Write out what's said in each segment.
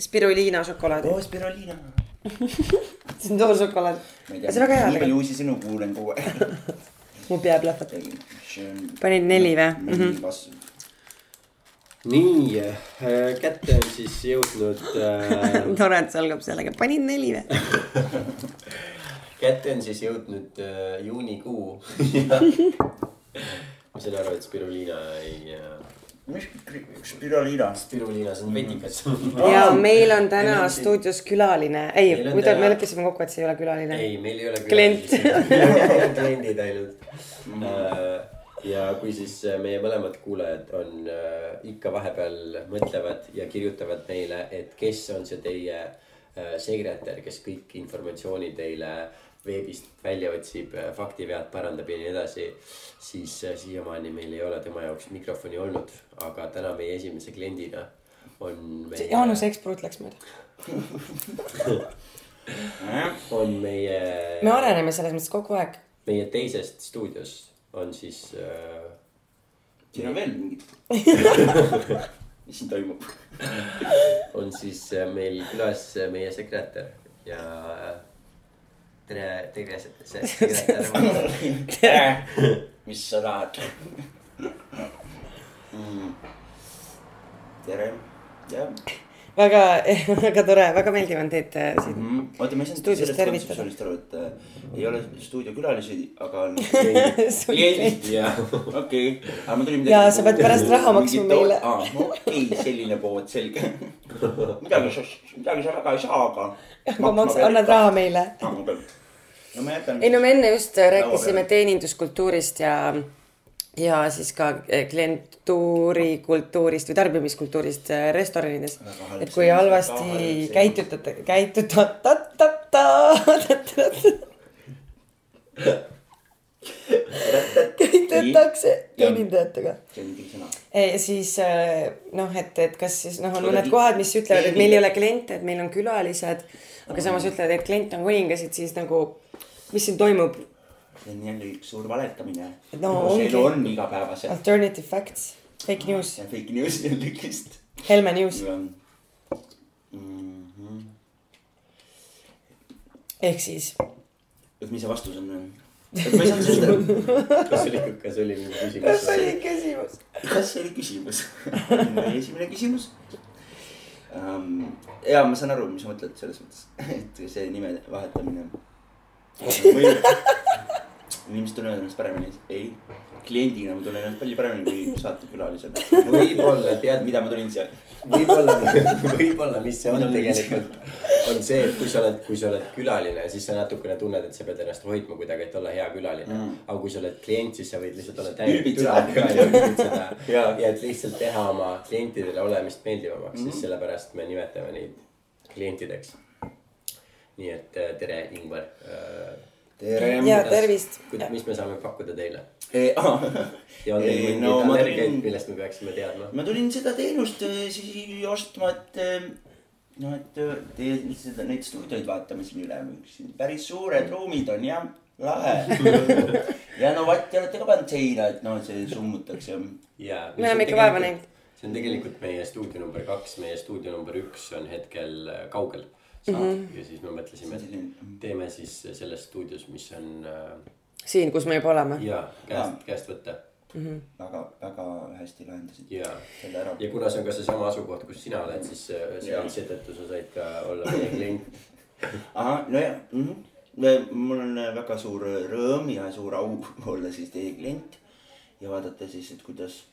spiruliina šokolaadi oo, spirulina. see on toor šokolaad see on väga hea nii palju uusi sõnu kuulen kogu aeg. mu pea plahvatab panid neli või mm -hmm. nii äh,, kätte on siis jõudnud äh, tore et see algab sellega panid neli või kätte on siis jõudnud äh, juunikuu. ma sain aru, et spiruliina ei äh,, mis spirulina? spiruliina, see on vetikas. ja meil on täna Meil on siin- stuudios külaline ei muidu täna- me leppisime kokku et see ei ole külaline ei, meil ei ole Klient. külalisi. kliendid ainult. ja kui siis äh, meie mõlemad kuulajad on äh, ikka vahepeal mõtlevad ja kirjutavad meile, et kes on see teie äh, sekretär, kes kõik informatsiooni teile veebist välja otsib, faktivead parandab ja nii edasi, siis äh, siiamaani meil ei ole tema jaoks mikrofoni olnud, aga täna meie esimese kliendina on meie, Jaanus Eksprut läks mööda on meie, me areneme selles mõttes kogu aeg meie teisest stuudios on siis äh, siin on veel mingid. mis siin toimub? on siis äh, meil külas äh, meie sekretär ja tere, tere, sekretär. mis sa tahad? tere, jah. väga, väga tore, väga meeldiv on teid äh, siin oota, ma ei saanud sellest kontseptsioonist aru, et äh, ei ole stuudiokülalisi, aga on kliendid ja okei, aga ma tulin midagi. Jaa, sa pead pärast raha maksma meile. aa, okei, selline pood, selge. midagi sa, midagi sa väga ei saa, aga. aga maks-, annad raha meile no ma jätan. ei no me enne just rääkisime teeninduskultuurist ja, ja siis ka äh, klientuuri kultuurist või tarbimiskultuurist äh, restoranides et kui halvasti käitutate, käitutate, käitutakse teenindajatega. ja siis noh, et, et kas siis noh, on mõned kohad, mis ütlevad, et meil ei ole kliente, et meil on külalised. aga samas ütlevad, et klient on kuningas, et siis nagu, mis siin toimub, see on jälle üks suur valetamine. No ongi. on igapäevaselt. alternative facts, fake news, see on fake news jällegist. Helme news Mhm. ehk siis. et mis see vastus on? et ma ei saanud aru. kas see oli, kas see oli mingi kas küsimus see oli küsimus? kas see oli küsimus? esimene küsimus um,. ja ma saan aru, mis sa mõtled selles mõttes, et see nime vahetamine. Inimesed tunnevad ennast paremini, ei, kliendina ma tunnen ennast palju paremini kui saatekülalisena. võib-olla tead, mida ma tulin seal. võib-olla, võib-olla, mis see on tegelikult, on see, et kui sa oled, kui sa oled külaline, siis sa natukene tunned, et sa pead ennast hoidma kuidagi, et olla hea külaline mm.. aga kui sa oled klient, siis sa võid lihtsalt olla täielik külaline ja ja et lihtsalt teha oma klientidele olemist meeldivamaks mm, -hmm. siis sellepärast me nimetame neid klientideks. Nii et äh, tere, Ingvar. tere. ja tervist. mis me saame pakkuda teile ma ja on teil Ei, mingeid no ma allergiaid millest me peaksime teadma? tulin seda teenust eh, siis ostma, et noh, et teie seda, neid stuudioid vaatame siin üle, siin päris suured ruumid on jah, lahe. ja no vatti olete ka pannud seina, et noh, see summutaks ja. Me oleme ikka vaeva näinud.. see on tegelikult meie stuudio number kaks, meie stuudio number üks on hetkel äh, kaugel mm. -hmm. ja siis me mõtlesime, et teeme siis selles stuudios, mis on äh, siin, kus me juba oleme. jaa, käest, käest võtta väga, väga hästi lahendasid ja, selle ära. ja kuna see on ka seesama asukoht, kus sina oled, siis äh, seetõttu sa said ka olla meie klient. ahah, nojah mm. -hmm. mul on eh, väga suur rõõm ja suur au olla siis teie klient ja vaadata siis, et kuidas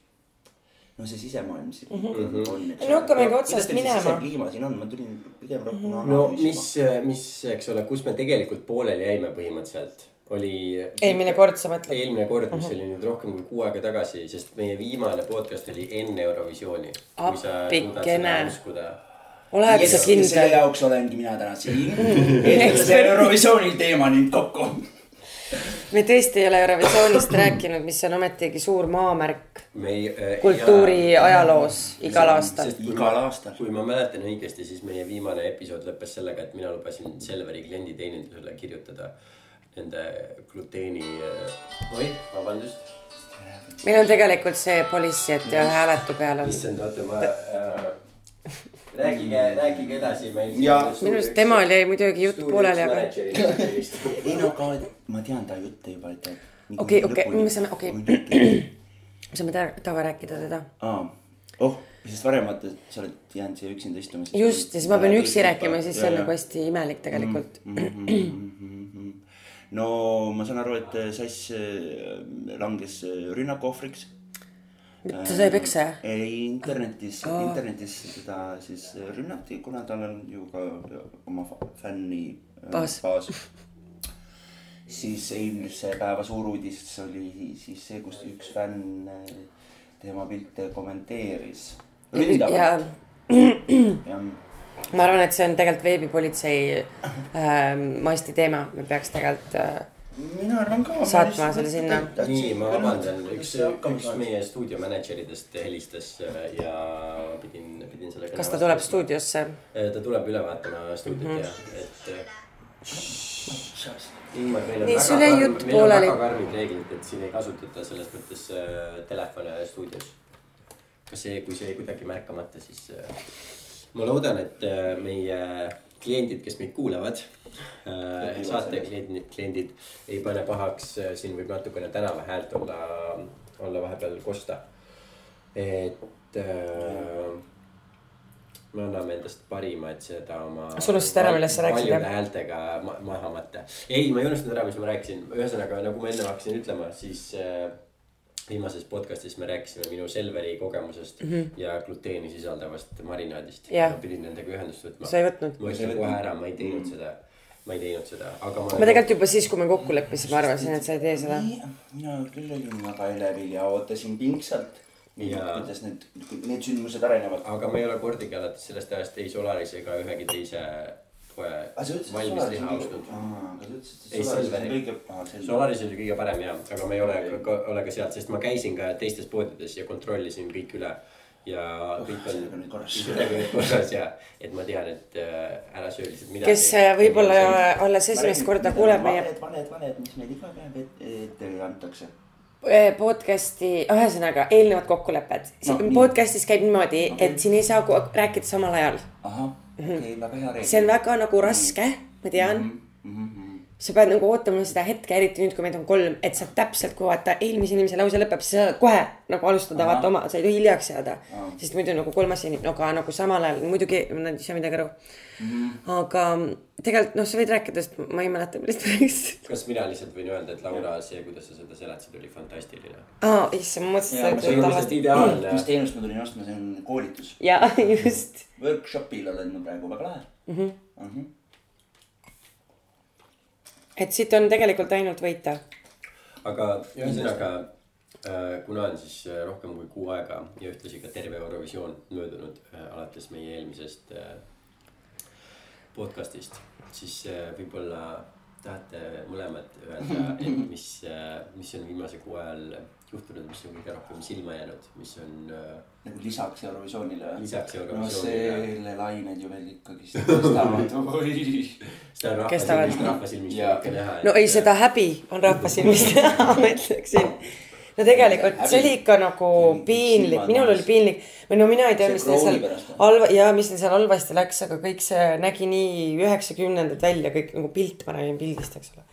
no see sisemaailm siin mm -hmm. on. No hakkamegi otsast minema. sisekliima siin on, ma tulin pigem rohkem mm -hmm. no mis, mis, eks ole, kus me tegelikult pooleli jäime põhimõtteliselt, oli. eelmine kord sa mõtled? eelmine kord, mis oli nüüd rohkem kui kuu aega tagasi, sest meie viimane podcast oli enne Eurovisiooni. Appikene. oled sa selle kindel? jaoks olengi mina täna siin, et see Eurovisiooni teema nüüd kokku. Me tõesti ei ole Eurovisioonist rääkinud, mis on ometigi suur maamärk äh,. kultuuri ajaloos igal aastal. igal aastal. kui ma mäletan õigesti, siis meie viimane episood lõppes sellega, et mina lubasin Selveri klienditeenindusele kirjutada nende gluteeni. oih, vabandust. meil on tegelikult see policy, et hääletu peal on. issand, oota, ma äh,. rääkige, rääkige edasi meil. Ja- minu arust temal jäi muidugi jutt pooleli, aga ei no aga ma tean ta jutte juba, et okei, okei, me saame, okei, me saame taga rääkida teda. aa, oh, sest varem vaata, sa oled jäänud siia üksinda istuma. just, ja siis ma pean üksi rääkima, siis see on nagu hästi imelik tegelikult. Mhm. no ma saan aru, et Sass äh, langes rünnaku ohvriks. Ta sai peksa, ei, internetis oh., internetis teda siis rünnati, kuna tal on ju ka oma fänni äh, Baas. baas. siis eilse päeva suur uudis oli siis see, kus üks fänn äh, tema pilte kommenteeris. ja jah, ma arvan, et see on tegelikult veebipolitsei äh, masti teema, me peaks tegelikult äh, mina arvan ka. Saatma selle sinna. nii, ma vabandan, üks, üks meie stuudio mänedžeridest helistas äh, ja pidin, pidin sellega. kas ta tuleb? stuudiosse? ta tuleb üle vaatama stuudiot mm -hmm. ja, et. Ingmar, meil on Nii, väga karm- jutt meil on pooleli. väga karmid reeglid, et siin ei kasutata selles mõttes äh, telefone stuudios. ka see, kui see kuidagi märkamata, siis äh, ma loodan, et äh, meie kliendid, kes meid kuulavad äh,, saate kliendid, kliendid ei pane pahaks, siin võib natukene tänava häält olla, olla vahepeal kosta. et äh, me anname endast parima, et seda oma. Sa unustasid ära, millest sa rääkisid, jah? paljude häältega ma maha matta. ei, ma ei unustanud ära, mis ma rääkisin, ühesõnaga nagu ma enne hakkasin ütlema, siis äh, viimases podcast'is me rääkisime minu Selveri kogemusest mm -hmm. ja gluteeni sisaldavast marinaadist. Jah. ma pidin nendega ühendust võtma. sa ei võtnud? ma ütlen kohe ära, ma ei teinud seda, ma ei teinud seda, aga ma. ma tegelikult juba siis, kui me kokku leppisime, arvasin, et sa ei tee seda. mina küll olin väga elevil ja ootasin pingsalt. Jaa. kuidas need, need sündmused arenevad. aga ma ei ole kordagi alates sellest ajast ei Solaris ega ühegi teise et valmis liha on ostnud Ei, Selveri. Solaris oli kõige parem ja, aga ma ei ole, ole ka sealt, sest ma käisin ka teistes poodides ja kontrollisin kõik üle. Ja kõik on sellega on nüüd korras. sellega on nüüd korras ja, et ma tean, et äh, ära söö lihtsalt midagi. kes äh, võib-olla alles esimest korda kuuleb meie valed, valed, valed, mis meil iga päev ette, antakse. äh, podcast'i, ühesõnaga eelnevad kokkulepped No, podcast'is käib niimoodi okay., et siin ei saa rääkida samal ajal. ahah, okei, väga hea reegel. see on väga nagu raske, ma tean mm. Mhm, -hmm. Sa pead nagu ootama seda hetke, eriti nüüd, kui meid on kolm, et sa täpselt, kui vaata eelmise inimese lause lõpeb, siis sa saad kohe nagu alustada, vaata oma, sa ei tohi hiljaks jääda. sest muidu nagu kolmas inimene, no aga nagu samal ajal muidugi nad ei saa midagi aru mm. -hmm. aga tegelikult noh, sa võid rääkida, sest ma ei mäleta, millest me rääkisime. kas mina lihtsalt võin öelda, et Laura, see, kuidas sa seda seletasid, oli fantastiline. aa, issand, ma mõtlesin, ma see oli lihtsalt ideaalne mis. teenust ma tulin ostma, see on koolitus. jaa, just. Workshopil olen ma praegu väga lahe mm. -hmm. Mm -hmm. Et siit on tegelikult ainult võita. aga ühesõnaga, kuna on siis äh, rohkem kui kuu aega ja ühtlasi ka terve Eurovisioon möödunud äh, alates meie eelmisest äh, podcast'ist, siis äh, võib-olla tahate mõlemad öelda, et mis, mis on viimase kuu ajal juhtunud, mis on kõige rohkem silma jäänud, mis on äh, nagu lisaks Eurovisioonile või? lisaks no Eurovisioonile. selle lained ju veel ikkagist tõstavad. seda on rahva Kestavad. silmist, rahva silmist ikka näha. no ei, seda häbi on rahva silmist näha, ma ütleksin. No tegelikult see oli ikka nagu piinlik, minul oli piinlik või no mina ei tea, mis neil seal halva ja mis neil seal halvasti läks, aga kõik see nägi nii üheksakümnendad välja, kõik nagu pilt, ma räägin pildist, eks ole.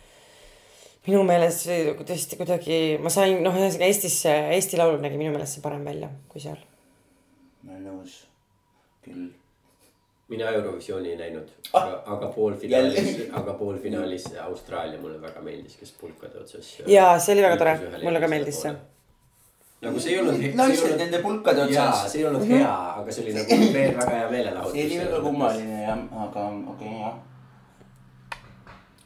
minu meelest see nagu tõesti kuidagi, ma sain noh, ühesõnaga Eestis, Eesti Laulul nägi minu meelest see parem välja kui seal. ma olen nõus, küll. Mina Eurovisiooni ei näinud, Ah! aga, aga poolfinaalis aga poolfinaalis Austraalia mulle väga meeldis, kes pulkade otsas. Jaa, see oli väga tore. Mulle ka meeldis see.. nagu see ei olnud. naised nende pulkade otsas. see ei olnud hea, aga see oli nagu veel väga hea meelelahutus. see oli väga. kummaline jah, aga okei okay, jah.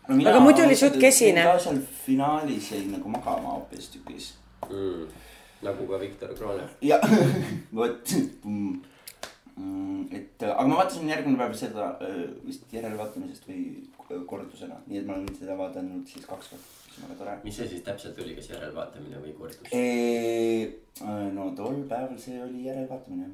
no, Aga muidu oli suht kesine. ka seal finaalis jäin nagu magama hoopistükkis. Mm, nagu ka Viktor Kroone. ja vot mm,. Mm, et aga ma vaatasin järgmine päev seda äh, vist järelvaatamisest või kordusena, nii et ma olen seda vaadanud siis kaks korda, mis on väga tore. mis see siis täpselt oli, kas järelvaatamine või kordus? no tol päeval see oli järelvaatamine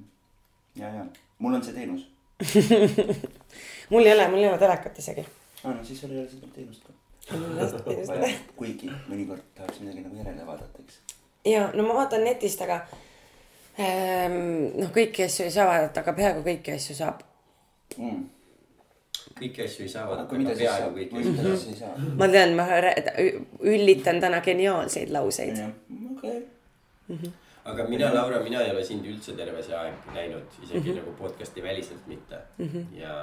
jah. ja, ja mul on see teenus mul ei ole, mul ei ole telekat isegi. ah,. no siis sul ei ole seda teenust ka. kuigi mõnikord tahaks midagi nagu järele vaadata, eks. ja no ma vaatan netist, aga noh, kõiki asju ei saa vaadata, aga peaaegu kõiki asju saab. mm.. kõiki asju ei saa vaadata, aga peaaegu saab, kõiki asju siis ei saa? ma tean, ma üllitan täna geniaalseid lauseid. okei. aga mina, Laura, mina ei ole sind üldse terve see aeg näinud, isegi mm -hmm. nagu podcast'i väliselt mitte mm. -hmm. ja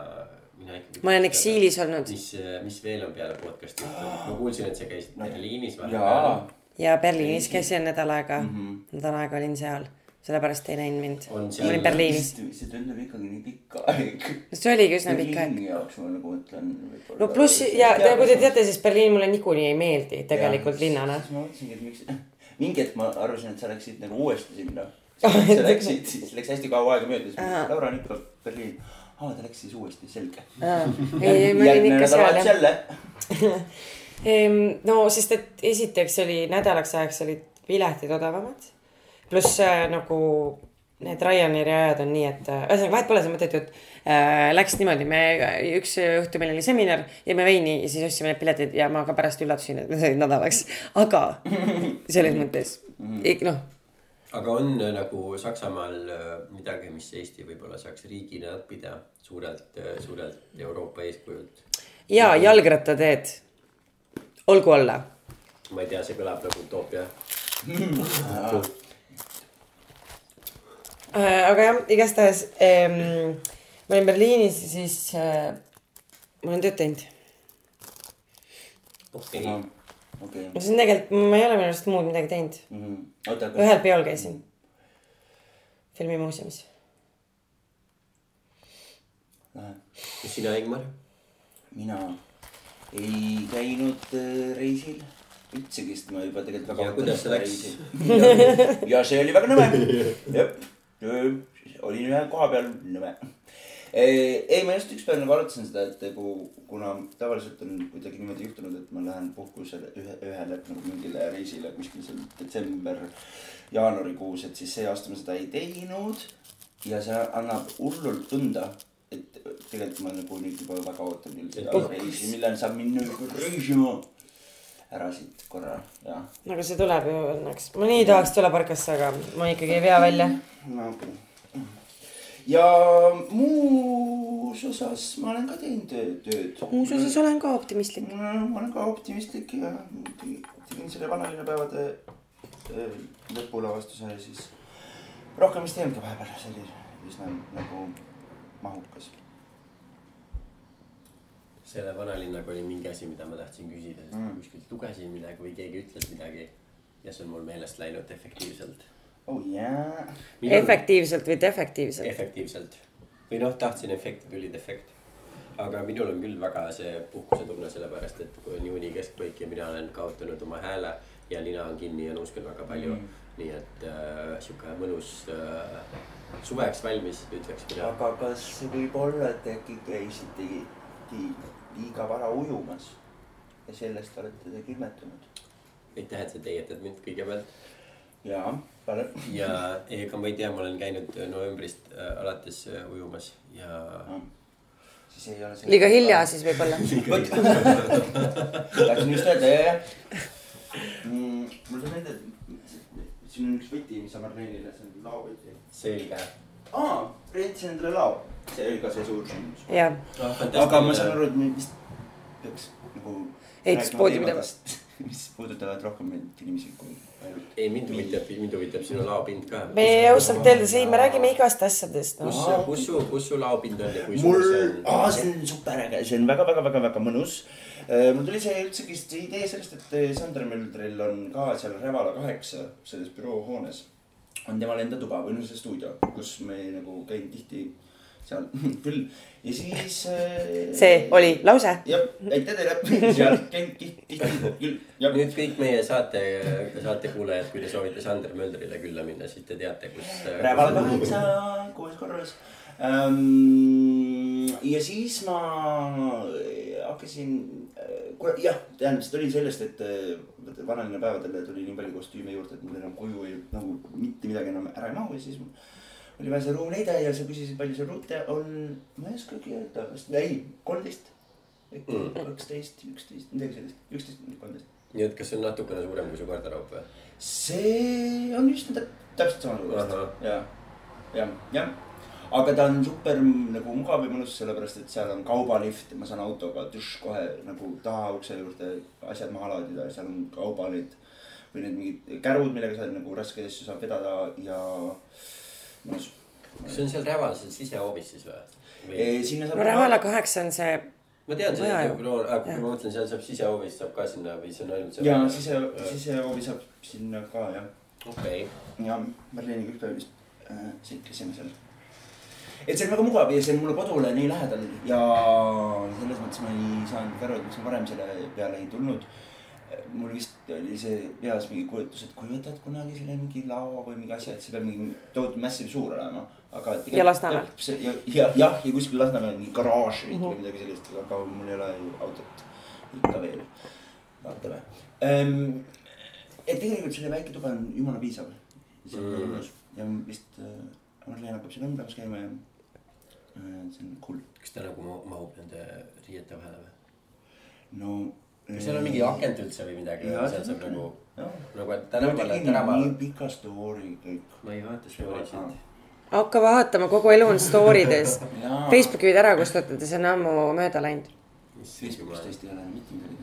mina ikkagi. ma olen eksiilis olnud mis, mis veel on peale podcast'i juhtunud, ma kuulsin, et sa käisid Berliinis vahepeal., ja Berliinis käisin nädal aega mm, -hmm. nädal aega olin seal, sellepärast ei näinud mind. On ma olin Berliinis. see tundub ikkagi nii pikk aeg. see oligi üsna pikk aeg. Berliini jaoks ma nagu mõtlen. no pluss ja nagu te teate, siis Berliin mulle niikuinii ei meeldi tegelikult linnana. siis ma mõtlesingi, et miks, mingi hetk ma arvasin, et sa läksid nagu uuesti sinna. sa läksid, siis läks hästi kaua aega mööda, siis Aa. Laura on ikka Berliin. aa, ta läks siis uuesti, selge. ei, ma olin ikka seal jah. no sest, et esiteks oli nädalaks ajaks olid piletid odavamad. Pluss äh, nagu need Ryanairi ajad on nii, et äh, ühesõnaga vahet pole, see mõtet jutt äh,. Läks niimoodi, me üks õhtu meil oli seminar, jõime veini ja siis ostsime need piletid ja ma ka pärast üllatusin, et need olid nädalaks. aga selles mõttes, noh aga on äh, nagu Saksamaal midagi, mis Eesti võib-olla saaks riigina õppida suurelt, suurelt Euroopa eeskujult. ja jalgrattateed, olgu olla ma ei tea, see kõlab nagu utoopia. äh,. aga jah, igastahes ähm, ma olin Berliinis ja siis äh, ma olen tööd teinud. okei, okei. no see on tegelikult, ma ei ole minu arust muud midagi teinud. oota, ühel peol käisin. filmimuuseumis. kas sina, Ingmar? mina ei käinud äh, reisil üldsegi, sest ma juba tegelikult väga Ja kuidas see läks? ja see oli väga nõme. jah, olin ühe koha peal nõme. ei, ma just ükspäev nagu arutasin seda, et nagu kuna tavaliselt on kuidagi niimoodi juhtunud, et ma lähen puhkusele ühe, ühele nagu mingile reisile kuskil seal detsember, jaanuarikuus, et siis see aasta ma seda ei teinud. ja see annab hullult tunda, et tegelikult ma nagu nüüd juba väga ootan küll seda reisi, millal saab minna reisima. Ära siit korra, jah. aga see tuleb ju õnneks. ma nii tahaks tuleparkasse, aga ma ikkagi ei vea välja. no ja muus osas ma olen ka teinud tööd- muus osas olen ka optimistlik. ma olen ka optimistlik ja tegin selle vanalinnapäevade äh, lõpulavastuse ja siis rohkem vist ei olnudki vahepeal, see oli üsna nagu mahukas. Selle vanalinnaga oli mingi asi, mida ma tahtsin küsida, sest Mm. kuskilt lugesin midagi või keegi ütles midagi. ja see on mul meelest läinud efektiivselt. oh jaa. efektiivselt või defektiivselt. efektiivselt või noh, tahtsin efekti, tuli defekt. aga minul on küll väga see puhkusetunne, sellepärast et kui on juuni keskpaik ja mina olen kaotanud oma hääle ja nina on kinni ja nuuskan väga palju Mm. nii et äh, sihuke mõnus äh, suveks valmis, ütleks mina. aga kas võib olla, et äkki käisite li- liiga vara ujumas ja sellest olete te külmetunud? aitäh, et sa teietad mind kõigepealt jaa, parem. ja ega ma ei tea, ma olen käinud novembrist äh, alates äh, ujumas ja siis ei ole see. liiga hilja. siis võib-olla. tahtsin just öelda, jah, jah mul tuleb meelde, et siin on üks võti, mis on Marlenile, see on laovõti. selge. aa, rentsin endale lao, see oli ka see suur sündmus. jah, aga ma saan aru, et me vist peaks nagu. Ehituspoodi minema.. mis puudutavad rohkem inimesi kui ainult. ei, mind huvitab, mind huvitab sinu laopind ka. me ausalt öeldes ei, me räägime igast asjadest kus no.. kus su, kus su laopind on ja kui mul suur see, aa, on? see on super äge, see on väga-väga-väga-väga mõnus. mul tuli see üldsegi see idee sellest, et eh, Sander Möldril on ka seal Revala kaheksa selles büroohoones on temal enda tuba või noh, see stuudio, kus me nagu käin tihti seal küll ja siis. see oli lause. jah, aitäh teile, seal käin tihti, tihti küll, nüüd kõik meie saate, saatekuulajad, kui te soovite Sander Möldrile külla minna, siis te teate, kus. äh, Räval kaheksa, kuues korrus ähm,. ja siis ma hakkasin, jah, tähendab, see tuli sellest, et äh, vanalinna päevadele tuli nii palju kostüüme juurde, et mul enam koju ei nagu mitte midagi enam ära ei mahu ja siis oli vaja see ruum leida ja sa küsisid, palju seal ruute on, ma ei oskagi öelda, vist ei, kolmteist. Mm. kaksteist, üksteist, midagi sellist, üksteist, kolmteist. nii et kas see on natukene suurem kui su garderoob või? see on üsna tä- täpselt sama Ahah. ja, ja, jah. aga ta on super nagu mugav ja mõnus, sellepärast et seal on kaubalift ma saan autoga tšš, kohe nagu taha ukse juurde asjad maha laadida ja seal on kaubalid. või need mingid kärud, millega sa nagu raskeid asju saab vedada ja mõnus. Kas see on seal Räval seal sisehoovis siis või? või...? sinna saab. no Rävala kaheksa on see, ma tean seda aga Jah. ma mõtlen, seal saab sisehoovis saab ka sinna või see on ainult seal? ja sise, sisehoovi saab sinna ka jah. okei, ja Marleniga üks päev vist äh, sõitkasime seal. et see on väga mugav ja see on mulle kodule nii lähedal ja selles mõttes ma ei saanud aru, et miks ma varem selle peale ei tulnud. Mul vist oli see peas mingi kujutlus, et kui võtad kunagi selle mingi lao või mingi asja, et see peab mingi tohutu massive suur olema, aga. Ja Lasnamäel.. ja, ja, jah, ja kuskil Lasnamäel mingi garaaž või või midagi sellist, aga mul ei ole ju autot ikka veel. vaatame ähm,. et tegelikult selline väike tuba on jumala piisav. see on Mm. mm. mõnus ja vist äh, Marleen hakkab seal õmblemas käima ja äh, see on cool. kas ta nagu ma- mahub nende riiete vahele või? no. Kas seal on mingi akent üldse või midagi? Seal saab nagu, nagu et tegi tänaval nii. pika story kõik. ma ei vaata story sid. hakka vaatama, kogu elu on story des. Facebooki võid ära kustutada, see on ammu mööda läinud. Facebookis tõesti ei ole mitte midagi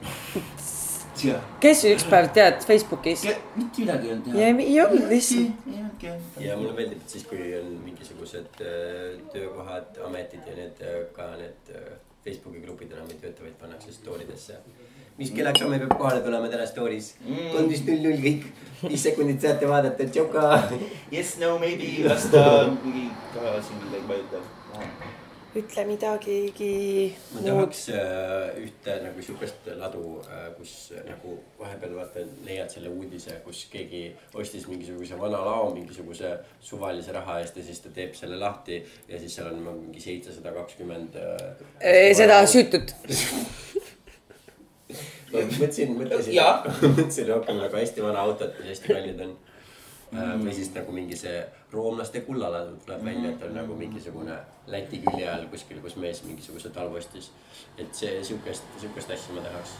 kes ükspäev tead Facebookis? mitte midagi ei olnud teha. ja ei olnud lihtsalt. ja mulle meeldib, et siis, kui on mingisugused äh, töökohad, ametid ja need äh, ka need äh, Facebooki grupid enam ei tööta, vaid pannakse story desse. mis kellaks homme peab kohale tulema täna story's? kolmteist null null kõik, viis sekundit saate vaadata, tšoka. Yes, no maybe, las ta mingi ka siin midagi vajutab. Ütle midagigi ma tahaks äh, ühte nagu siukest ladu, kus äh, nagu vahepeal vaata leiad selle uudise, kus keegi ostis mingisuguse vana lao mingisuguse suvalise raha eest ja siis ta teeb selle lahti ja siis seal on mingi seitsesada kakskümmend. Eh, seda süütut. ma mõtlesin, mõtlesin, mõtlesin rohkem nagu hästi vana autot, mis hästi kallid on mm.. või siis nagu mingi see roomlaste kullaladu tuleb välja, et on nagu mingisugune Läti külje all kuskil, kus mees mingisuguse talvu ostis. et see siukest, siukest asja ma tahaks.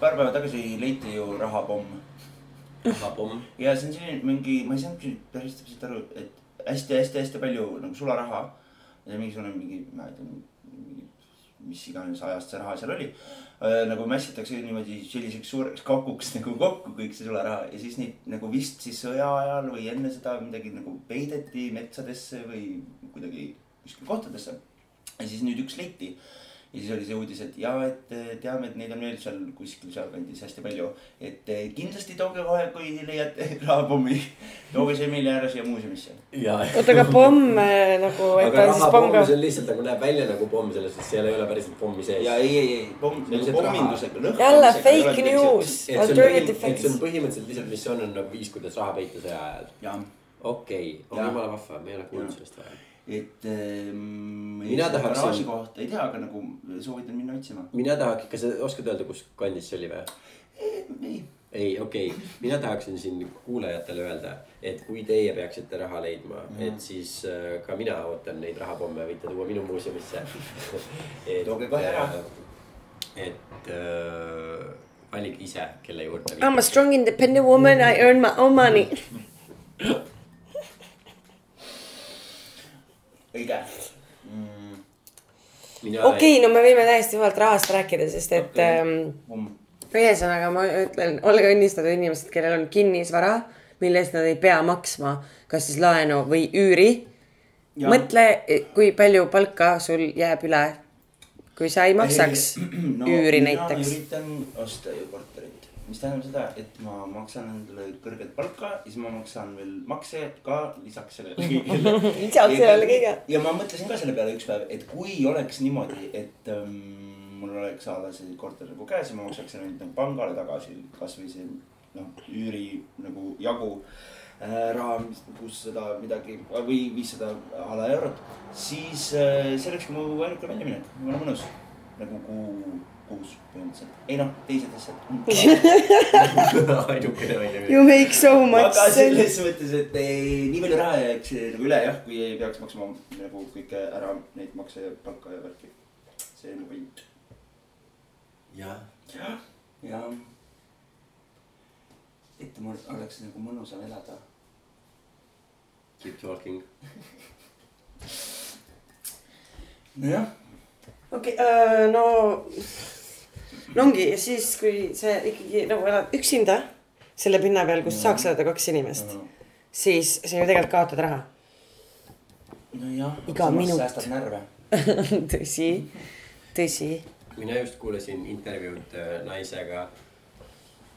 paar päeva tagasi leiti ju rahapomm rahapomm. ja see on selline mingi, ma ei saanudki päris täpselt aru, et hästi-hästi-hästi palju nagu sularaha. ja mingisugune mingi, ma ei tea, mingi, mis iganes ajast see raha seal oli. nagu mässitakse niimoodi selliseks suureks kakuks nagu kokku kõik see sularaha ja siis neid nagu vist siis sõja ajal või enne seda midagi nagu peideti metsadesse või kuidagi kuskil kohtadesse. ja siis nüüd üks leiti ja siis oli see uudis, et ja, et eh, teame, et neid on veel seal kuskil sealkandis hästi palju. et eh, kindlasti tooge kohe, kui leiate rahapommi, tooge see meile ära siia muuseumisse. ja, oota, aga pomm äh, nagu, aga on siis pomm rahapomm, ka see on lihtsalt nagu näeb välja nagu pomm, selles suhtes seal ei ole päriselt pommi sees. ja ei, ei, ei, pomm, See on nagu pommindusega. jälle fake news, et see on alternative et see on facts. põhimõtteliselt lihtsalt, mis on, on nagu viis, kuidas raha peita sõja ajal. okei on jumala vahva, me ei ole kuulnud sellest varem. Et ähm,. Mina tahaksin- garaaži kohta ei tea, aga nagu soovitan minna otsima. mina tahaks, kas sa oskad öelda, kus kandis see oli või? ei, ei, okei okay., mina tahaksin siin kuulajatele öelda, et kui teie peaksite raha leidma mm, -hmm. et siis äh, ka mina ootan neid rahapomme, võite tuua minu muuseumisse Tooge kohe ära.. et äh, valige ise, kelle juurde. I m a strong independent woman, I earn my own money. õige mm,. okei, no me võime täiesti vabalt rahast rääkida, sest et Okei. ähm, ühesõnaga ma ütlen, olge õnnistatud inimesed, kellel on kinnisvara, mille eest nad ei pea maksma, kas siis laenu või üüri. Mõtle, kui palju palka sul jääb üle, kui sa ei maksaks no, üüri mina näiteks. üritan osta ju korterit, mis tähendab seda, et ma maksan endale kõrget palka ja siis ma maksan veel makse ka lisaks sellele kõigele. Lisaks sellele kõigele. ja ma mõtlesin ka selle peale üks päev, et kui oleks niimoodi, et ähm, mul oleks a la see korter nagu käes ja ma maksaks selle nüüd nagu pangale tagasi, kasvõi see noh, üüri nagu jagu äh, raha, kuussada midagi või viissada a la eurot, siis äh, see olekski mu ainuke väljaminek, jumala mõnus nagu kuu, kuus põhimõtteliselt, ei noh, teised asjad. ainukene välja. You make so much aga sense. selles mõttes, et ei, nii palju raha jääks nagu üle jah, kui ei peaks maksma nagu kõike ära neid makse ja palka ja värki. see on point. jah, jah, ja. et mul oleks nagu mõnusam elada. Keep talking. nojah, okei okay,, no, no ongi ja siis, kui sa ikkagi nagu elad üksinda selle pinna peal, kus saaks elada kaks inimest, siis sa ju tegelikult kaotad raha. nojah. Iga minut. säästad närve. tõsi, tõsi, mina just kuulasin intervjuud äh, naisega.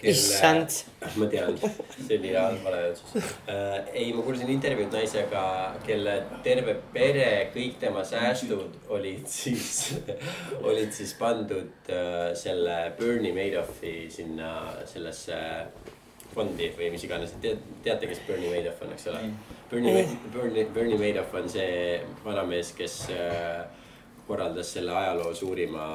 issand, ma tean, see oli halb vale otsus äh,. ei, ma kuulasin intervjuud naisega, kelle terve pere, kõik tema säästud olid siis, olid siis pandud äh, selle Bernie Madoffi sinna sellesse fondi või mis iganes, tead, teate, kes Bernie Madoff on, eks ole? Bernie, Bernie, Bernie Madoff on see vanamees, kes äh, korraldas selle ajaloo suurima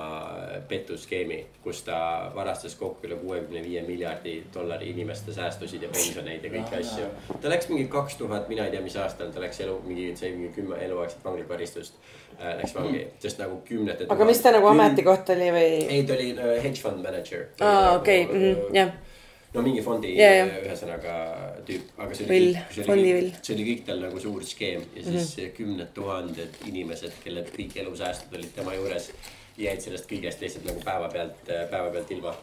pettusskeemi, kus ta varastas kokku üle kuuekümne viie miljardi dollari inimeste säästusid ja pensioneid ja kõiki asju. ta läks mingi kaks tuhat, mina ei tea, mis aastal ta läks elu, mingi, sai mingi kümme eluaegset vanglikaristust äh,. Läks vangi, sest nagu kümnete. aga mis ta nagu ametikoht oli või? ei, ta oli äh, hedge fund manager. aa, okei, jah, no mingi fondi Ja, ja. ühesõnaga tüüp, aga see oli see oli see oli kõik tal nagu suur skeem ja siis mm -hmm. kümned tuhanded inimesed, kelle kõik elusäästud olid tema juures. jäid sellest kõigest lihtsalt nagu päevapealt, päevapealt ilma.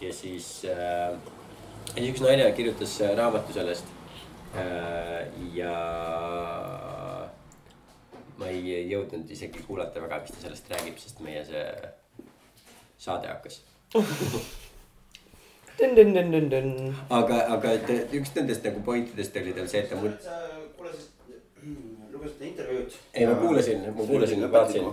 ja siis äh,, ja siis üks naine kirjutas äh, raamatu sellest äh,. ja ma ei jõudnud isegi kuulata väga, mis ta sellest räägib, sest meie see saade hakkas. aga, aga et üks nendest nagu pointidest oli tal see, et ta mõtles. sa kuulasid, lugesid intervjuud? ei, ma kuulasin, ma kuulasin, vaatasin.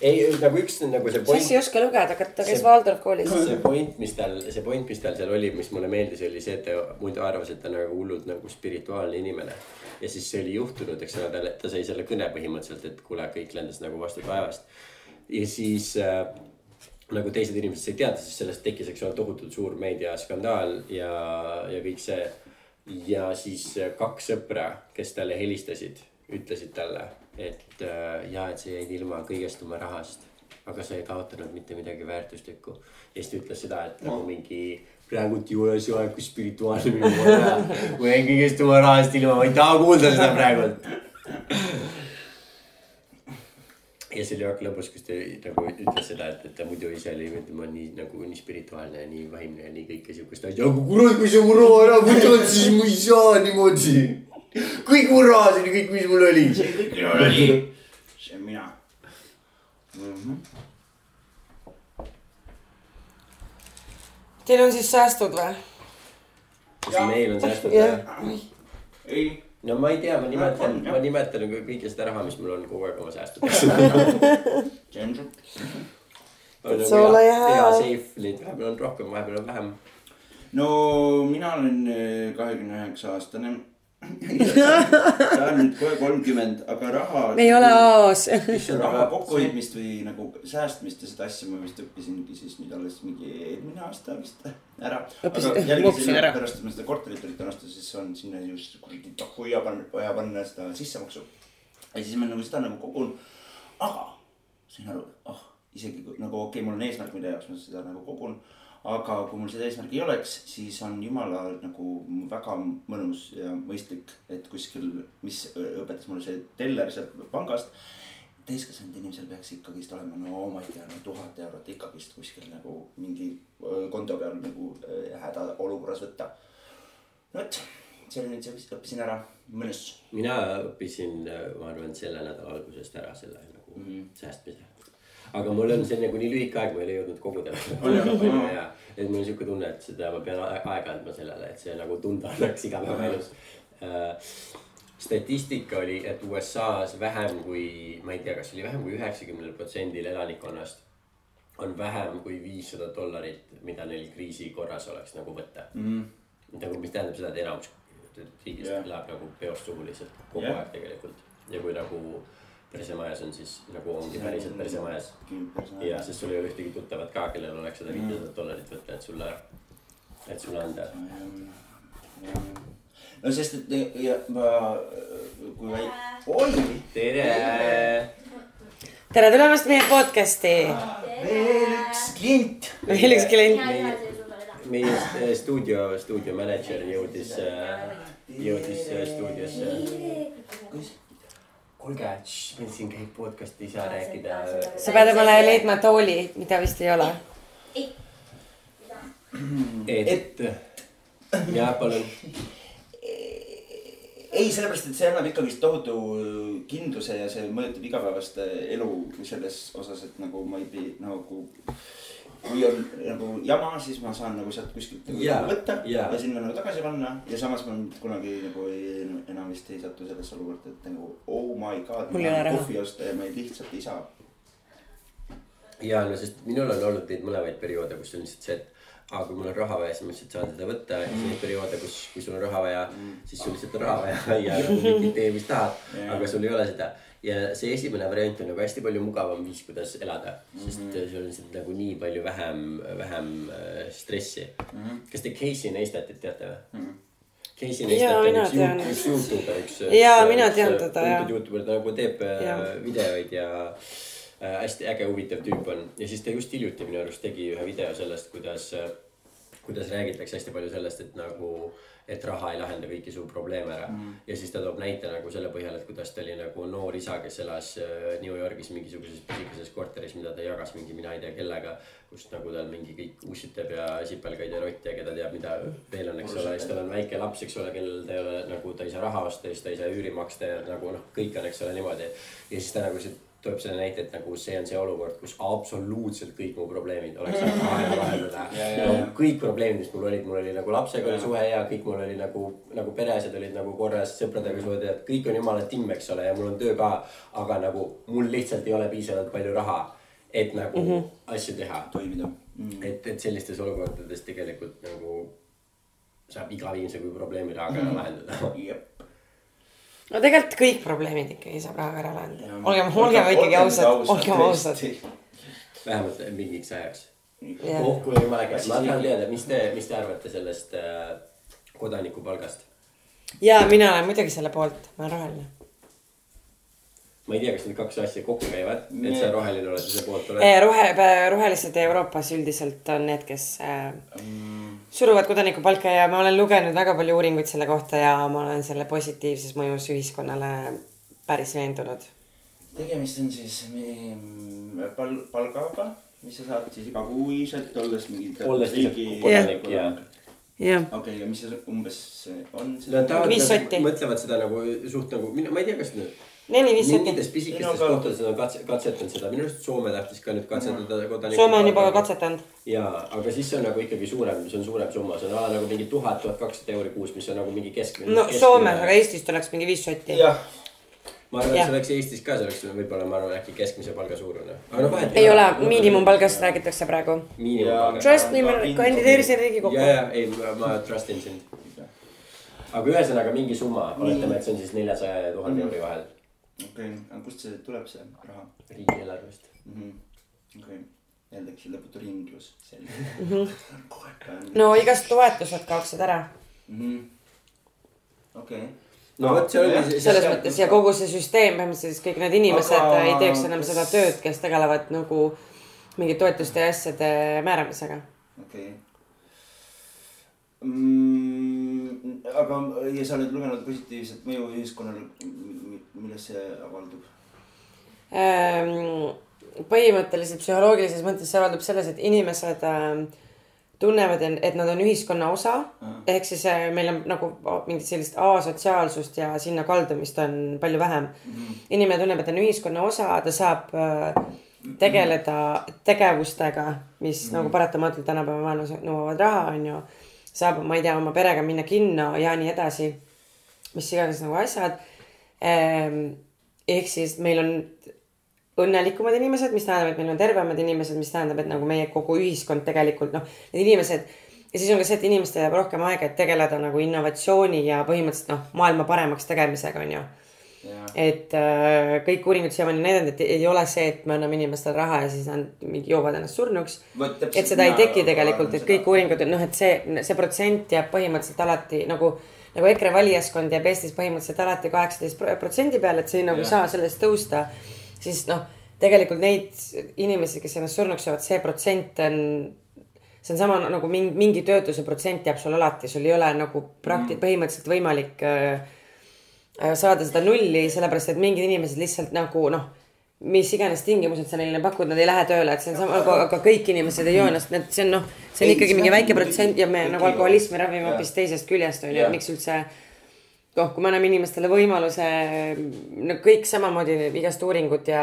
ei, nagu üks nagu see point ei, oska lugeda, aga ta käis See- Waldorf koolis. see point, mis tal, see point, mis tal seal oli, mis mulle meeldis, oli see, et ta muidu arvas, et ta on nagu hullult nagu spirituaalne inimene. ja siis see oli juhtunud, eks ole, ta sai selle kõne põhimõtteliselt, et kuule, kõik lendas nagu vastu taevast. ja siis äh, nagu teised inimesed sai teada, siis sellest tekkis, eks ole, tohutult suur meediaskandaal ja, ja kõik see. ja siis äh, kaks sõpra, kes talle helistasid, ütlesid talle, et äh, ja, et sa jäid ilma kõigest oma rahast, aga sa ei kaotanud mitte midagi väärtuslikku. ja siis ta ütles seda, et nagu mingi praegult ei ole see aeg, kus spirituaalne minu poole läheb. ma jäin kõigest oma rahast ilma, ma ei taha kuulda seda praegult ja see oli väga lõbus, kus ta nagu ütles seda, et, et ta muidu ise oli, ütleme nii nagu nii spirituaalne ja nii vaimne ja nii kõike siukest asja. aga kurat, kui sa mu raha ära võtad, siis ma ei saa niimoodi. kõik mu raha, see oli kõik, mis mul oli. see kõik minul oli. see olen mina mm. -hmm. Teil on siis säästud või? meil on säästud või?, ei, no ma ei tea, ma nimetan On,, jah. ma nimetan kõike seda raha, mis mul on kogu aeg oma säästudes. see on sul. Täitsa ole hea. hea safe, neid vahepeal on rohkem, vahepeal on vähem. no mina olen kahekümne üheksa aastane. Saan nüüd kohe kolmkümmend, aga raha. me ei ole A-s. raha kokkuhoidmist või nagu säästmist ja seda asja ma vist õppisingi siis nüüd alles mingi eelmine aasta vist ära. Õppisid- aga ma seda korterit üritan osta, siis on sinna just kuradi takuja panna, vaja panna seda sissemaksu. ja siis ma nagu seda nagu kogun. aga sain aru, ah isegi kui nagu okei okay,, mul on eesmärk, mille jaoks ma seda nagu kogun. Aga kui mul seda eesmärki ei oleks, siis on jumala nagu väga mõnus ja mõistlik, et kuskil, mis õpetas mulle see teller sealt pangast täiskasvanud inimesel peaks ikkagist olema, no ma ei tea, no tuhat eurot ikkagist kuskil nagu mingi konto peal nagu hädaolukorras võtta. no vot, see oli nüüd see, õppisin ära, mõnus. mina õppisin, ma arvan, selle nädala algusest ära selle nagu mm. -hmm. säästmise. Aga mul on see nagu nii lühike aeg, ma ei ole jõudnud koguda On et mul on siuke tunne, et seda ma pean aeg- aega andma sellele, et see nagu tunda annaks igapäevaelus. statistika oli, et USA-s vähem kui, ma ei tea, kas oli vähem kui üheksakümnel protsendil elanikkonnast on vähem kui viissada dollarit, mida neil kriisi korras oleks nagu võtta Mm. nagu, mis tähendab seda, et enamus riigist yeah. läheb nagu peost suhu lihtsalt kogu yeah. aeg tegelikult. ja kui nagu persemajas on, siis nagu ongi päriselt persemajas. ja sest sul ei ole ühtegi tuttavat ka, kellel oleks seda viitesadat dollarit võtta, et sulle, et sulle anda. no sest, et ja ma, kui väi-, oi, tere. tere tulemast meie podcast'i. veel üks klient. veel üks klient. meie stuudio, stuudio mänedžer jõudis äh, jõudis äh, stuudiosse. kus? kuulge, meil siin käib podcast'i, ei saa rääkida. sa pead omale leidma tooli, mida vist ei ole. et, jah, palun. ei, sellepärast, et see annab ikkagist tohutu kindluse ja see mõjutab igapäevast elu selles osas, et nagu ma ei pea nagu. Kui on nagu jama, siis ma saan nagu sealt kuskilt nagu Jaa, võtta jaa. ja sinna nagu tagasi panna ja samas ma kunagi nagu ei, enam vist ei satu sellesse olukorda, et nagu oh my god. Ole raha. kohvi osta ja ma ei- lihtsalt ei saa. ja no sest minul on olnud neid mõlemaid perioode, kus on lihtsalt see, et aga kui mul on raha vaja, siis ma lihtsalt saan seda võtta ja siis neid perioode, kus, kui sul on raha vaja, siis sul lihtsalt on raha vaja ja nagu tee, mis tahad, Jaa. aga sul ei ole seda. Ja see esimene variant on nagu hästi palju mugavam viis, kuidas elada, sest sul on lihtsalt nagu nii palju vähem, vähem äh, stressi. kas te Casey Neistatit teate või? Casey Jaa, Neistat on mina üks, tean. üks Youtuber, üks. Jaa, mina tean teda, jah. Youtuber, ta nagu teeb äh, Jaa. videoid ja äh, hästi äge, huvitav tüüp on ja siis ta just hiljuti minu arust tegi ühe video sellest, kuidas, kuidas räägitakse hästi palju sellest, et nagu, et raha ei lahenda kõiki su probleeme ära mm.. ja siis ta toob näite nagu selle põhjal, et kuidas ta oli nagu noor isa, kes elas äh, New Yorgis mingisuguses pisikeses korteris, mida ta jagas mingi mina ei tea kellega. kust nagu tal mingi kõik ussitab ja sipelgaid ja rotte ja keda teab, mida veel on, eks ole, siis tal on väike laps, eks ole, kellel ta ei ole nagu, ta ei saa raha osta ja siis ta ei saa üüri maksta ja nagu noh, kõik on, eks ole, niimoodi. ja siis ta nagu lihtsalt tuleb selle näite, et nagu see on see olukord, kus absoluutselt kõik mu probleemid oleks saanud vahele lahendada Ja, ja, no, kõik probleemid, mis mul olid, mul oli nagu lapsega oli suhe hea, kõik mul oli nagu, nagu pereasjad olid nagu korras, sõpradega suhted, et kõik on jumala timm, eks ole, ja mul on töö ka. aga nagu mul lihtsalt ei ole piisavalt palju raha, et nagu mm -hmm. asju teha. toimida mm.. et, et sellistes olukordades tegelikult nagu saab iga viimse kui probleemi rahaga ära lahendada. jep. No tegelikult kõik probleemid ikkagi saab rahaga ära lahendada olgem, olgem ikkagi ausad, olgem ausad. vähemalt mingiks ajaks. Jah. oh, kuule jumala äge, ma tahan teada, mis te, mis te arvate sellest äh, kodanikupalgast? ja mina olen muidugi selle poolt, ma olen roheline. ma ei tea, kas need kaks asja kokku käivad, et sa roheline oled ja sa poolt oled. rohe, rohelised Euroopas üldiselt on need, kes äh, Mm, suruvad kodanikupalka ja ma olen lugenud väga palju uuringuid selle kohta ja ma olen selle positiivses mõjus ühiskonnale päris veendunud. tegemist on siis pal-, palgaga, mis sa saad siis igakuiselt, olles mingi. olles lihtsalt kodanik ja. jah, okei, ja mis see umbes on? Nad tahavad, Viis nad sotti. mõtlevad seda nagu suht nagu, ma ei tea, kas nüüd neli-viis sotti. mingites pisikestes kohtades on katse, katsetanud seda, minu arust Soome tahtis ka nüüd katsetada kodanikku. Soome on juba ka. katsetanud. jaa, aga siis see on nagu ikkagi suurem, see on suurem summa, see on ala nagu mingi tuhat, tuhat kakssada euri kuus, mis on nagu mingi keskmine. no Soomes, aga Eestist oleks mingi viis sotti. jah, ma arvan, et see oleks Eestis ka, see oleks võib-olla, ma arvan, äkki keskmise palga suurune. aga no vahet ei ole, miinimumpalgast räägitakse praegu. Trust me, ma kandideerisin ja, Riigikokku. ja ei, ma trustin sind. aga ühesõnaga mingi summa, oletame, et see on siis neljasaja ja tuhande euri vahel okei, aga kust see tuleb, see raha riigieelarvest. mm -hmm.? okei, jällegi lõputu ringlus, aeg. no igast toetused kaoksid ära. Mhm. okei. no vot, see ongi. selles mõttes ja kogu see süsteem põhimõtteliselt kõik need inimesed Aga ei teeks enam seda tööd, kes tegelevad nagu mingi toetuste ja asjade määramisega. okei mm,. aga, ja sa oled lugenud positiivset mõju ühiskonnale, milles see avaldub? Ehm, põhimõtteliselt psühholoogilises mõttes see avaldub selles, et inimesed ähm, tunnevad, et nad on ühiskonna osa. ehk siis äh, meil on nagu mingit sellist asotsiaalsust ja sinna kaldumist on palju vähem. inimene tunneb, et ta on ühiskonna osa, ta saab äh, tegeleda tegevustega, mis mm. nagu paratamatult tänapäeva maailmas nõuavad raha, onju. saab, ma ei tea, oma perega minna kinno ja nii edasi. mis iganes nagu asjad. Ehk siis meil on õnnelikumad inimesed, mis tähendab, et meil on tervemad inimesed, mis tähendab, et nagu meie kogu ühiskond tegelikult noh, need inimesed. ja siis on ka see, et inimestel jääb rohkem aega, et tegeleda nagu innovatsiooni ja põhimõtteliselt noh, maailma paremaks tegemisega on ju. et äh, kõik uuringud siiamaani näidanud, et ei ole see, et me anname inimestele raha ja siis nad mingi joovad ennast surnuks. et seda ei teki tegelikult, et kõik uuringud, noh, et see, see protsent jääb põhimõtteliselt alati nagu, nagu EKRE valijaskond jääb Eestis põhimõtteliselt alati kaheksateist protsendi peale, et sa ei nagu Jah. saa sellest tõusta. siis noh, tegelikult neid inimesi, kes ennast surnuks joovad, see protsent on, see on sama nagu mingi, mingi töötuse protsent jääb sul alati, sul ei ole nagu prakti- mm., põhimõtteliselt võimalik äh, äh, saada seda nulli, sellepärast et mingid inimesed lihtsalt nagu noh mis iganes tingimused sa neile pakud, nad ei lähe tööle, et see on sama, aga, aga kõik inimesed ei joo ennast, need, see on noh, see on ikkagi mingi väike protsent ja me nagu alkoholismi ravime hoopis teisest küljest on ju, et miks üldse. noh, kui me anname inimestele võimaluse, no kõik samamoodi igast uuringut ja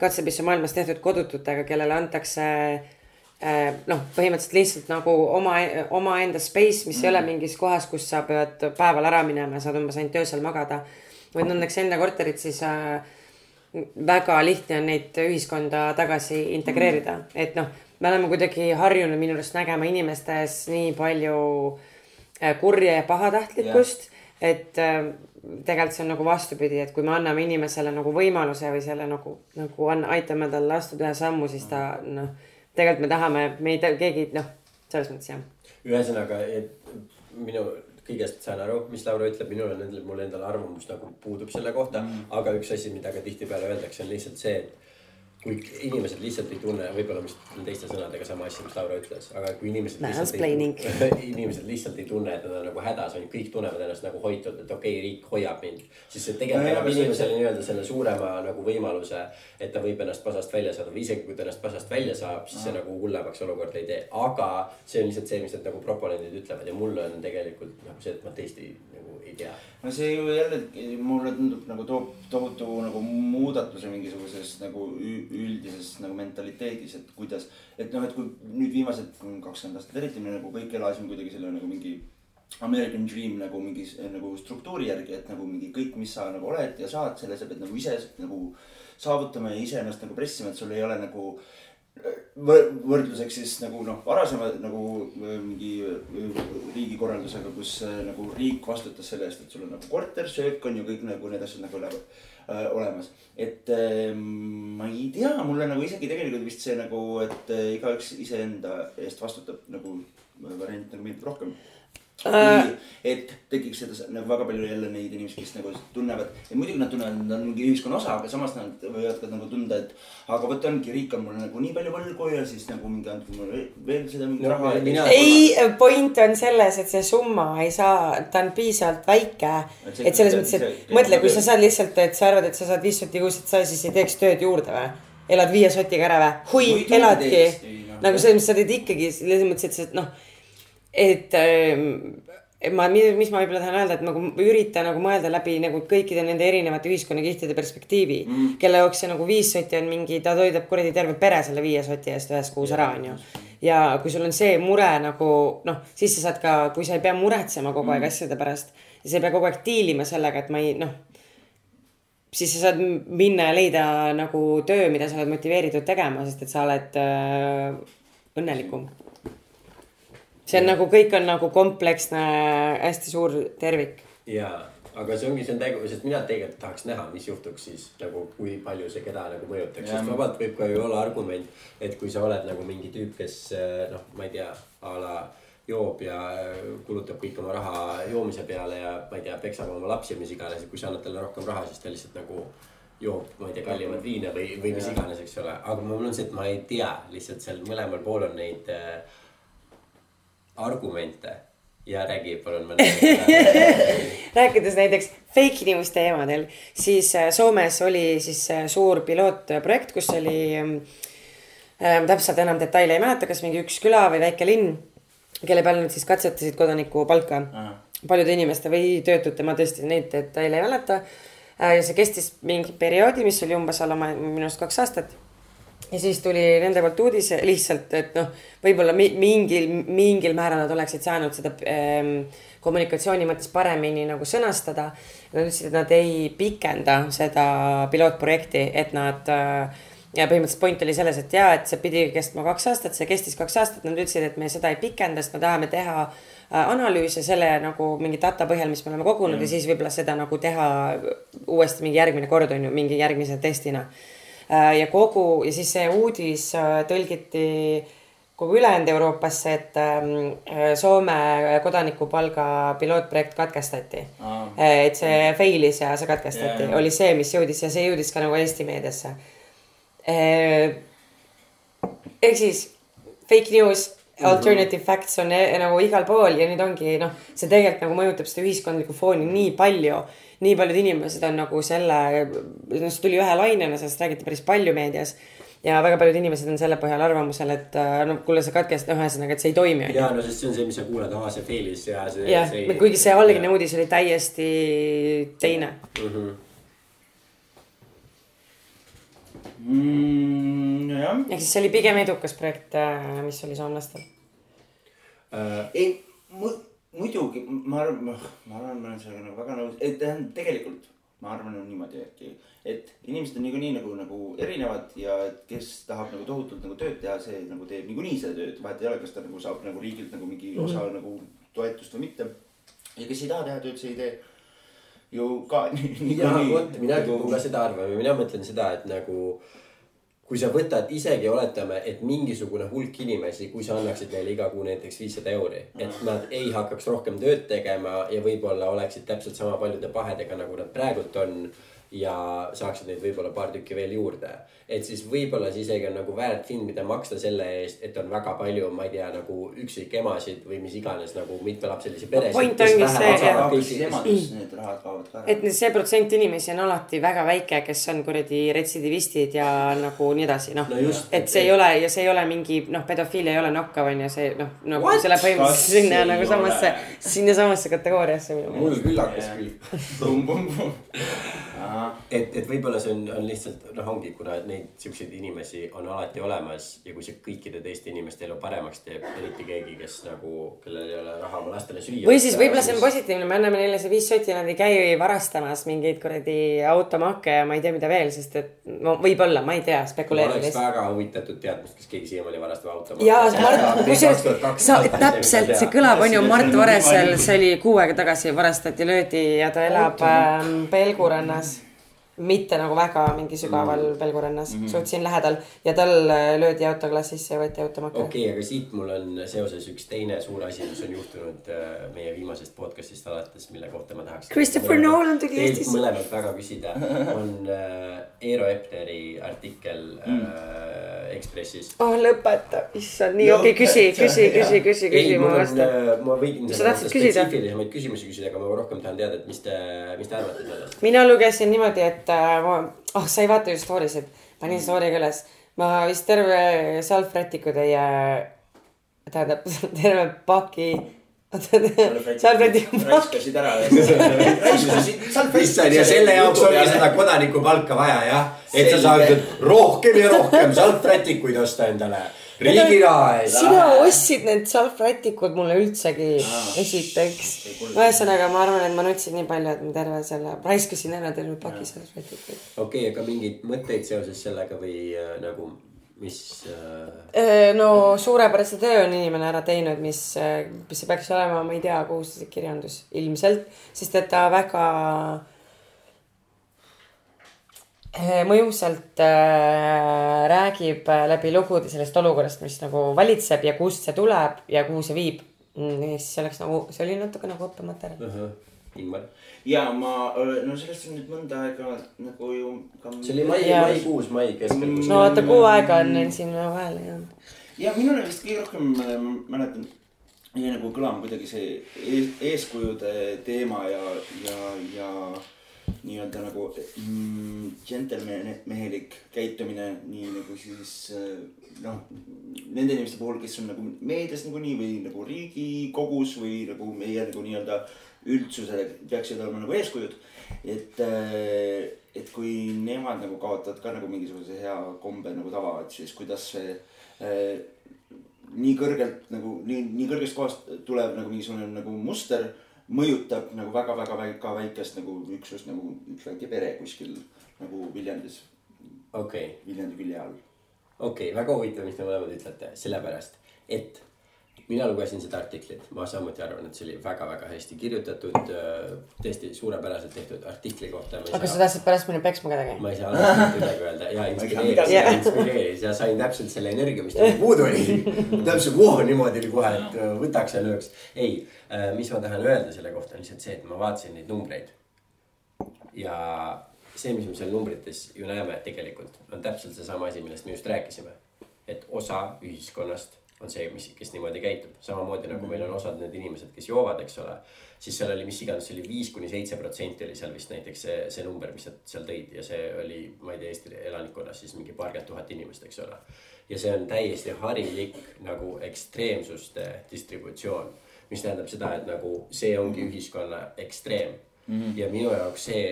katsepissu maailmas tehtud kodututega, kellele antakse eh, noh, põhimõtteliselt lihtsalt nagu oma, omaenda space, mis mm. ei ole mm. mingis kohas, kus sa pead päeval ära minema ja saad umbes ainult öösel magada. vaid õnneks enda korterit siis äh, väga lihtne on neid ühiskonda tagasi integreerida mm., et noh, me oleme kuidagi harjunud minu arust nägema inimestes nii palju äh, kurja ja pahatahtlikkust yeah., et äh, tegelikult see on nagu vastupidi, et kui me anname inimesele nagu võimaluse või selle nagu, nagu anna, aitame tal astuda ühe sammu, siis ta noh, tegelikult me tahame, me ei, keegi noh, selles mõttes jah. ühesõnaga, et minu kõigest saan aru, mis Laura ütleb, minul on endal, mul endal arvamus nagu puudub selle kohta mm.. aga üks asi, mida ka tihtipeale öeldakse, on lihtsalt see, et kui inimesed lihtsalt ei tunne, võib-olla vist teiste sõnadega sama asi, mis Laura ütles, aga kui inimesed lihtsalt ei, inimesed lihtsalt ei tunne, et nad on nagu hädas, on ju, kõik tunnevad ennast nagu hoitud, et okei okay,, riik hoiab mind. siis see tegelikult annab inimesele nii-öelda selle suurema nagu võimaluse, et ta võib ennast pasast välja saada või isegi kui ta ennast pasast välja saab, siis see nagu hullemaks olukorda ei tee. aga see on lihtsalt see, mis need nagu proponendid ütlevad ja mul on tegelikult nagu see, et ma tõesti. No see ju jällegi mulle tundub nagu toob tohutu nagu muudatuse mingisuguses nagu üldises nagu mentaliteedis, et kuidas. et noh, et kui nüüd viimased kakskümmend aastat eriti me nagu kõik elasime kuidagi selle nagu mingi American Dream nagu mingi nagu struktuuri järgi, et nagu mingi kõik, mis sa nagu oled ja saad, selle sa pead nagu ise nagu saavutama ja iseennast nagu pressima, et sul ei ole nagu äh, võrdluseks siis nagu noh, varasema nagu äh, mingi äh, riigikorraldusega, kus äh, nagu riik vastutas selle eest, et sul on nagu korter, söök on ju kõik nagu need asjad nagu lähevad äh, olemas. et äh, ma ei tea, mulle nagu isegi tegelikult vist see nagu, et äh, igaüks iseenda eest vastutab nagu variant nagu meeldib rohkem Äh, et tekiks seda nagu väga palju jälle neid inimesi, kes nagu tunnevad, et muidugi nad tunnevad, et nad on mingi ühiskonna osa, aga samas nad võivad ka nagu tunda, et. aga vot ongi, riik on mulle nagu nii palju võlgu ja siis nagu mingi andke mulle veel seda mingi no, raha. ei, point on selles, et see summa ei saa, ta on piisavalt väike. et selles mõttes, et mõtle, kui sa saad lihtsalt, et sa arvad, et sa saad viis sotti kuus, et sa siis ei teeks tööd juurde või? elad viie sotiga ära või? hui, eladki. nagu selles mõttes sa teed ikkagi selles mõttes, et sa noh et äh, ma, mis ma võib-olla tahan öelda, et nagu ürita nagu mõelda läbi nagu kõikide nende erinevate ühiskonnakihtide perspektiivi mm.. kelle jaoks see nagu viis sotti on mingi, ta toidab kuradi terve pere selle viie soti eest ühes kuus ära, onju. ja kui sul on see mure nagu noh, siis sa saad ka, kui sa ei pea muretsema kogu aeg mm. asjade pärast ja sa ei pea kogu aeg diilima sellega, et ma ei noh siis sa saad minna ja leida nagu töö, mida sa oled motiveeritud tegema, sest et sa oled äh, õnnelikum see on nagu kõik on nagu kompleksne, hästi suur tervik. ja, aga see ongi, see on tegu, sest mina tegelikult tahaks näha, mis juhtuks siis nagu, kui palju see keda nagu mõjutaks, sest vabalt võib ka ju olla argument, et kui sa oled nagu mingi tüüp, kes noh, ma ei tea, a la joob ja kulutab kõik oma raha joomise peale ja ma ei tea, peksab oma lapsi ja mis iganes, et kui sa annad talle rohkem raha, siis ta lihtsalt nagu joob, ma ei tea, kallimat viina või, või mis iganes, eks ole, aga mul on see, et ma ei tea, lihtsalt seal mõlemal pool on neid äh, argumente ja räägi palun mõne rääkides näiteks fake news teemadel, siis äh, Soomes oli siis äh, suur pilootprojekt, kus oli äh,. täpselt enam detaile ei mäleta, kas mingi üks küla või väike linn, kelle peal nad siis katsetasid kodaniku palka. -huh. paljude inimeste või töötute, ma tõesti neid detaile ei mäleta äh,. ja see kestis mingi perioodi, mis oli umbes alla minu arust kaks aastat ja siis tuli nende poolt uudis lihtsalt, et noh, võib-olla mingil, mingil määral nad oleksid saanud seda ähm, kommunikatsiooni mõttes paremini nagu sõnastada. Nad ütlesid, et nad ei pikenda seda pilootprojekti, et nad äh, ja põhimõtteliselt point oli selles, et jaa, et see pidi kestma kaks aastat, see kestis kaks aastat, nad ütlesid, et me seda ei pikenda, sest me tahame teha äh, analüüse selle nagu mingi data põhjal, mis me oleme kogunud mm. ja siis võib-olla seda nagu teha uuesti mingi järgmine kord on ju, mingi järgmise testina ja kogu ja siis see uudis äh, tõlgiti kogu ülejäänud Euroopasse, et ähm, äh, Soome kodanikupalga pilootprojekt katkestati ah.. et see fail'is ja see katkestati yeah., oli see, mis jõudis ja see jõudis ka nagu Eesti meediasse. ehk siis fake news alternative facts on e nagu igal pool ja nüüd ongi noh, see tegelikult nagu mõjutab seda ühiskondlikku fooni nii palju. Nii paljud inimesed on nagu selle, noh see tuli ühe lainena, sellest räägiti päris palju meedias ja väga paljud inimesed on selle põhjal arvamusel, et äh, no kuule, sa katkestad, ühesõnaga, et see ei toimi. ja no sest see on see, mis sa kuuled, aa see fail'is ja see. jah, kuigi see algne uudis oli täiesti teine mm. -hmm. mm,. jah. ehk siis see oli pigem edukas projekt, äh, mis oli soomlastel uh,. ei, muidugi ma arvan, ma arvan, ma olen sellega nagu väga nõus, et tähendab tegelikult ma arvan, on niimoodi äkki, et inimesed on niikuinii nagu, nagu erinevad ja et kes tahab nagu tohutult nagu tööd teha, see nagu teeb niikuinii seda tööd, vahet ei ole, kas ta nagu saab nagu riigilt nagu mingi mm -hmm. osa nagu toetust või mitte. ja kes ei taha teha tööd, see ei tee ju ka niikuinii. jaa, vot mina kipun ka seda arvama, mina mõtlen seda, et nagu kui sa võtad isegi oletame, et mingisugune hulk inimesi, kui sa annaksid neile iga kuu näiteks viissada euri, et nad ei hakkaks rohkem tööd tegema ja võib-olla oleksid täpselt sama paljude pahedega, nagu nad praegult on ja saaksid neid võib-olla paar tükki veel juurde. Et siis võib-olla see isegi on nagu väärt hind, mida maksta selle eest, et on väga palju, ma ei tea, nagu üksikemasid või mis iganes nagu mitmelapselisi peresid. see, et, see protsent inimesi on alati väga väike, kes on kuradi retsidivistid ja nagu nii edasi, noh. No. et see ei ole ja see ei ole mingi noh, pedofiilia ei ole nokkav on ju, see noh, nagu see läheb põhimõtteliselt sinna nagu samasse, sinnasamasse kategooriasse. mul küll. Hakkas küll et, et võib-olla see on, on lihtsalt noh, ongi, kuna neid siukseid inimesi on alati olemas ja kui see kõikide teiste inimeste elu paremaks teeb, eriti keegi, kes nagu, kellel ei ole raha oma lastele süüa. või siis võib-olla see on positiivne, me anname neile see viis sotti, nad ei käi varastamas mingeid kuradi automakke ja ma ei tea, mida veel, sest et no võib-olla, ma ei tea, spekuleerin. ma oleks väga huvitatud teadmist, kas keegi siiamaani varastab automakke. ja Mart, kusjuures sa täpselt, see kõlab, on ju, Mart Varesel, see oli kuu aega tagasi varastati, löödi ja ta elab äh, Pelgurannas mitte nagu väga mingi sügaval mm. pelgurannas mm, -hmm. suht siin lähedal ja tal äh, löödi autoklassisse ja võeti automakka. okei okay,, aga siit mul on seoses üks teine suur asi, mis on juhtunud äh, meie viimasest podcast'ist alates, mille kohta ma tahaks. Christopher Nolan tuli Eestisse. mõlemalt väga küsida, on äh, Eero Epneri artikkel mm. äh, Ekspressis. oh lõpeta, issand, nii okei okay,, küsi, küsi, küsi, küsi, küsi, ma vastan. Ma võin. sa tahtsid küsida? spetsiifilisemaid küsimusi küsida, aga ma rohkem tahan teada, et mis te, mis te arvate sellest. mina lugesin niimoodi, et äh, ma, oh sa ei vaata ju story sid, panin story ka üles. ma vist terve Self-Rätiku teie, tähendab terve paki salvrätiku raiskasid ära. issand ja selle jaoks ongi seda kodanikupalka vaja jah, et sa saaksid rohkem ja rohkem salvrätikuid osta endale riigi raha eest. sina ostsid need salvrätikud mulle üldsegi ah, esiteks. ühesõnaga, ma arvan, et ma nutsin nii palju, et ma terve selle, raiskasin ära terve paki salvrätikuid. okei okay,, aga mingeid mõtteid seoses sellega või äh, nagu, mis äh...? no suurepärase töö on inimene ära teinud, mis, äh, mis see peaks olema, ma ei tea, kohustuslik kirjandus ilmselt, sest et ta väga Eh, mõjusalt äh, räägib äh, läbi lugude sellest olukorrast, mis nagu valitseb ja kust see tuleb ja kuhu see viib mm,. siis see oleks nagu, see oli natuke nagu õppematerjal uh. -huh. Ingmar? ja ma, no sellest on nüüd mõnda aega nagu ju ka.... see oli mai, maikuus, mai keskel. no vaata, kuu aega on neil siin vahele jäänud. ja minule vist kõige rohkem mäletan jäi nagu kõlama kuidagi see ees, eeskujude teema ja, ja, ja nii-öelda nagu mm, džentelmehelik käitumine, nii nagu siis noh, nende inimeste puhul, kes on nagu meedias nagunii või nagu riigikogus või nagu meie nagu nii-öelda üldsusele peaksid olema nagu eeskujud. et, et kui nemad nagu kaotavad ka nagu mingisuguse hea kombe nagu tava, et siis kuidas see eh, nii kõrgelt nagu nii, nii kõrgest kohast tuleb nagu mingisugune nagu muster mõjutab nagu väga-väga väika väikest nagu üksust nagu üks väike pere kuskil nagu Viljandis. okei okay.. Viljandi külje all. okei okay,, väga huvitav, mis te mõlemad ütlete, sellepärast et mina lugesin seda artiklit, ma samuti arvan, et see oli väga-väga hästi kirjutatud, äh, tõesti suurepäraselt tehtud artikli kohta. aga sa tahtsid pärast minna peksma kedagi? ma ei saa alati midagi öelda ja inspireeris ja inspireeris ja sain täpselt selle energia, mis tal puudu oli. täpselt voh niimoodi oli kohe, et äh, võtaks ja lööks. ei, äh, mis ma tahan öelda selle kohta on lihtsalt see, et ma vaatasin neid numbreid. ja see, mis me seal numbrites ju näeme tegelikult on täpselt seesama asi, millest me just rääkisime. et osa ühiskonnast on see, mis, kes niimoodi käitub, samamoodi nagu meil on osad need inimesed, kes joovad, eks ole. siis seal oli, mis iganes, see oli viis kuni seitse protsenti oli seal vist näiteks see, see number, mis sa seal tõid ja see oli, ma ei tea, Eesti elanikkonnas siis mingi paarkümmend tuhat inimest, eks ole. ja see on täiesti harilik nagu ekstreemsuste distributsioon, mis tähendab seda, et nagu see ongi ühiskonna ekstreem mm. -hmm. ja minu jaoks see,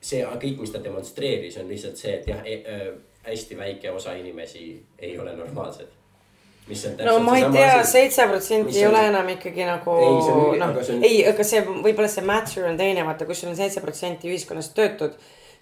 see kõik, mis ta demonstreeris, on lihtsalt see, et jah e, äh, hästi väike osa inimesi ei ole normaalsed no ma ei tea, seitse protsenti ei ole enam ikkagi nagu noh, ei, aga see võib-olla see matter on teine, vaata, kui sul on seitse protsenti ühiskonnast töötud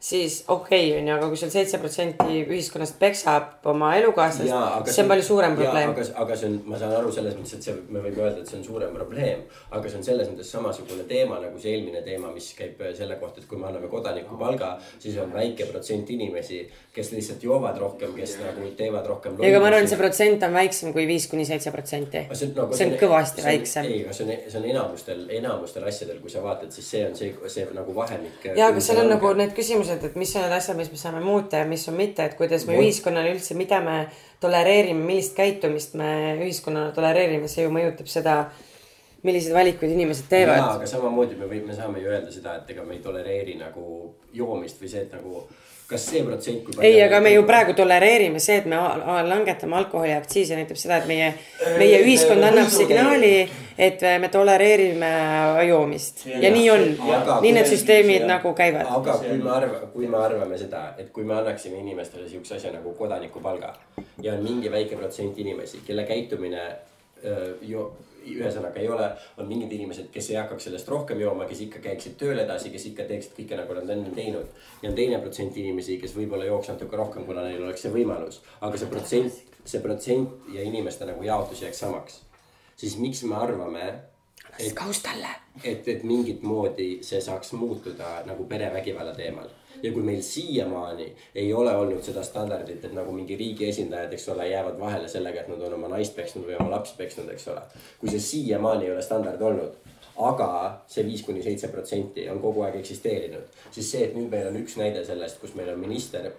siis okei okay, on ju, aga kui sul seitse protsenti ühiskonnast peksab oma elukaaslast, siis see on palju suurem probleem. aga, aga see on, ma saan aru selles mõttes, et see, me võime öelda, et see on suurem probleem. aga see on selles mõttes samasugune teema nagu see eelmine teema, mis käib selle kohta, et kui me anname kodanikupalga, siis on väike protsent inimesi, kes lihtsalt joovad rohkem, kes nagu teevad rohkem. ei, aga ma arvan, see protsent on väiksem kui viis kuni seitse protsenti. see on, no, see on kõvasti see on, väiksem. ei, aga see on, see on enamustel, enamustel asjadel, kui sa vaatad, siis see on see, see nagu vahemik. ja, aga seal on nagu need küsimused küsimused, et mis on need asjad, mis me saame muuta ja mis on mitte, et kuidas me ühiskonnale üldse, mida me tolereerime, millist käitumist me ühiskonnana tolereerime, see ju mõjutab seda, milliseid valikuid inimesed teevad. jaa, aga samamoodi me võime, me saame ju öelda seda, et ega me ei tolereeri nagu joomist või see, et nagu kas see protsent. ei, aga me ju praegu tolereerime see, et me langetame alkoholiaktsiisi, näitab seda, et meie, meie ühiskond annab signaali, et me tolereerime joomist ja, ja nii on. nii need süsteemid ja, nagu käivad. aga kui me arvame, kui me arvame seda, et kui me annaksime inimestele siukse asja nagu kodanikupalga ja on mingi väike protsent inimesi, kelle käitumine öö, jo, ühesõnaga ei ole, on mingid inimesed, kes ei hakkaks sellest rohkem jooma, kes ikka käiksid tööl edasi, kes ikka teeksid kõike nagu nad enne teinud. ja on teine protsent inimesi, kes võib-olla jooks natuke rohkem, kuna neil oleks see võimalus. aga see protsent, see protsent ja inimeste nagu jaotus jääks samaks. siis miks me arvame, et, et, et mingit moodi see saaks muutuda nagu perevägivalla teemal ja kui meil siiamaani ei ole olnud seda standardit, et nagu mingi riigi esindajad, eks ole, jäävad vahele sellega, et nad on oma naist peksnud või oma lapsi peksnud, eks ole. kui see siiamaani ei ole standard olnud, aga see viis kuni seitse protsenti on kogu aeg eksisteerinud, siis see, et nüüd meil on üks näide sellest, kus meil on minister,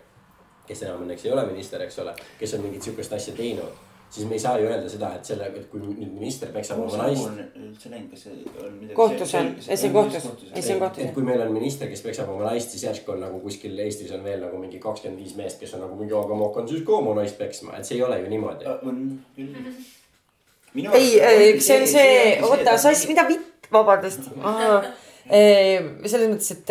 kes enam õnneks ei ole minister, eks ole, kes on mingit sihukest asja teinud siis me ei saa ju öelda seda, et selle, et kui nüüd minister peksab oma naist. üldse läinud, kas see on midagi. kohtus on, ei see on kohtus, ei see on kohtus. et kui meil on minister, kes peksab oma naist, siis järsku on nagu kuskil Eestis on veel nagu mingi kakskümmend viis meest, kes on nagu mingi, aga ma hakkan siis ka oma naist peksma, et see ei ole ju niimoodi. on küll. ei, see on see, oota, sa, mida vitt, vabandust. selles mõttes, et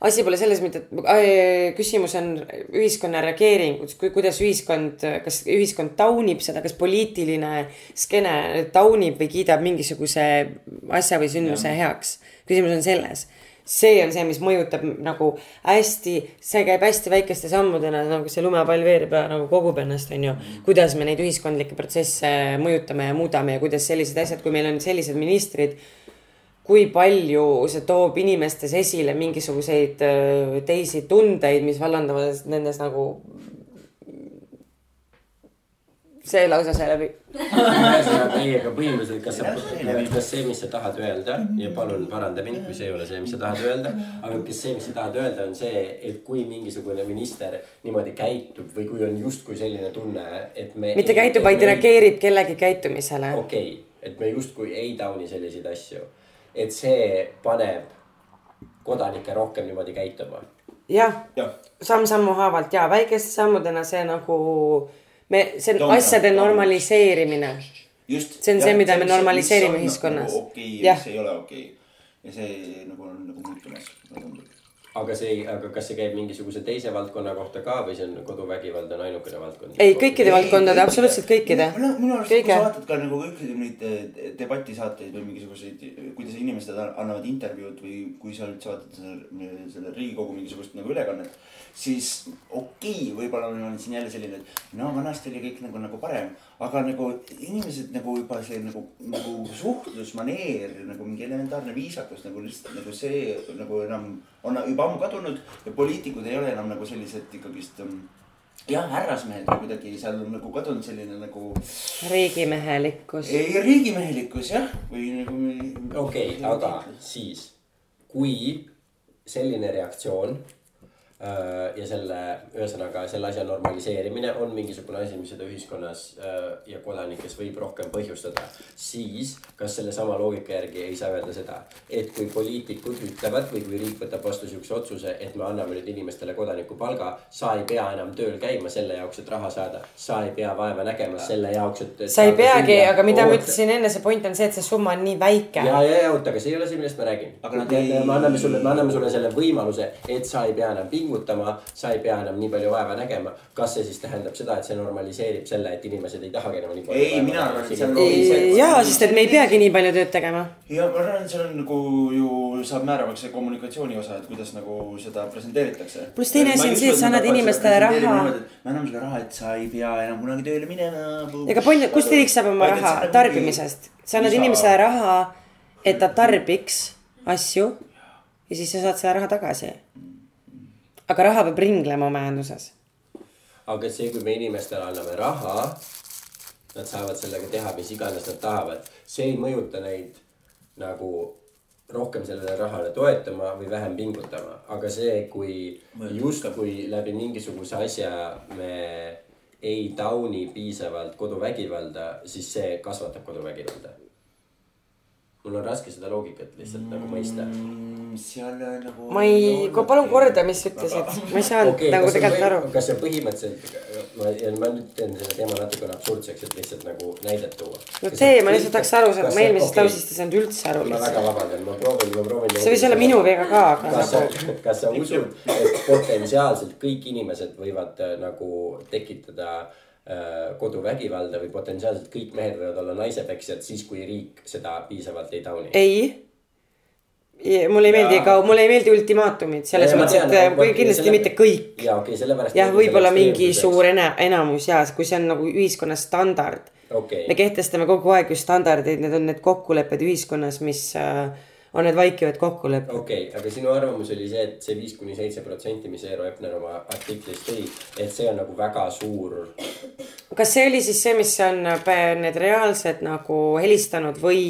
asi pole selles mitte, et küsimus on ühiskonna reageeringus, kuidas ühiskond, kas ühiskond taunib seda, kas poliitiline skeene taunib või kiidab mingisuguse asja või sündmuse heaks. küsimus on selles see on see, mis mõjutab nagu hästi, see käib hästi väikeste sammudena, nagu see lumepall veereb ja nagu kogub ennast, on ju. kuidas me neid ühiskondlikke protsesse mõjutame ja muudame ja kuidas sellised asjad, kui meil on sellised ministrid kui palju see toob inimestes esile mingisuguseid äh, teisi tundeid, mis vallandavad nendes nagu. see lause sai läbi. ühesõnaga ei, aga põhimõtteliselt, kas sa, kas see, mis sa tahad öelda ja palun paranda mind, kui see ei ole see, mis sa tahad öelda. aga kas see, mis sa tahad öelda, on see, et kui mingisugune minister niimoodi käitub või kui on justkui selline tunne, et me. mitte käitub, vaid reageerib kellegi käitumisele. okei okay,, et me justkui ei tauni selliseid asju et see paneb kodanikke rohkem niimoodi käituma. jah ja., samm-sammu haavalt ja väikeste sammudena see nagu me, see on asjade normaliseerimine. see on ja, see, mida me normaliseerime ühiskonnas. Nagu okei okay, ja mis ei ole okei okay. ja see nagu on nagu muutumas, mulle tundub aga see aga kas see käib mingisuguse teise valdkonna kohta ka või see on koduvägivald on ainukene valdkond? ei, kõikide valdkondade, absoluutselt kõikide. minu arust, kui sa vaatad ka nagu kõiki neid eh, debatisaateid või mingisuguseid, kuidas inimesed annavad intervjuud või kui sa üldse vaatad selle, selle Riigikogu mingisugust nagu ülekannet. Siis okei okay,, võib-olla on siin jälle selline, et no vanasti oli kõik nagu, nagu parem aga nagu inimesed nagu juba see nagu, nagu suhtlusmaneer nagu mingi elementaarne viisakus nagu lihtsalt nagu see nagu enam on juba ammu kadunud ja poliitikud ei ole enam nagu sellised ikkagist um, jah, härrasmehed või kuidagi seal on nagu kadunud selline nagu. riigimehelikkus. ei, riigimehelikkus jah, või nagu. okei okay,, aga siis, kui selline reaktsioon ja selle, ühesõnaga selle asja normaliseerimine on mingisugune asi, mis seda ühiskonnas äh, ja kodanikes võib rohkem põhjustada. siis, kas sellesama loogika järgi ei saa öelda seda, et kui poliitikud ütlevad või kui riik võtab vastu siukse otsuse, et me anname nüüd inimestele kodanikupalga. sa ei pea enam tööl käima selle jaoks, et raha saada, sa ei pea vaeva nägema selle jaoks, et. sa ei peagi, aga mida ma ütlesin enne, see point on see, et see summa on nii väike. ja, ja, ja oota, aga see ei ole see, millest ma räägin. me, me anname sulle, me anname sulle selle võimaluse, et sa ei pea enam pingutama pingutama, sa ei pea enam nii palju vaeva nägema. kas see siis tähendab seda, et see normaliseerib selle, et inimesed ei tahagi enam nii palju? ei, mina arvan, et see on loogiline. jaa, sest et me ei peagi nii palju tööd tegema. ja ma arvan, et see on nagu ju saab määravaks see kommunikatsiooni osa, et kuidas nagu seda presenteeritakse. pluss teine asi on see, et sa annad inimestele raha. me anname sulle raha, et sa ei pea enam kunagi tööle minema. ega point, kust riik saab oma raha tarbimisest, sa annad inimesele raha, et ta tarbiks asju ja siis sa saad selle raha tagasi aga raha peab ringlema majanduses. aga see, kui me inimestele anname raha, nad saavad sellega teha, mis iganes nad tahavad, see ei mõjuta neid nagu rohkem sellele rahale toetama või vähem pingutama, aga see, kui justkui läbi mingisuguse asja me ei tauni piisavalt koduvägivalda, siis see kasvatab koduvägivalda mul on raske seda loogikat lihtsalt mm, nagu mõista. Mm, seal nagu. ma ei, palun korda, mis sa ütlesid, ma ei saanud okay, nagu tegelikult aru. kas see põhimõtteliselt, ma, ma nüüd teen selle teema natukene absurdseks, et lihtsalt nagu näidet tuua. no tee, ma lihtsalt tahaks aru saada, ma eelmisest okay, lausest ei saanud üldse aru. ma väga vabandan, ma proovin, ma proovin. see võis olla minu viga ka, aga. kas sa, nagu- kas sa usud, et potentsiaalselt kõik inimesed võivad äh, nagu tekitada Äh, koduvägivalda või potentsiaalselt kõik mehed võivad olla naisepeksjad siis, kui riik seda piisavalt ei tauni. ei. mulle ei meeldi ka, mulle ei meeldi ultimaatumid selles ja, mõttes, et tean, kui kindlasti selle... mitte kõik. ja okei okay,, sellepärast. jah, võib-olla mingi suur ena-, enamus ja kui see on nagu ühiskonna standard okay.. me kehtestame kogu aeg ju standardeid, need on need kokkulepped ühiskonnas, mis äh, on need vaikivad kokkulepped. okei okay,, aga sinu arvamus oli see, et see viis kuni seitse protsenti, mis Eero Epner oma artiklis tõi, et see on nagu väga suur. kas see oli siis see, mis on need reaalsed nagu helistanud või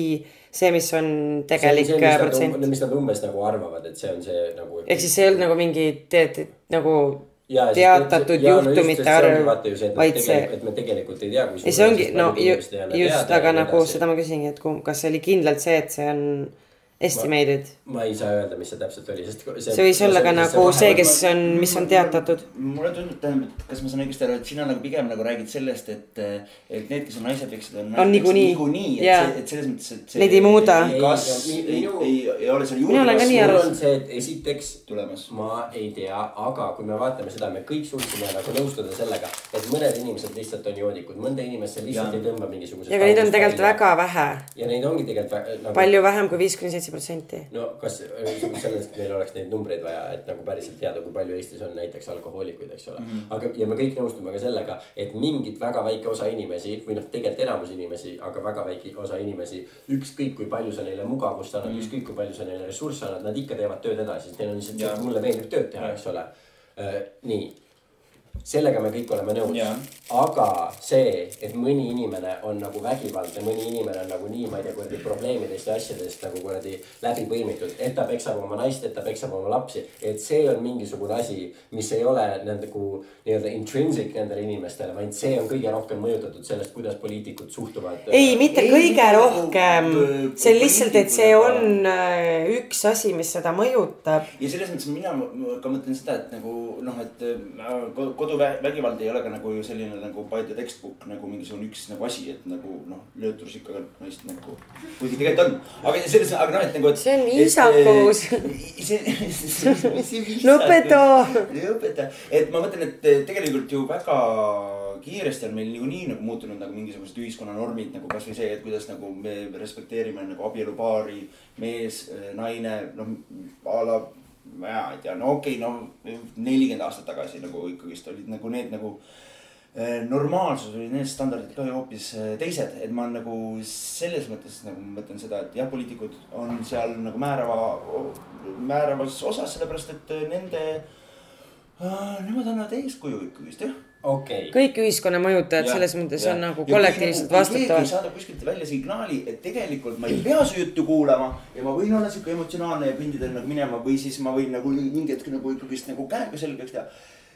see, mis on tegelik protsent? mis nad umbes nagu arvavad, et see on see nagu. ehk siis see ei olnud nagu mingi tead, nagu ja, teatatud ja, juhtumite no arv, vaid see. et me tegelikult ei tea, kui. ei, see ongi, no just, just, aga nagu seda ma küsingi, et kas see oli kindlalt see, et see on Estimated. ma ei saa öelda, mis see täpselt oli, sest see. see võis olla ka nagu see, kes on, mis on teatatud. mulle tundub, tähendab, et kas ma saan õigesti aru, et sina nagu pigem nagu räägid sellest, et, et need, kes on naisepeksid, on. on niikuinii. niikuinii, et, et selles mõttes, et see. Neid ei muuda. kas ei, ei, ei, ei ole seal juurde. mina olen ka nii aru. see, et esiteks. tulemas. ma ei tea, aga kui me vaatame seda, me kõik suutsime nagu nõustuda sellega, et mõned inimesed lihtsalt on joodikud, mõnda inimest see lihtsalt ja. ei tõmba mingisugusest. ja, aga neid on tegelikult väga vähe. ja neid ongi tegelikult nagu.... palju vähem kui viis kuni seitse protsenti. no kas sellest meil oleks neid numbreid vaja, et nagu päriselt teada, kui palju Eestis on näiteks alkohoolikuid, eks ole mm. -hmm. aga, ja me kõik nõustume ka sellega, et mingit väga väike osa inimesi või noh, tegelikult enamus inimesi, aga väga väike osa inimesi. ükskõik kui palju sa neile mugavust annad mm, -hmm. ükskõik kui palju sa neile ressursse annad, nad ikka teevad tööd edasi, sest neil on lihtsalt, mulle meeldib tööd teha, eks ole uh,. nii sellega me kõik oleme nõus. aga see, et mõni inimene on nagu vägivaldne, mõni inimene on nagu nii, ma ei tea, kuradi probleemidest ja asjadest nagu kuradi läbi põimitud, et ta peksab oma naist, et ta peksab oma lapsi. et see on mingisugune asi, mis ei ole nagu nii-öelda intrinsic nendele inimestele, vaid see on kõige rohkem mõjutatud sellest, kuidas poliitikud suhtuvad. ei, mitte ei, kõige rohkem, see on lihtsalt, et see on äh, üks asi, mis seda mõjutab. ja selles mõttes mina ka mõtlen seda, et nagu noh, et äh, koduvägivald ei ole ka nagu selline nagu by the textbook nagu mingisugune üks nagu asi, et nagu noh, lööturus ikka naist nagu. kuigi tegelikult on, aga selles, aga noh, et nagu, see on viisakus. lõpeta. lõpeta, et ma mõtlen, et tegelikult ju väga kiiresti on meil niikuinii nagu muutunud nagu mingisugused ühiskonnanormid nagu kasvõi see, et kuidas nagu me respekteerime nagu abielupaari, mees, naine, noh a la ma ei tea, no okei okay,, no nelikümmend aastat tagasi nagu ikkagist olid nagu need nagu eh, normaalsus või need standardid ka ju hoopis eh, teised, et ma nagu selles mõttes nagu mõtlen seda, et jah, poliitikud on seal nagu määrava, määravas osas, sellepärast et nende äh,, nemad annavad eeskuju ikkagist jah okay., kõik ühiskonna mõjutajad Jah, selles mõttes jah. on nagu Ja kollektiivselt vastutavad. saadab kuskilt välja signaali, et tegelikult ma ei pea su juttu kuulama ja ma võin olla sihuke emotsionaalne ja kõndida nagu minema või siis ma võin nagu mingi hetk nagu ikkagist nagu käega selgeks teha.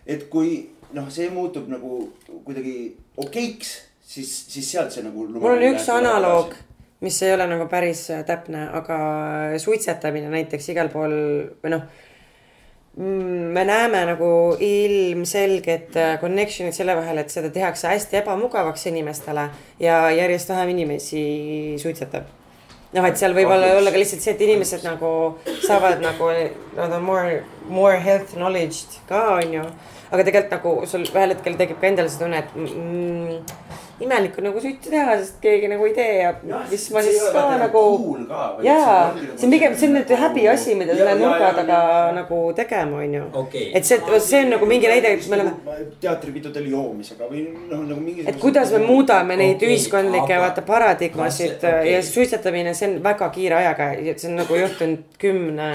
et kui noh, see muutub nagu kuidagi okeiks, siis, siis sealt see nagu. mul on üks analoog, mis ei ole nagu päris äh, täpne, aga suitsetamine näiteks igal pool või noh. Me näeme nagu ilmselget äh, connection'it selle vahel, et seda tehakse hästi ebamugavaks inimestele ja järjest vähem inimesi suitsetab. Noh, et seal võib olla, olla ka lihtsalt see, et inimesed nagu saavad nagu, nad on more, more health knowledge'd ka onju. Aga tegelikult nagu sul ühel hetkel tekib ka endal see tunne, et mm, imelik on nagu suitsu teha, sest keegi nagu ei tee ja mis ma siis ka nagu. jaa, see on pigem, see on nüüd häbiasi, mida selle nurga taga nagu tegema onju et see, see on nagu mingi näide, et me oleme, teatripidudel joomisega või noh, nagu mingi. et kuidas me muudame neid okay, ühiskondlikke vaata paradigmasid okei. ja suitsetamine, see on väga kiire ajaga, see on nagu juhtunud kümne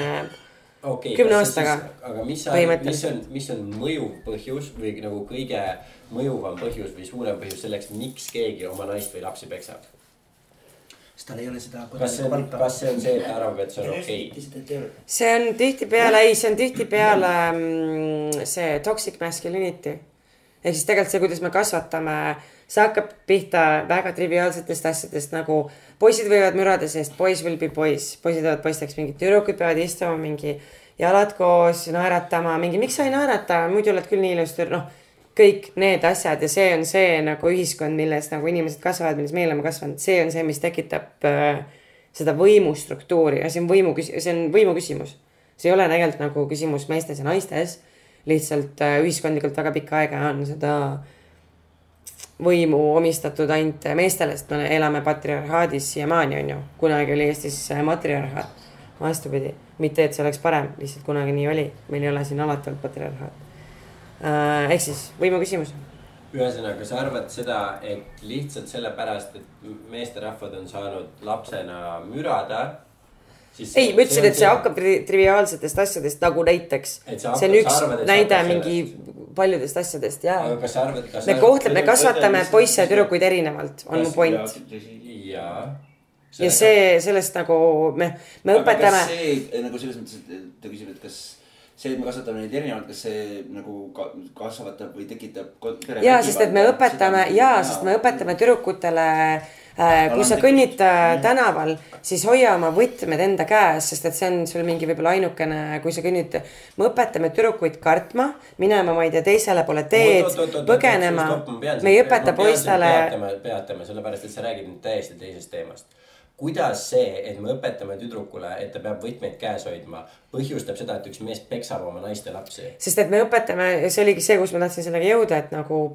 okei. Kümne aastaga. aga mis mis on, mis on mõjuv põhjus või nagu kõige mõjuvam põhjus või suurem põhjus selleks, miks keegi oma naist või lapsi peksab? sest tal ei ole seda kas see on, kas see on see, et ta arvab, et see on okei okay.? see on tihtipeale, ei, see on tihtipeale mm, see toxic masculinity. ehk siis tegelikult see, kuidas me kasvatame, see hakkab pihta väga triviaalsetest asjadest nagu poisid võivad mürada seest, boys will be boys, poisid võivad poisteks, mingid tüdrukud peavad istuma mingi jalad koos, naeratama, mingi miks sa ei naerata, muidu oled küll nii ilus tüdruk, noh kõik need asjad ja see on see nagu ühiskond, milles nagu inimesed kasvavad, milles me oleme kasvanud, see on see, mis tekitab äh, seda võimustruktuuri ja see on võimu, see on võimu küsimus. see ei ole tegelikult nagu küsimus meestes ja naistes, lihtsalt äh, ühiskondlikult väga pikka aega on seda võimu omistatud ainult meestele, sest me elame patriarhaadis siiamaani, on ju. kunagi oli Eestis äh, matriarhaat, vastupidi, mitte et see oleks parem, lihtsalt kunagi nii oli, meil ei ole siin alati olnud patriarhaat. ehk siis võimu küsimus ühesõnaga, sa arvad seda, et lihtsalt sellepärast, et meesterahvad on saanud lapsena mürada, siis ei, ma ütlesin, et see hakkab tri triviaalsetest asjadest nagu näiteks. See on üks näide mingi paljudest asjadest ja aga kas sa arvad, kas me kohtleme, me kasvatame poisse ja tüdrukuid erinevalt, on mu point. jaa. ja see, sellest nagu me, me õpetame, see nagu selles mõttes, et ta küsib, et kas see, et me kasvatame neid erinevalt, kas see nagu ka, kasvatab või tekitab. ja sest, et me õpetame ja, sest me õpetame tüdrukutele äh, kui sa kõnnid äh, tänaval, siis hoia oma võtmed enda käes, sest et see on sul mingi võib-olla ainukene, kui sa kõnnid. me õpetame tüdrukuid kartma, minema, ma ei tea, teisele poole teed, põgenema. me ei õpeta poistele. peatame, peatame, sellepärast et sa räägid nüüd täiesti teisest teemast. kuidas see, et me õpetame tüdrukule, et ta peab võtmeid käes hoidma, põhjustab seda, et üks mees peksab oma naiste lapsi? sest et me õpetame, see oligi see, kus ma tahtsin sellega jõuda, et nagu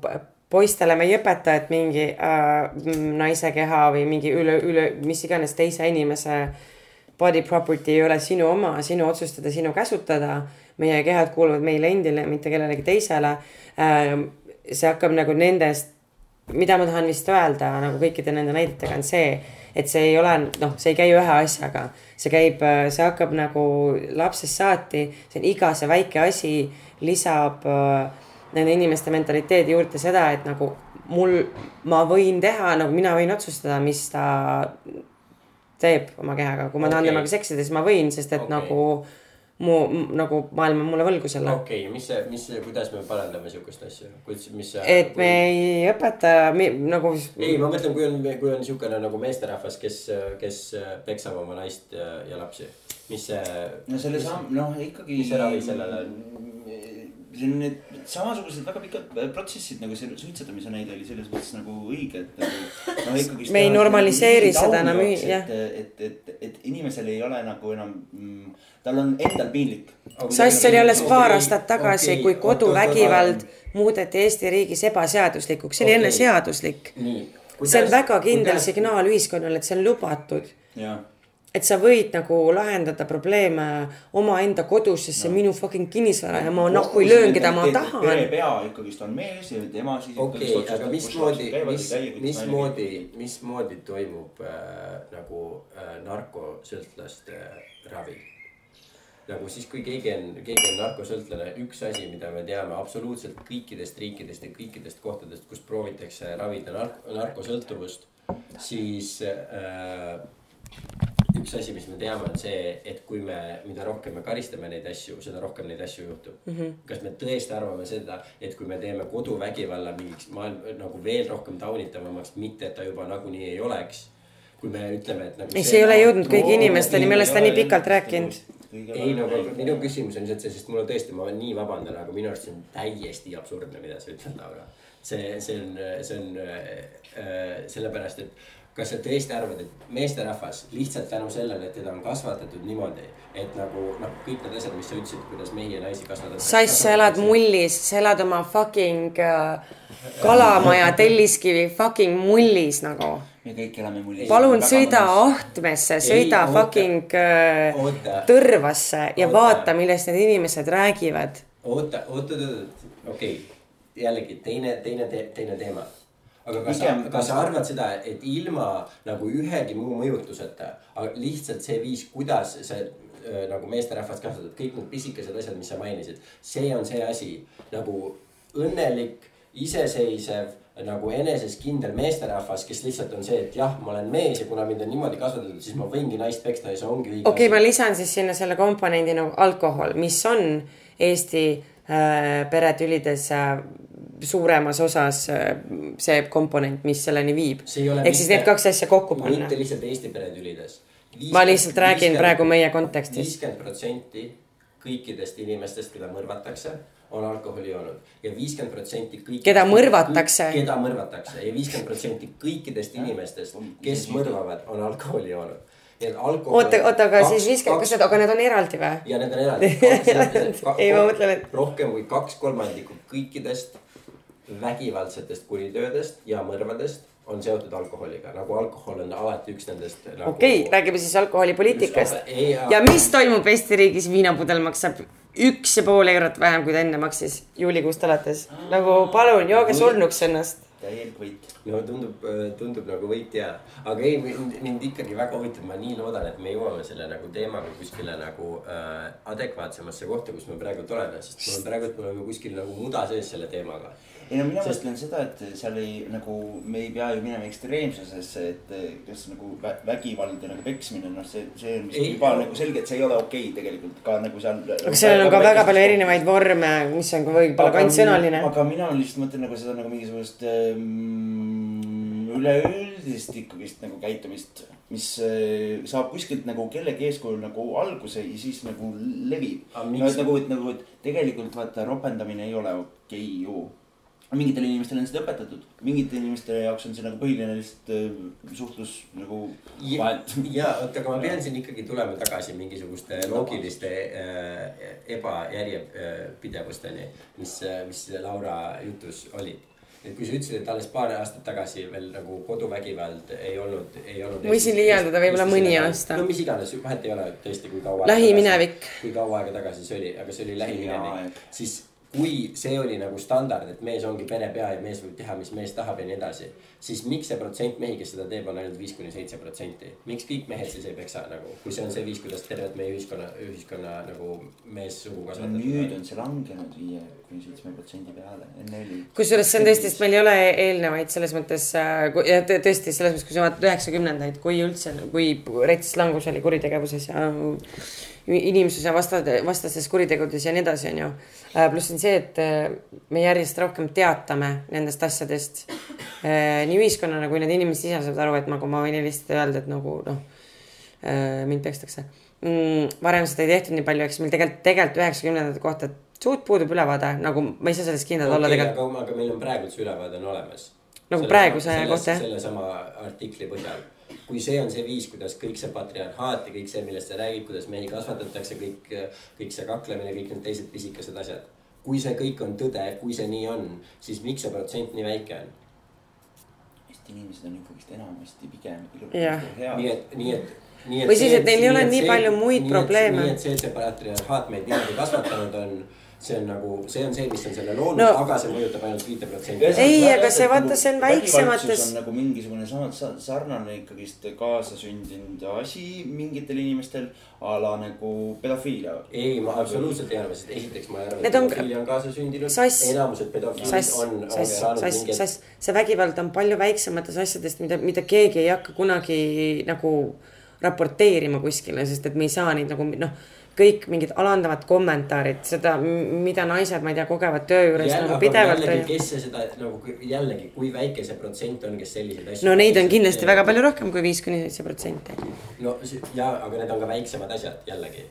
poistele me ei õpeta, et mingi äh, naise keha või mingi üle, üle, mis iganes teise inimese body property ei ole sinu oma, sinu otsustada, sinu käsutada. meie kehad kuuluvad meile endile, mitte kellelegi teisele äh,. see hakkab nagu nendest, mida ma tahan vist öelda nagu kõikide nende näidetega on see, et see ei ole, noh, see ei käi ühe asjaga, see käib, see hakkab nagu lapsest saati, see on iga see väike asi lisab äh, nende inimeste mentaliteedi juurde seda, et nagu mul, ma võin teha, nagu mina võin otsustada, mis ta teeb oma kehaga, kui ma tahan Okei. temaga seksida, siis ma võin, sest et okay. nagu mu nagu maailm on mulle võlgu selle okay.. okei okay,, mis see, mis see, kuidas me parandame siukest asja, kuidas, mis see. et me ei õpeta mi, nagu. ei, ma mõtlen, kui on, kui on niisugune nagu meesterahvas, kes, kes peksab oma naist ja, ja lapsi, mis see. no selle sam-, noh ikkagi. mis see ravi sellele on? see on need samasugused väga pikad protsessid nagu see suitsetamise näide oli selles mõttes nagu õige, et nagu no ikkagi. Me ei normaliseeri seda enam, jah. et, et, et, et inimesel ei ole nagu enam mm,, tal on endal piinlik. sass oli alles paar aastat tagasi okei, kui koduvägivald oot, muudeti Eesti riigis ebaseaduslikuks, see oli enne Okei. seaduslik. nii. see on väga kindel. signaal ühiskonnale, et see on lubatud. jah, et sa võid nagu lahendada probleeme omaenda kodus, sest see on minu fucking kinnisvara ja ma nahku löön, keda ma tahan. pea ikkagist on mees ja tema siis. okei aga mismoodi, mis, mismoodi, mismoodi toimub äh, nagu äh, narkosõltlaste ravi? nagu siis, kui keegi on, keegi on narkosõltlane, üks asi, mida me teame absoluutselt kõikidest riikidest ja kõikidest kohtadest, kus proovitakse ravida nark narkosõltuvust, siis äh, üks asi, mis me teame, on see, et kui me, mida rohkem me karistame neid asju, seda rohkem neid asju juhtub mm. -hmm. kas me tõesti arvame seda, et kui me teeme koduvägivalla mingiks maailm nagu veel rohkem taunitavamaks, mitte et ta juba nagunii ei oleks. kui me ütleme, et nagu. ei, see ei ole jõudnud kõigi inimesteni, me oleme seda nii pikalt rääkinud ei no aga minu küsimus on lihtsalt see, sest mul on tõesti, ma nii vabandan, aga minu arust see on täiesti absurdne, mida sa ütled, Laura. see, see on, see on äh, sellepärast, et kas sa tõesti arvad, et meesterahvas lihtsalt tänu sellele, et teda on kasvatatud niimoodi, et nagu noh, kõik need asjad, mis sa ütlesid, kuidas mehi ja naisi kasvatatakse. sass, sa elad mullis, sa elad oma fucking äh, kalamaja telliskivi fucking mullis nagu. me kõik elame mullis. palun sõida Ahtmesse, sõida Ei, fucking äh, oota. Tõrvasse ja oota. vaata, millest need inimesed räägivad. oota, oota, oota, okei okay., jällegi teine, teine, teine teema aga kas sa, kas sa arvad seda, et ilma nagu ühegi muu mõjutuseta, aga lihtsalt see viis, kuidas see äh, nagu meesterahvas kasvatab, kõik need pisikesed asjad, mis sa mainisid, see on see asi nagu õnnelik, iseseisev nagu eneseskindel meesterahvas, kes lihtsalt on see, et jah, ma olen mees ja kuna mind on niimoodi kasvatatud, siis ma võingi naist peksta ja see ongi õige. okei okay,, ma lisan siis sinna selle komponendi nagu alkohol, mis on Eesti äh, peretülides äh, suuremas osas äh, see komponent, mis selleni viib. ehk siis need kaks asja kokku panna. mitte lihtsalt Eesti peretülides. ma lihtsalt räägin praegu meie kontekstis. viiskümmend protsenti kõikidest inimestest, keda mõrvatakse, on alkoholi joonud ja viiskümmend protsenti kõik. keda mõrvatakse. keda mõrvatakse ja viiskümmend protsenti kõikidest inimestest, kes mõrvavad, on alkoholi joonud oota, oota, aga kaks, siis viiskümmend, kas need, aga need on eraldi või? ja need on eraldi. ei, ma mõtlen, et. rohkem kui kaks kolmandikku kõikidest vägivaldsetest kuritöödest ja mõrvadest on seotud alkoholiga, nagu alkohol on alati üks nendest nagu.... okei okay,, räägime siis alkoholipoliitikast. Ja... ja mis toimub Eesti riigis, viinapudel maksab üks ja pool eurot vähem, kui ta enne maksis juulikuust alates. nagu palun, jooge surnuks ennast täielik võit. no tundub, tundub nagu võit ja, aga ei, mind ikkagi väga huvitab, ma nii loodan, et me jõuame selle nagu teemaga kuskile nagu äh, adekvaatsemasse kohta, kus me praegu oleme, sest mul on praegu, me oleme kuskil nagu muda sees selle teemaga ei no mina Sest... mõtlen seda, et seal ei nagu, me ei pea ju minema ekstreemsusesse, et kas nagu vägivald ja nagu peksmine, noh, see, see on vist juba nagu selge, et see ei ole okei okay, tegelikult ka nagu seal. aga sellel on ka väga palju erinevaid vorme, mis on ka võib-olla ka ainult sõnaline. aga mina lihtsalt mõtlen nagu seda nagu mingisugust ähm, üleüldist ikkagist nagu käitumist mis äh, saab kuskilt nagu kellegi eeskujul nagu alguse ja siis nagu levib. no et nagu, et nagu, et tegelikult vaata ropendamine ei ole okei okay, ju mingitele inimestele on seda õpetatud, mingite inimeste jaoks on see nagu põhiline lihtsalt äh, suhtlus nagu vahelt. ja oota, aga ma pean siin ikkagi tulema tagasi mingisuguste loogiliste äh, ebajärjepidevusteni, mis, äh, mis Laura jutus olid et kui sa ütlesid, et alles paar aastat tagasi veel nagu koduvägivald ei olnud, ei olnud. võisin liialdada võib-olla mõni aasta. no mis iganes, vahet ei ole tõesti, kui kaua. lähiminevik. kui kaua aega tagasi see oli, aga see oli lähiminevik, siis kui see oli nagu standard, et mees ongi pene pea ja mees võib teha, mis mees tahab ja nii edasi, siis miks see protsent mehi, kes seda teeb, on ainult viis kuni seitse protsenti? miks kõik mehed siis ei peksa nagu, kui see on see viis, kuidas tervet meie ühiskonna, ühiskonna nagu meessugu kasvatada? nüüd on see langenud viie kuni seitsme protsendi peale, enne oli. kusjuures see on tõesti, sest meil ei ole eelnevaid selles mõttes äh,, ja tõesti selles mõttes, kui sa vaatad üheksakümnendaid, kui üldse, kui rets langus oli kuritegevuses ja inimsuse vastade, vastastes kuritegudes ja nii edasi, onju. Äh, pluss on see, et äh, me järjest rohkem teatame nendest asjadest. Äh, nii ühiskonnana kui need inimesed ise saavad aru, et nagu ma võin lihtsalt öelda, et nagu noh, mind pekstakse mm,. varem seda ei tehtud nii palju, eks meil tegelikult, tegelikult üheksakümnendate kohta suht puudub ülevaade, nagu ma ei saa selles kindel okay, olla tegelikult. aga meil on praegu see ülevaade on olemas. nagu praeguse kohta jah? sellesama artikli põhjal kui see on see viis, kuidas kõik see patriarhaat ja kõik see, millest sa räägid, kuidas mehi kasvatatakse, kõik, kõik see kaklemine, kõik need teised pisikesed asjad. kui see kõik on tõde, kui see nii on, siis miks see protsent nii väike on? Eesti inimesed on ikkagist enamasti pigem. nii et, nii et nii et või siis, et neil ei ole nii palju muid nii, probleeme. nii et see, et see patriarhaat meid niimoodi kasvatanud on, see on nagu, see on see, mis on selle loonud No- aga see mõjutab ainult viite protsenti. Ei, aga see vaata, see on väiksemates- on nagu mingisugune sama sa- sarnane ikkagist kaasasündinud asi mingitel inimestel a la nagu pedofiilia. ei, ma absoluutselt ei arva, sest esiteks ma ei arva, et on- pedofiilia on kaasasündinud. Sass. enamused pedofiilid on, on, saanud sass, see vägivald on palju väiksematest asjadest, mida, mida keegi ei hakka kunagi nagu raporteerima kuskile, sest et me ei saa neid nagu noh, kõik mingid alandavad kommentaarid, seda, mida naised, ma ei tea, kogevad töö juures Jälle, nagu pidevalt kes see seda nagu jällegi, kui väike see protsent on, kes selliseid asju. no neid on kindlasti väga palju rohkem kui viis kuni seitse protsenti. no see- ja, aga need on ka väiksemad asjad jällegi.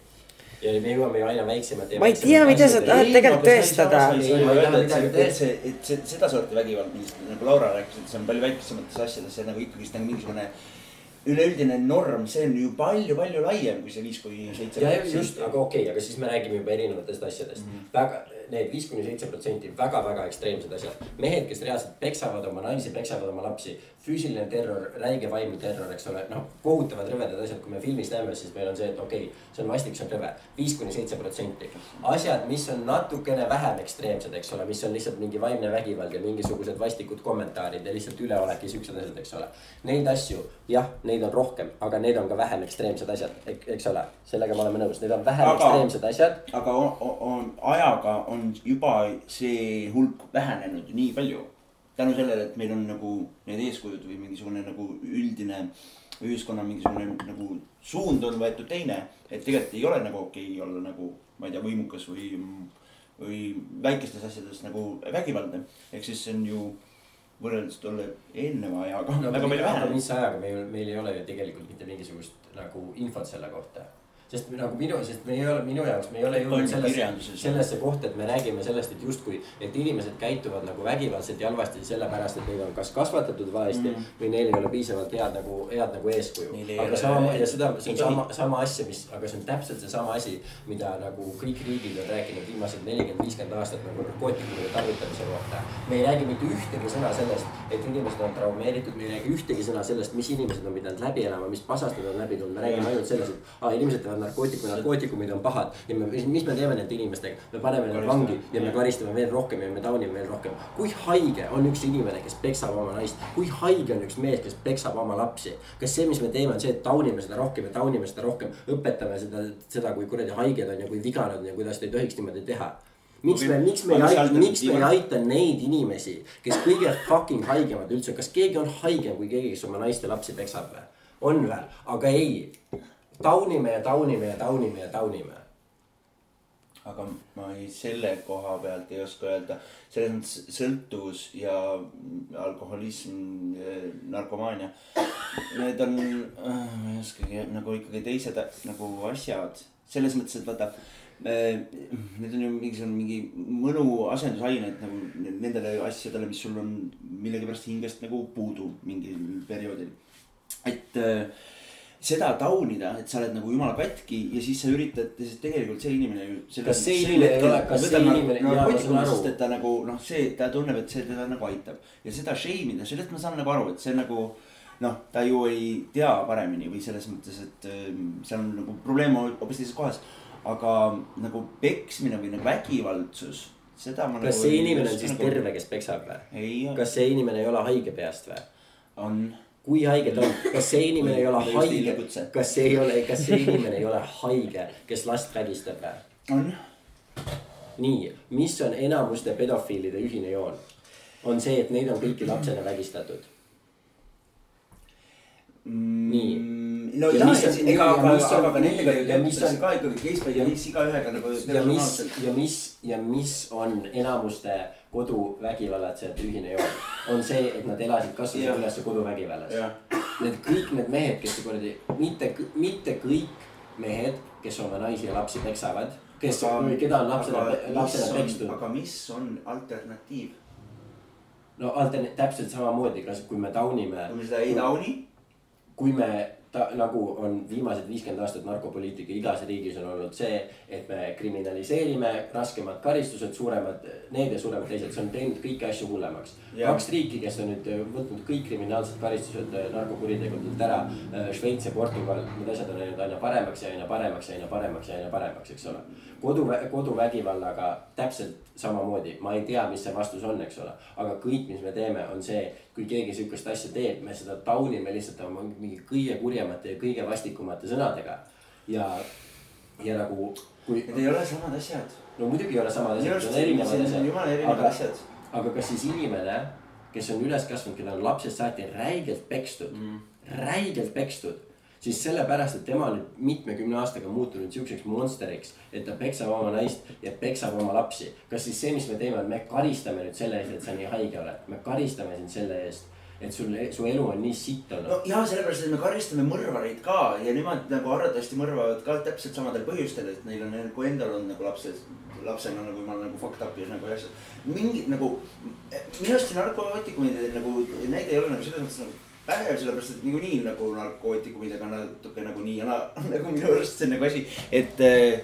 ja me jõuame ju aina väiksemate. Ma ei tea, mida sa tahad tegelikult tõestada. Ei, ma ei taha et midagi see, et see, see, sedasorti vägivald, millest nagu Laura rääkis, et see on palju väiksemates asjades, see nagu ikkagist nagu mingisugune üleüldine norm, see on ju palju-palju laiem kui see viis kuni seitse. just, aga okei okay,, aga siis me räägime juba erinevatest asjadest mm. -hmm. väga, need viis kuni seitse protsenti väga-väga ekstreemsed asjad. mehed, kes reaalselt peksavad oma naisi, peksavad oma lapsi, füüsiline terror, räige vaimne terror, eks ole, noh, kohutavad rõvedad asjad, kui me filmis näeme, siis meil on see, et okei okay,, see on vastik, see on rõve. viis kuni seitse protsenti. asjad, mis on natukene vähem ekstreemsed, eks ole, mis on lihtsalt mingi vaimne vägivald ja mingisugused vastikud kommentaarid ja lihtsalt üleolek ja siuksed asjad, eks ole. Neid asju, jah, neid on rohkem, aga need on ka vähem ekstreemsed asjad, eks ole, sellega me oleme nõus, need on vähem Aga- ekstreemsed asjad aga on, on, ajaga on juba see hulk vähenenud nii palju. tänu sellele, et meil on nagu need eeskujud või mingisugune nagu üldine ühiskonna mingisugune nagu suund on võetud teine. et tegelikult ei ole nagu okei okay olla nagu, ma ei tea, võimukas või, või väikestes asjades nagu vägivaldne. ehk siis see on ju võrreldes tolle eelneva ajaga no, väga palju vähenenud. mis ajaga meil, meil ei ole ju tegelikult mitte mingisugust nagu infot selle kohta. Sest nagu minu, sest me ei ole, minu jaoks me ei ole jõudnud sellesse sellesse kohta, et me räägime sellest, et justkui, et inimesed käituvad nagu vägivaldselt ja halvasti sellepärast, et neid on kas kasvatatud valesti mm. või neil ei ole piisavalt head nagu, head nagu eeskuju. Aga sama ja seda, see on sama, sama asja, mis, aga see on täpselt seesama asi, mida nagu kõik riigid on rääkinud viimased nelikümmend, viiskümmend aastat nagu narkootikumide tarvitamise kohta. me ei räägi mitte ühtegi sõna sellest, et inimesed on traumeeritud, me ei räägi ühtegi sõna sellest, mis inimesed on pidanud läbi elama, mis pasast nad on läbi tulnud, me räägime ainult sellest, et aa, inimesed teevad narkootikume, narkootikumid on pahad. Ja me, mis me teeme nende inimestega, me paneme nad vangi ja me karistame veel rohkem ja me taunime veel rohkem. kui haige on üks inimene, kes peksab oma naist, kui haige on üks mees, kes peksab oma lapsi. kas see, mis me teeme, on see, et taunime seda rohkem ja taunime seda rohkem, õpetame seda, seda, kui kuradi haiged on ja kui vigane on ja kuidas ei tohiks niimoodi teha? Miks me, miks me ei aita, miks me ei aita neid inimesi, kes kõige fucking haigemad üldse, kas keegi on haigem kui keegi, kes oma naiste lapsi peksab või? on või? aga ei, taunime ja taunime ja taunime ja taunime. aga ma ei, selle koha pealt ei oska öelda, selles mõttes sõltuvus ja alkoholism, narkomaania. Need on, ma ei oskagi nagu ikkagi teised nagu asjad, selles mõttes, et vaata. Need on ju mingisugune mingi mõnu asendusained nagu nendele asjadele, mis sul on millegipärast hingest nagu puudu mingil perioodil. et äh, seda taunida, et sa oled nagu jumala katki ja siis sa üritad, sest tegelikult see inimene ju. Kas see inimene ei ole- kas see inimene- jaa, ma saan aru. sest et ta nagu noh, see, ta tunneb, et see teda nagu aitab ja seda shame ida, sellest ma saan nagu aru, et see nagu noh, ta ju ei tea paremini või selles mõttes, et ähm, seal on nagu probleem hoopis teises kohas. aga nagu peksmine või nagu vägivaldsus, seda ma. kas see inimene on siis terve, kes peksab või? ei, kas see inimene ei ole haige peast või? on. Kui haige ta on, kas see inimene ei ole haige ilukutse., kas see ei ole, kas see inimene ei ole haige, kes last vägistab või? on nii, mis on enamuste pedofiilide ühine joon? on see, et neid on kõiki lapsena vägistatud. Nii. No Ja jah, mis on- ega, ja aga mis, aga nendega ju ja mis on- ka ikkagi case by case igaühega nagu ja mis personaalselt., ja mis, ja mis on enamuste koduvägivallatsejate ühine joon? on see, et nad elasid, kasvasid üles koduvägivallas. Need kõik need mehed, kes kuradi, mitte, mitte kõik mehed, kes oma naisi ja lapsi peksavad, kes, keda on lapsena, lapsena pekstud. aga mis on alternatiiv, no altern-, täpselt samamoodi, kas, kui me taunime kui, me seda ei tauni, kui me ta nagu on viimased viiskümmend aastat narkopoliitika igas riigis on olnud see, et me kriminaliseerime raskemad karistused, suuremad need ja suuremad teised, see on teinud kõiki asju hullemaks. kaks riiki, kes on nüüd võtnud kõik kriminaalsed karistused narkokuritegudelt ära, Šveits ja Portugal, need asjad on läinud aina paremaks ja aina paremaks ja aina paremaks ja aina paremaks, eks ole. kodu, koduvägivallaga täpselt samamoodi, ma ei tea, mis see vastus on, eks ole, aga kõik, mis me teeme, on see, kui keegi sihukest asja teeb, me seda taunime lihtsalt oma mingi kõige kurjemate ja kõige vastikumate sõnadega. ja, ja nagu kui. Need ei ole samad asjad. no muidugi ei ole samad asjad, need on erinevad asjad. jumala erinevad asjad. aga kas siis inimene, kes on üles kasvanud, keda on lapsest saati räigelt pekstud mm., räigelt pekstud siis sellepärast, et tema on nüüd mitmekümne aastaga muutunud siukseks monsteriks, et ta peksab oma naist ja peksab oma lapsi. kas siis see, mis me teeme, me karistame nüüd selle eest, et sa nii haige oled, me karistame sind selle eest et sul, su elu on nii sitt olnud. no ja sellepärast, et me karistame mõrvareid ka ja nemad nagu arvatavasti mõrvavad ka täpselt samadel põhjustel, et neil on nagu endal on nagu lapsed, lapsena nagu ma nagu fucked up ja nagu asjad. mingid nagu, minu arust see narkootikumide nagu näide ei ole nagu selles mõttes nagu päev, sellepärast et niikuinii nagu narkootikumidega natuke nagu nii ja naa, nagu minu arust see on nagu asi, et eh,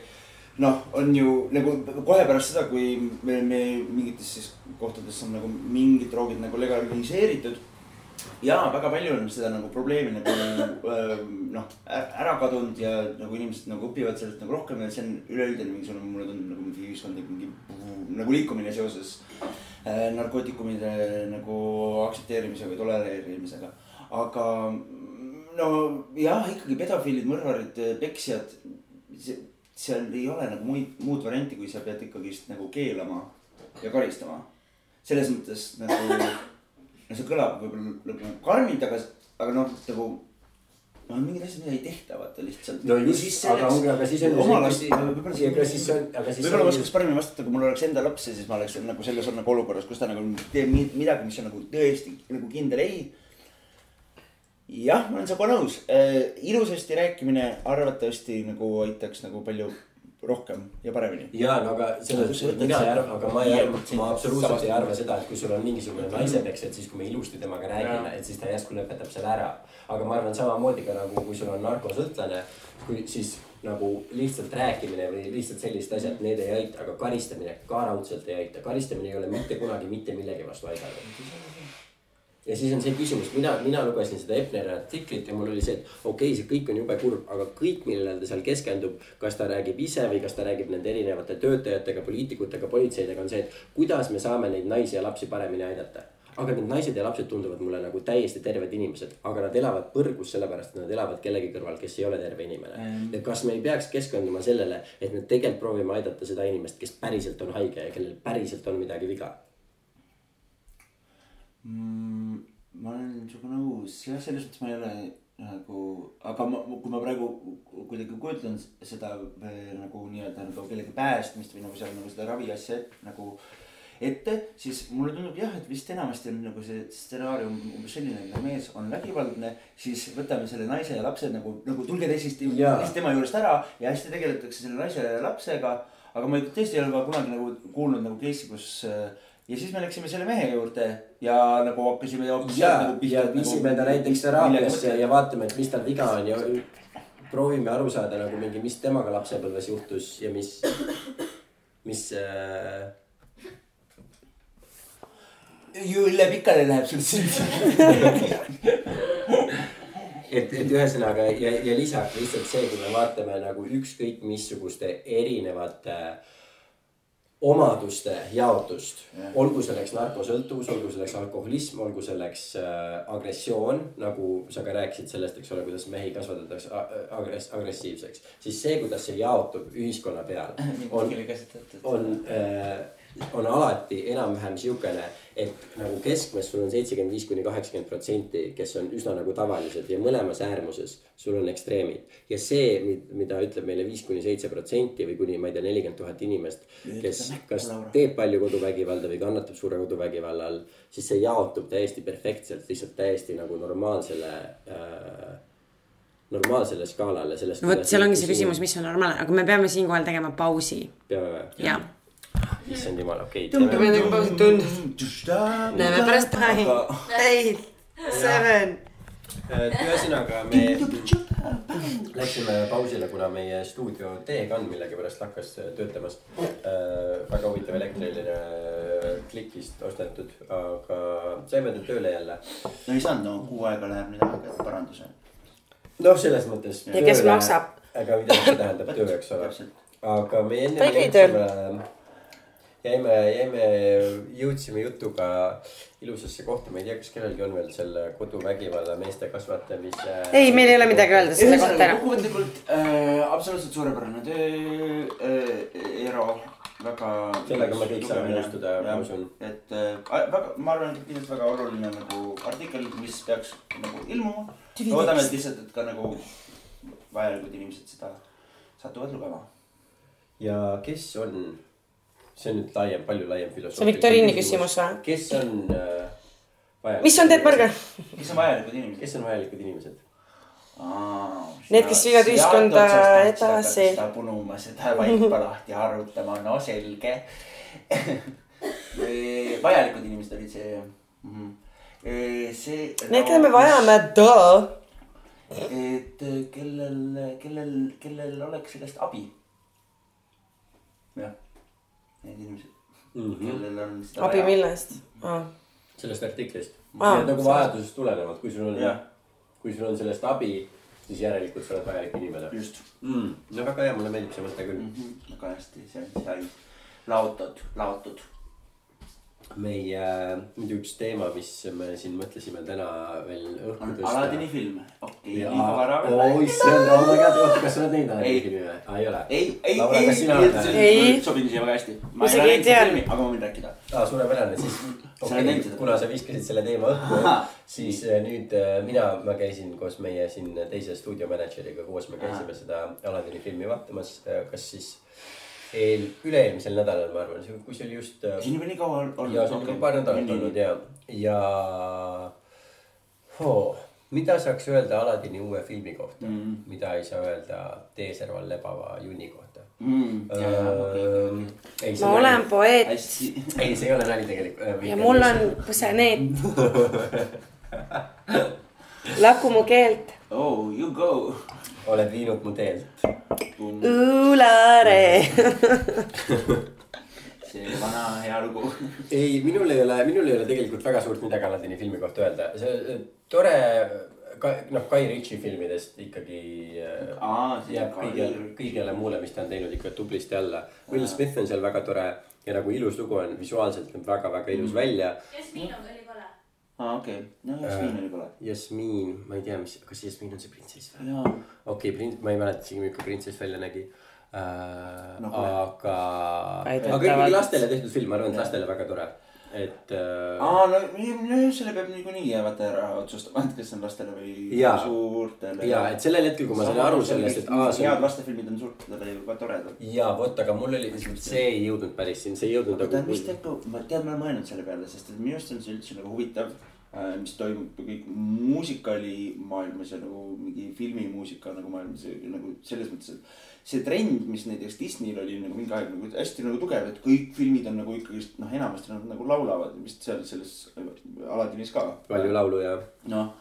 noh, on ju nagu kohe pärast seda, kui me, me mingites siis kohtades on nagu mingid droogid nagu legaliseeritud. ja väga palju on seda nagu probleemi nagu eh, noh, ära kadunud ja nagu inimesed nagu õpivad sellest nagu rohkem ja see on üleüldine mingisugune, mulle tundub nagu mingi ühiskondlik mingi nagu liikumine seoses äh, narkootikumide nagu aktsepteerimise või tolereerimisega aga no jah, ikkagi pedofiilid, mõrvarid, peksjad, seal ei ole nagu muid, muud varianti, kui sa pead ikkagist nagu keelama ja karistama. selles mõttes nagu, no see kõlab võib-olla nagu karmilt, aga, aga noh, nagu no on mingid asjad, mida ei tehta, vaata lihtsalt. no just, aga ongi, aga siis on. oma lasti, võib-olla. aga siis on, aga siis. võib-olla oskaks paremini vastata, kui mul oleks enda laps ja siis ma oleks nagu selles nagu olukorras, kus ta nagu teeb midagi, mis on nagu tõesti nagu kindel ei jah, ma olen sinuga nõus äh,. ilusasti rääkimine arvatavasti nagu aitaks nagu palju rohkem ja paremini. ja no aga et mina ei arva, aga ma ei arva, ma absoluutselt ei arva seda, et kui sul on mingisugune naisepeks, et siis kui me ilusti temaga räägime, et siis ta järsku lõpetab selle ära. aga ma arvan samamoodi ka nagu, kui sul on narkosõltlane, kui siis nagu lihtsalt rääkimine või lihtsalt sellised asjad, need ei aita, aga karistamine ka raudselt ei aita. karistamine ei ole mitte kunagi mitte millegi vastu aidanud ja siis on see küsimus, mina, mina lugesin seda Epneri artiklit ja mul oli see, et okei okay,, see kõik on jube kurb, aga kõik, millele ta seal keskendub, kas ta räägib ise või kas ta räägib nende erinevate töötajatega, poliitikutega, politseidega, on see, et kuidas me saame neid naisi ja lapsi paremini aidata. Aga need naised ja lapsed tunduvad mulle nagu täiesti terved inimesed, aga nad elavad põrgus sellepärast, et nad elavad kellegi kõrval, kes ei ole terve inimene. Mm.. et kas me ei peaks keskenduma sellele, et me tegelikult proovime aidata seda inimest, kes päriselt on haige ja kellel päriselt on midagi viga mm,? ma olen sinuga nõus, jah, selles mõttes ma ei ole nagu, aga ma, kui ma praegu kuidagi kujutlen seda nagu nii-öelda nagu kellegi päästmist või nagu seal nagu seda raviasja nagu ette, siis mulle tundub jah, et vist enamasti on nagu see stsenaarium umbes selline, et mees on vägivaldne, siis võtame selle naise ja lapse nagu, nagu tulge teisest, tema juurest ära ja hästi tegeletakse selle naise ja lapsega. aga ma tõesti ei ole ka kunagi nagu kuulnud nagu case'i, kus äh, ja siis me läksime selle mehe juurde ja nagu hakkasime. ja, nagu ja viisime ta näiteks teraapiasse ja vaatame, et mis tal viga on ja proovime aru saada nagu mingi, mis temaga lapsepõlves juhtus ja mis, mis äh.... ju üle pikali läheb sul siin et, et ühesõnaga ja, ja lisaks lihtsalt see, kui me vaatame nagu ükskõik missuguste erinevate äh, omaduste jaotust, olgu selleks narkosõltuvus, olgu selleks alkoholism, olgu selleks äh, agressioon, nagu sa ka rääkisid sellest, eks ole, kuidas mehi kasvatatakse agress-, agressiivseks. siis see, kuidas see jaotub ühiskonna peal on, on äh, on alati enam-vähem siukene, et nagu keskmes sul on seitsekümmend viis kuni kaheksakümmend protsenti, kes on üsna nagu tavalised ja mõlemas äärmuses sul on ekstreemid. ja see, mida ütleb meile viis kuni seitse protsenti või kuni, ma ei tea, nelikümmend tuhat inimest, kes kas teeb palju koduvägivalda või kannatab suure koduvägivalla all, siis see jaotub täiesti perfektselt, lihtsalt täiesti nagu normaalsele äh, normaalsele skaalale sellest. no vot, seal ongi see küsimus, mis on normaalne, aga me peame siinkohal tegema pausi. peame või? jah issand jumal, okei okay,. tõmbame nagu pausi tund. näeme pärast. Eight, seven. ühesõnaga me Läksime pausile, kuna meie stuudio teekann millegipärast hakkas töötamas äh,. väga huvitav elektriline klikist ostetud, aga saime ta tööle jälle. no ei saanud, no kuu aega läheb nüüd aega, et paranduse. noh, selles mõttes. ja kes maksab? aga mida see tähendab töö, eks ole. aga me enne ta ei käi tööl jäime, jäime, jõudsime jutuga ilusasse kohta, ma ei tea, kas kellelgi on veel selle koduvägivalla meeste kasvatamise. ei, meil ei ole midagi öelda selle kohta enam. kokkuvõtlikult äh, absoluutselt suurepärane töö äh,, Eero, väga. sellega me kõik saame nõustuda, ma usun. et äh, väga, ma arvan, et kindlasti väga oluline nagu artikkel, mis peaks nagu ilmuma. loodame, et lihtsalt, et ka nagu vajalikud inimesed seda satuvad lugema. ja kes on see on nüüd laiem, palju laiem filosoofia. see on viktoriini küsimus või? kes on äh, vajalikud? mis on Teet Märger? kes on vajalikud inimesed? kes on vajalikud inimesed? Need, kes viivad ühiskonda edasi. punuma seda vaipa lahti arutama, no selge vajalikud inimesed olid see mm. -hmm. see. Need, keda me vajame, duh. et kellel, kellel, kellel oleks sellest abi. jah need inimesed mm, -hmm. kellel on seda abi millest ah.? sellest artiklist ah,. nagu vajadusest tulenevalt, kui sul on, kui sul on sellest abi, siis järelikult sa oled vajalik inimene. just mm.. no väga hea, mulle meeldib see mõte küll mm. -hmm. väga hästi, see on sai laotud, laotud meie muidu üks teema, mis me siin mõtlesime täna veel õhku tõsta. Aladini film, okei okay,, liiga vara veel. oh issand, oh my god, oota, kas sa oled näinud Aladini filmi või? aa, ei ole? ei, ei, ei, ei. sobin siia väga hästi. ma isegi ei tea. aga ma võin rääkida. aa, suurepärane, siis okay, kuna sa viskasid selle teema õhku, siis äh, nüüd äh, mina, ma käisin koos meie siin teise stuudiomänedžeriga koos, me käisime seda Aladini filmi vaatamas, äh, kas siis eel, üle-eelmisel nädalal, ma arvan, kui see oli just. Äh, siin juba nii kaua olnud. ja see on juba paar nädalat olnud ja, ja oh, mida saaks öelda Aladini uue filmi kohta mm., mida ei saa öelda Teeserval lebava junni kohta mm,. Uh, ei, ma olen poeet. ei, see ei ole nali tegelikult. Äh, ja mul on põseneet laku mu keelt. Oh, you go. Oled viinud mu teelt. Ulare see vana hea lugu. ei, minul ei ole, minul ei ole tegelikult väga suurt midagi Aladini filmi kohta öelda, see tore noh, Guy Ritchie filmidest ikkagi Aa, jääb kõigele, kõigele muule, mis ta on teinud ikka tublisti alla. Will Smith on seal väga tore ja nagu ilus lugu on, visuaalselt näeb väga-väga ilus mm. välja. Jasmin on oli aa, okei okay., no Jasmin oli kole. Jasmin, ma ei tea, mis, kas Jasmin on see printsess või? okei okay,, print-, ma ei mäleta isegi, milline printsess välja nägi äh,. No, aga, aga ikkagi lastele tehtud film, ma arvan, et lastele väga tore et äh.... aa, no, no selle peab niikuinii vaata ära otsustama, et kas see on lastele või ja. suurtele. ja, et sellel hetkel, kui ma sain aru sellest, et aa. head lastefilmid on suurtele ju ka toredad. ja vot, aga mul oli, see ei jõudnud päris siin, see ei jõudnud nagu. tead, mis teeb, ma tead, ma olen mõelnud selle peale, sest et minu arust on see üldse nagu huvitav äh, mis toimub kõik muusikali maailmas ja nagu mingi filmimuusika nagu maailmas nagu selles mõttes, et see trend, mis näiteks Disneyl oli nagu mingi aeg nagu hästi nagu tugev, et kõik filmid on nagu ikkagist noh, enamasti nad nagu laulavad vist seal selles Aladinis ka. palju laulu ja. noh,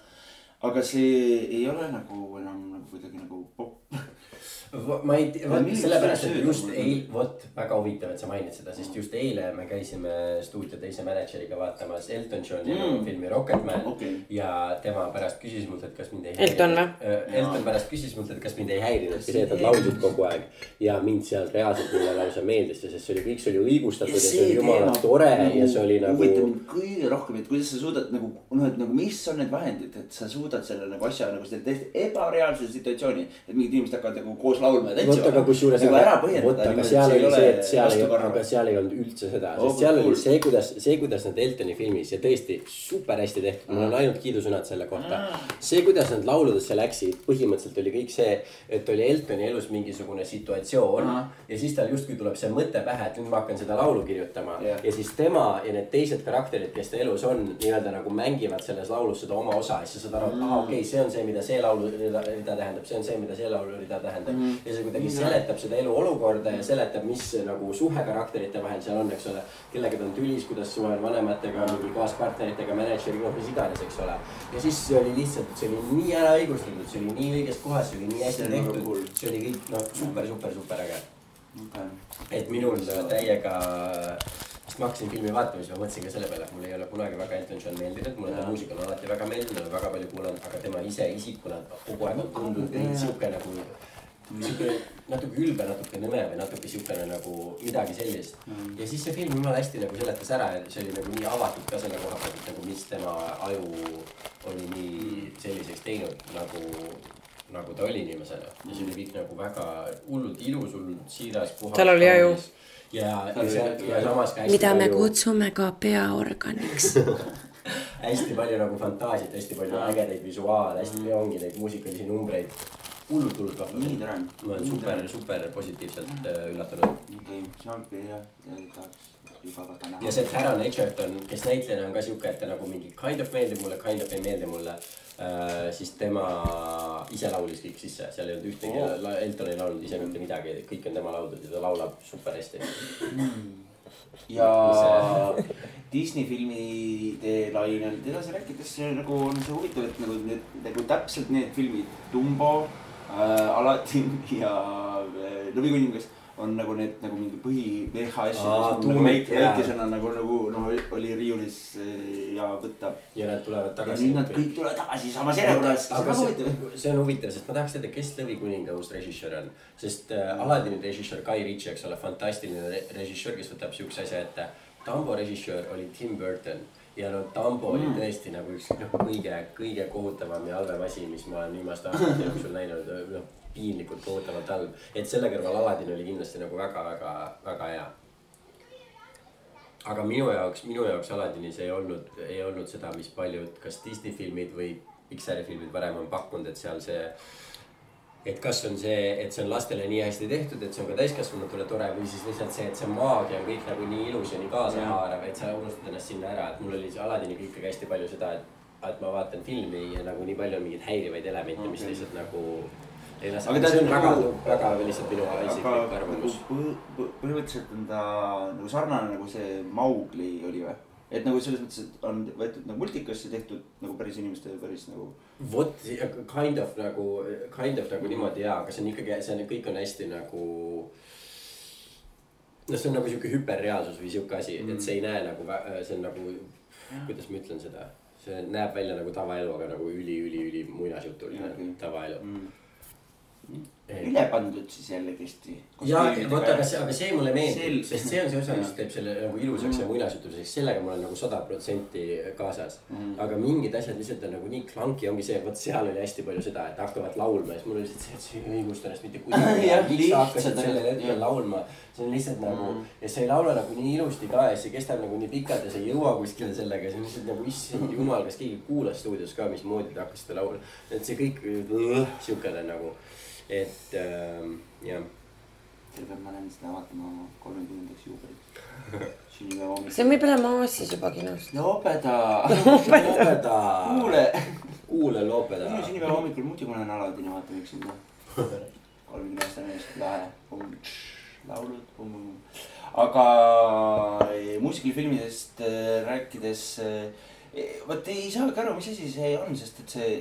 aga see ei ole nagu enam nagu kuidagi nagu popp ma ei tea, vot sellepärast, et just eil, vot väga huvitav, et sa mainid seda, sest just eile me käisime stuudio teise mänedžeriga vaatamas Elton Johni mm. filmi Rocketman okay.. ja tema pärast küsis mult, et kas mind ei häirinud. Elton või? Äh, Elton pärast küsis mult, et kas mind ei häirinudki see, et nad laulsid kogu aeg. ja mind seal reaalselt mulle lausa meeldis ja sest see oli, kõik see oli õigustatud ja see oli jumala tore ja see oli nagu. huvitab mind kõige rohkem, et kuidas sa suudad nagu noh, et nagu mis on need vahendid, et sa suudad selle nagu asja nagu selle täiesti ebareaalse situatsiooni, et mingid inimesed hakkavad nagu koos laulma ja tantsima aga kusjuures, vot aga seal oli see, et seal ei, aga seal ei olnud üldse seda, sest oh, seal oli see, kuidas, see, kuidas nad Eltoni filmis ja tõesti super hästi tehtud, mul on ainult kiidusõnad selle kohta. see, kuidas nad lauludesse läksid, põhimõtteliselt oli kõik see, et oli Eltoni elus mingisugune situatsioon ja siis tal justkui tuleb see mõte pähe, et nüüd ma hakkan seda laulu kirjutama. Yeah. ja siis tema ja need teised karakterid, kes ta elus on, nii-öelda nagu mängivad selles laulus seda oma osa ja siis sa saad aru, et aa okei okay,, see on see, mida see laulu rida tähendab, see on see, mida see laulu rida tähendab. Mm. Mm. ja see kuidagi seletab seda eluolukorda ja seletab, mis nagu suhe karakterite vahel seal on, eks ole. kellega ta on tülis, kuidas suhe on vanematega, mingi kaaspartneritega, mänedžeriga, mis iganes, eks ole. ja siis see oli lihtsalt, see oli nii ära õigustatud, see oli nii õiges kohas, see oli nii hästi tehtud, see oli kõik noh, super, super, super äge okay.. et minul täiega sest ma hakkasin filmi vaatama, siis ma mõtlesin ka selle peale, et mulle ei ole kunagi väga Elton John meeldinud, mulle ta muusika on alati väga meeldinud, olen väga palju kuulanud, aga tema ise isikuna kogu aeg on tundunud sihuke nagu. Sihuke natuke ülbe, natuke nõme või natuke siukene nagu midagi sellist. Mm.. ja siis see film jumala hästi nagu seletas ära ja see oli nagu nii avatud ka selle koha pealt, et nagu mis tema aju oli nii selliseks teinud nagu nagu ta oli inimesena. Ja see oli kõik nagu väga hullult ilus, hullult siiras. tal oli aju. ja, ja, ja samas ka. mida me palju... kutsume ka peaorganiks. Hästi palju nagu fantaasiat, hästi palju ägedaid visuaale, hästi palju ongi neid muusikalisi numbreid. Hullult, hullult vahva. nii tore. ma olen super, super positiivselt äh, üllatunud. okei, ongi jah, tahaks juba väga näha. ja see Taron Egerton, kes näitlejana on ka siuke, et ta nagu mingi kind of meeldib mulle, kind of ei meeldi mulle Äh, siis tema ise laulis kõik sisse, seal ei olnud ühtegi oh., Elton ei laulnud ise mitte midagi, kõik on tema lauldud ja ta laulab super hästi mm.. ja Disney filmide lainelt edasi rääkides, see nagu on see huvitav, et nagu need nagu täpselt need filmid, Dumbo äh,, Aladdin ja äh, Lõvikuningas on nagu need nagu mingi põhi VHS nagu väike, väikesena nagu, nagu noh, oli riiulis eh, ja võtta. ja nad tulevad tagasi. nüüd nad kõik tulevad tagasi samas järjekorras. see, see on huvitav, sest ma tahaks teada, kes Lõvikuninga uus režissöör on. sest äh, Aladini režissöör Guy Ritchie, eks ole, fantastiline re režissöör, kes võtab siukse asja ette. Tambo režissöör oli Tim Burton ja no Tambo mm. oli tõesti nagu üks noh, kõige, kõige kohutavam ja halvem asi, mis ma olen viimaste aastate jooksul näinud, noh piinlikult kohutavalt halb. et selle kõrval Aladin oli kindlasti nagu väga-väga-väga hea. aga minu jaoks, minu jaoks Aladinis ei olnud, ei olnud seda, mis paljud, kas Disney filmid või Pixari filmid varem on pakkunud, et seal see et kas on see, et see on lastele nii hästi tehtud, et see on ka täiskasvanutele tore või siis lihtsalt see, et see maagia on kõik nagu nii ilus ja nii kaasahaarav, et sa unustad ennast sinna ära, et mul oli see Aladiniga ikkagi hästi palju seda, et, et ma vaatan filmi ja nagu nii palju on mingeid häirivaid elemente okay., mis lihtsalt nagu ei lase, aga see on väga, väga lihtsalt minu isiklik arvamus. põhimõtteliselt on ta nagu sarnane nagu see Maugli oli või? Et nagu selles mõttes, et on võetud nagu multikasse tehtud nagu päris inimeste päris nagu. vot, kind of nagu, kind of nagu mm. niimoodi jaa, aga see on ikkagi, see on, kõik on hästi nagu. noh, see on nagu sihuke hüperreaalsus või sihuke asi mm., et see ei näe nagu, see on nagu, kuidas ma ütlen seda. see näeb välja nagu tavaelu, aga nagu üli, üli, üli muinasjutuline okay. tavaelu mm üle pandud siis jällegist. ja vot, aga see, aga see mulle meeldib, sest see on see osa, mis teeb selle nagu ilusaks mm. ja muinasjutuseks, sellega ma olen nagu sada protsenti kaasas mm.. aga mingid asjad lihtsalt on nagu nii clunky, ongi see, vot seal oli hästi palju seda, et hakkavad laulma ja siis mul oli lihtsalt see, et see ei õigusta ennast mitte kuidagi. miks sa hakkasid sellel hetkel laulma, see on lihtsalt nagu mm. ja sa ei laula nagu nii ilusti ka ja see kestab nagu nii pikalt ja sa ei jõua kuskile sellega, see on lihtsalt nagu issand jumal, kas keegi kuulas stuudios ka, mismoodi te hakkasite laulma. et see kõik siukene nagu et äh, jah. sellepärast ma lähen seda vaatama kolmekümnendaks juubeliks. see on võib-olla maas siis juba kinos. lobeda. lobeda. kuule. kuule lobeda. minu sünnipäeva hommikul muidugi ma lähen Aladini vaatama üksinda. kolmekümne aastane mees, lahe. laulud. aga eh, muusikalifilmidest eh, rääkides eh, vot ei saagi aru, mis asi see on, sest et see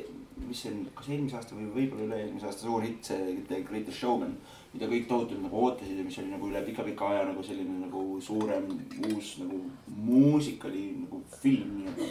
mis see on, kas eelmise aasta või võib-olla üle-eelmise aasta suur hitt, see The Greatest Showman. mida kõik tohutult nagu ootasid ja mis oli nagu üle pika-pika aja nagu selline nagu suurem uus nagu muusikali nagu film nii-öelda.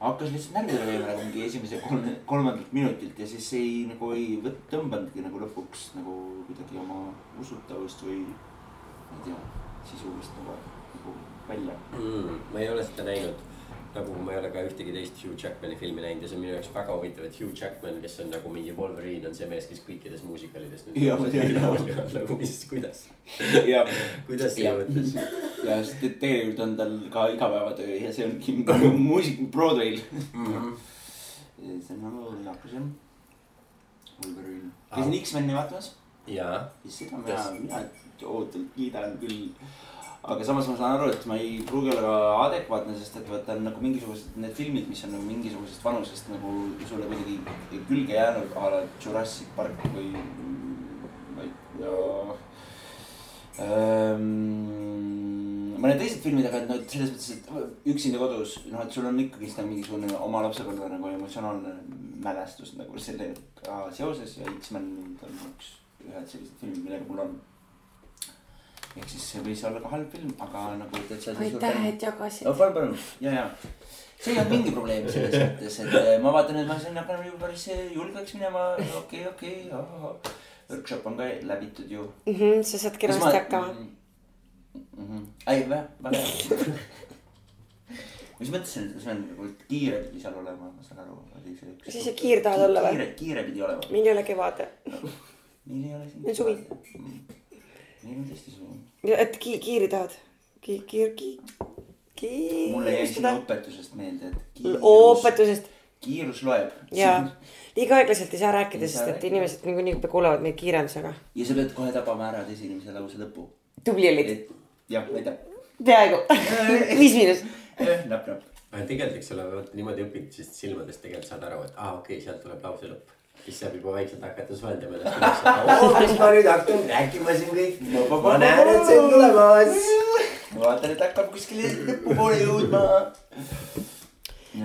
hakkas lihtsalt närvidele käima nagu mingi esimese kolme, kolmandalt minutilt ja siis ei nagu ei võt-, tõmbanudki nagu lõpuks nagu kuidagi oma usutavust või ma ei tea, sisulist nagu, nagu välja mm,. ma ei ole seda näinud nagu ma ei ole ka ühtegi teist Hugh Jackmani filmi näinud ja see on minu jaoks väga huvitav, et Hugh Jackman, kes on nagu mingi Wolverine, on see mees, kes kõikides muusikalides. ja, ma tean, ja. nagu mis, kuidas kuidas see mõttes? ja, sest tegelikult on tal ka igapäevatöö ja see ongi muusik Broadway'l mm. -hmm. see on nagu naljakas jah. Wolverine, käisin X-meni vaatamas. jaa. seda mina, mina ootavalt kiidan küll aga samas ma saan aru, et ma ei pruugi olla adekvaatne, sest et vaata nagu mingisugused need filmid, mis on nagu mingisugusest vanusest nagu sulle kuidagi külge jäänud a la Jurassic Park või ei tea ähm, mõned teised filmid, aga et noh, et selles mõttes, et üksinda kodus, noh, et sul on ikkagist nagu mingisugune oma lapsepõlve nagu emotsionaalne mälestus nagu sellega seoses ja X-Men on üks, ühed sellised filmid, millega mul on. Ehk siis see võis olla ka halb film, aga nagu täitsa. aitäh, et jagasid no,. palun, palun, ja, ja see ei olnud mingi probleem selles mõttes, et eh, ma vaatan, et ma siin hakkan juba päris julgeks minema, okei okei workshop on ka läbitud ju mm. -hmm, sa saad kenasti hakkama mm. -hmm. ei, väga, väga hea. mis mõttes see see on nagu kiire pidi seal olema, ma saan aru, oli see üks. siis sa kiir tahad olla või? kiire, kiire pidi olema. meil ei ole kevad no,. meil ei ole siin. meil on suvi. Meil on tõesti suvi. et ki-, kiiri tahad? Ki-, kiir-, ki-, kiir. mulle jäi siin õpetusest meelde, et. õpetusest. kiirus loeb. jaa liiga aeglaselt ei saa rääkida, sest et inimesed niikuinii kuulevad meid kiirendusega. ja sa pead kohe tabama ära teise inimese lause lõpu. tubli olid. jah, aitäh. peaaegu viis miinus. näpp, näpp. aga tegelikult, eks ole, vot niimoodi õpid, siis silmadest tegelikult saad aru, et aa ah,, okei okay,, sealt tuleb lause lõpp. Siis saab juba vaikselt hakata suheldama ennast mis ma nüüd hakkan rääkima siin kõik. ma näen, et see on tulemas. ma vaatan, et hakkab kuskile lõpupoole jõudma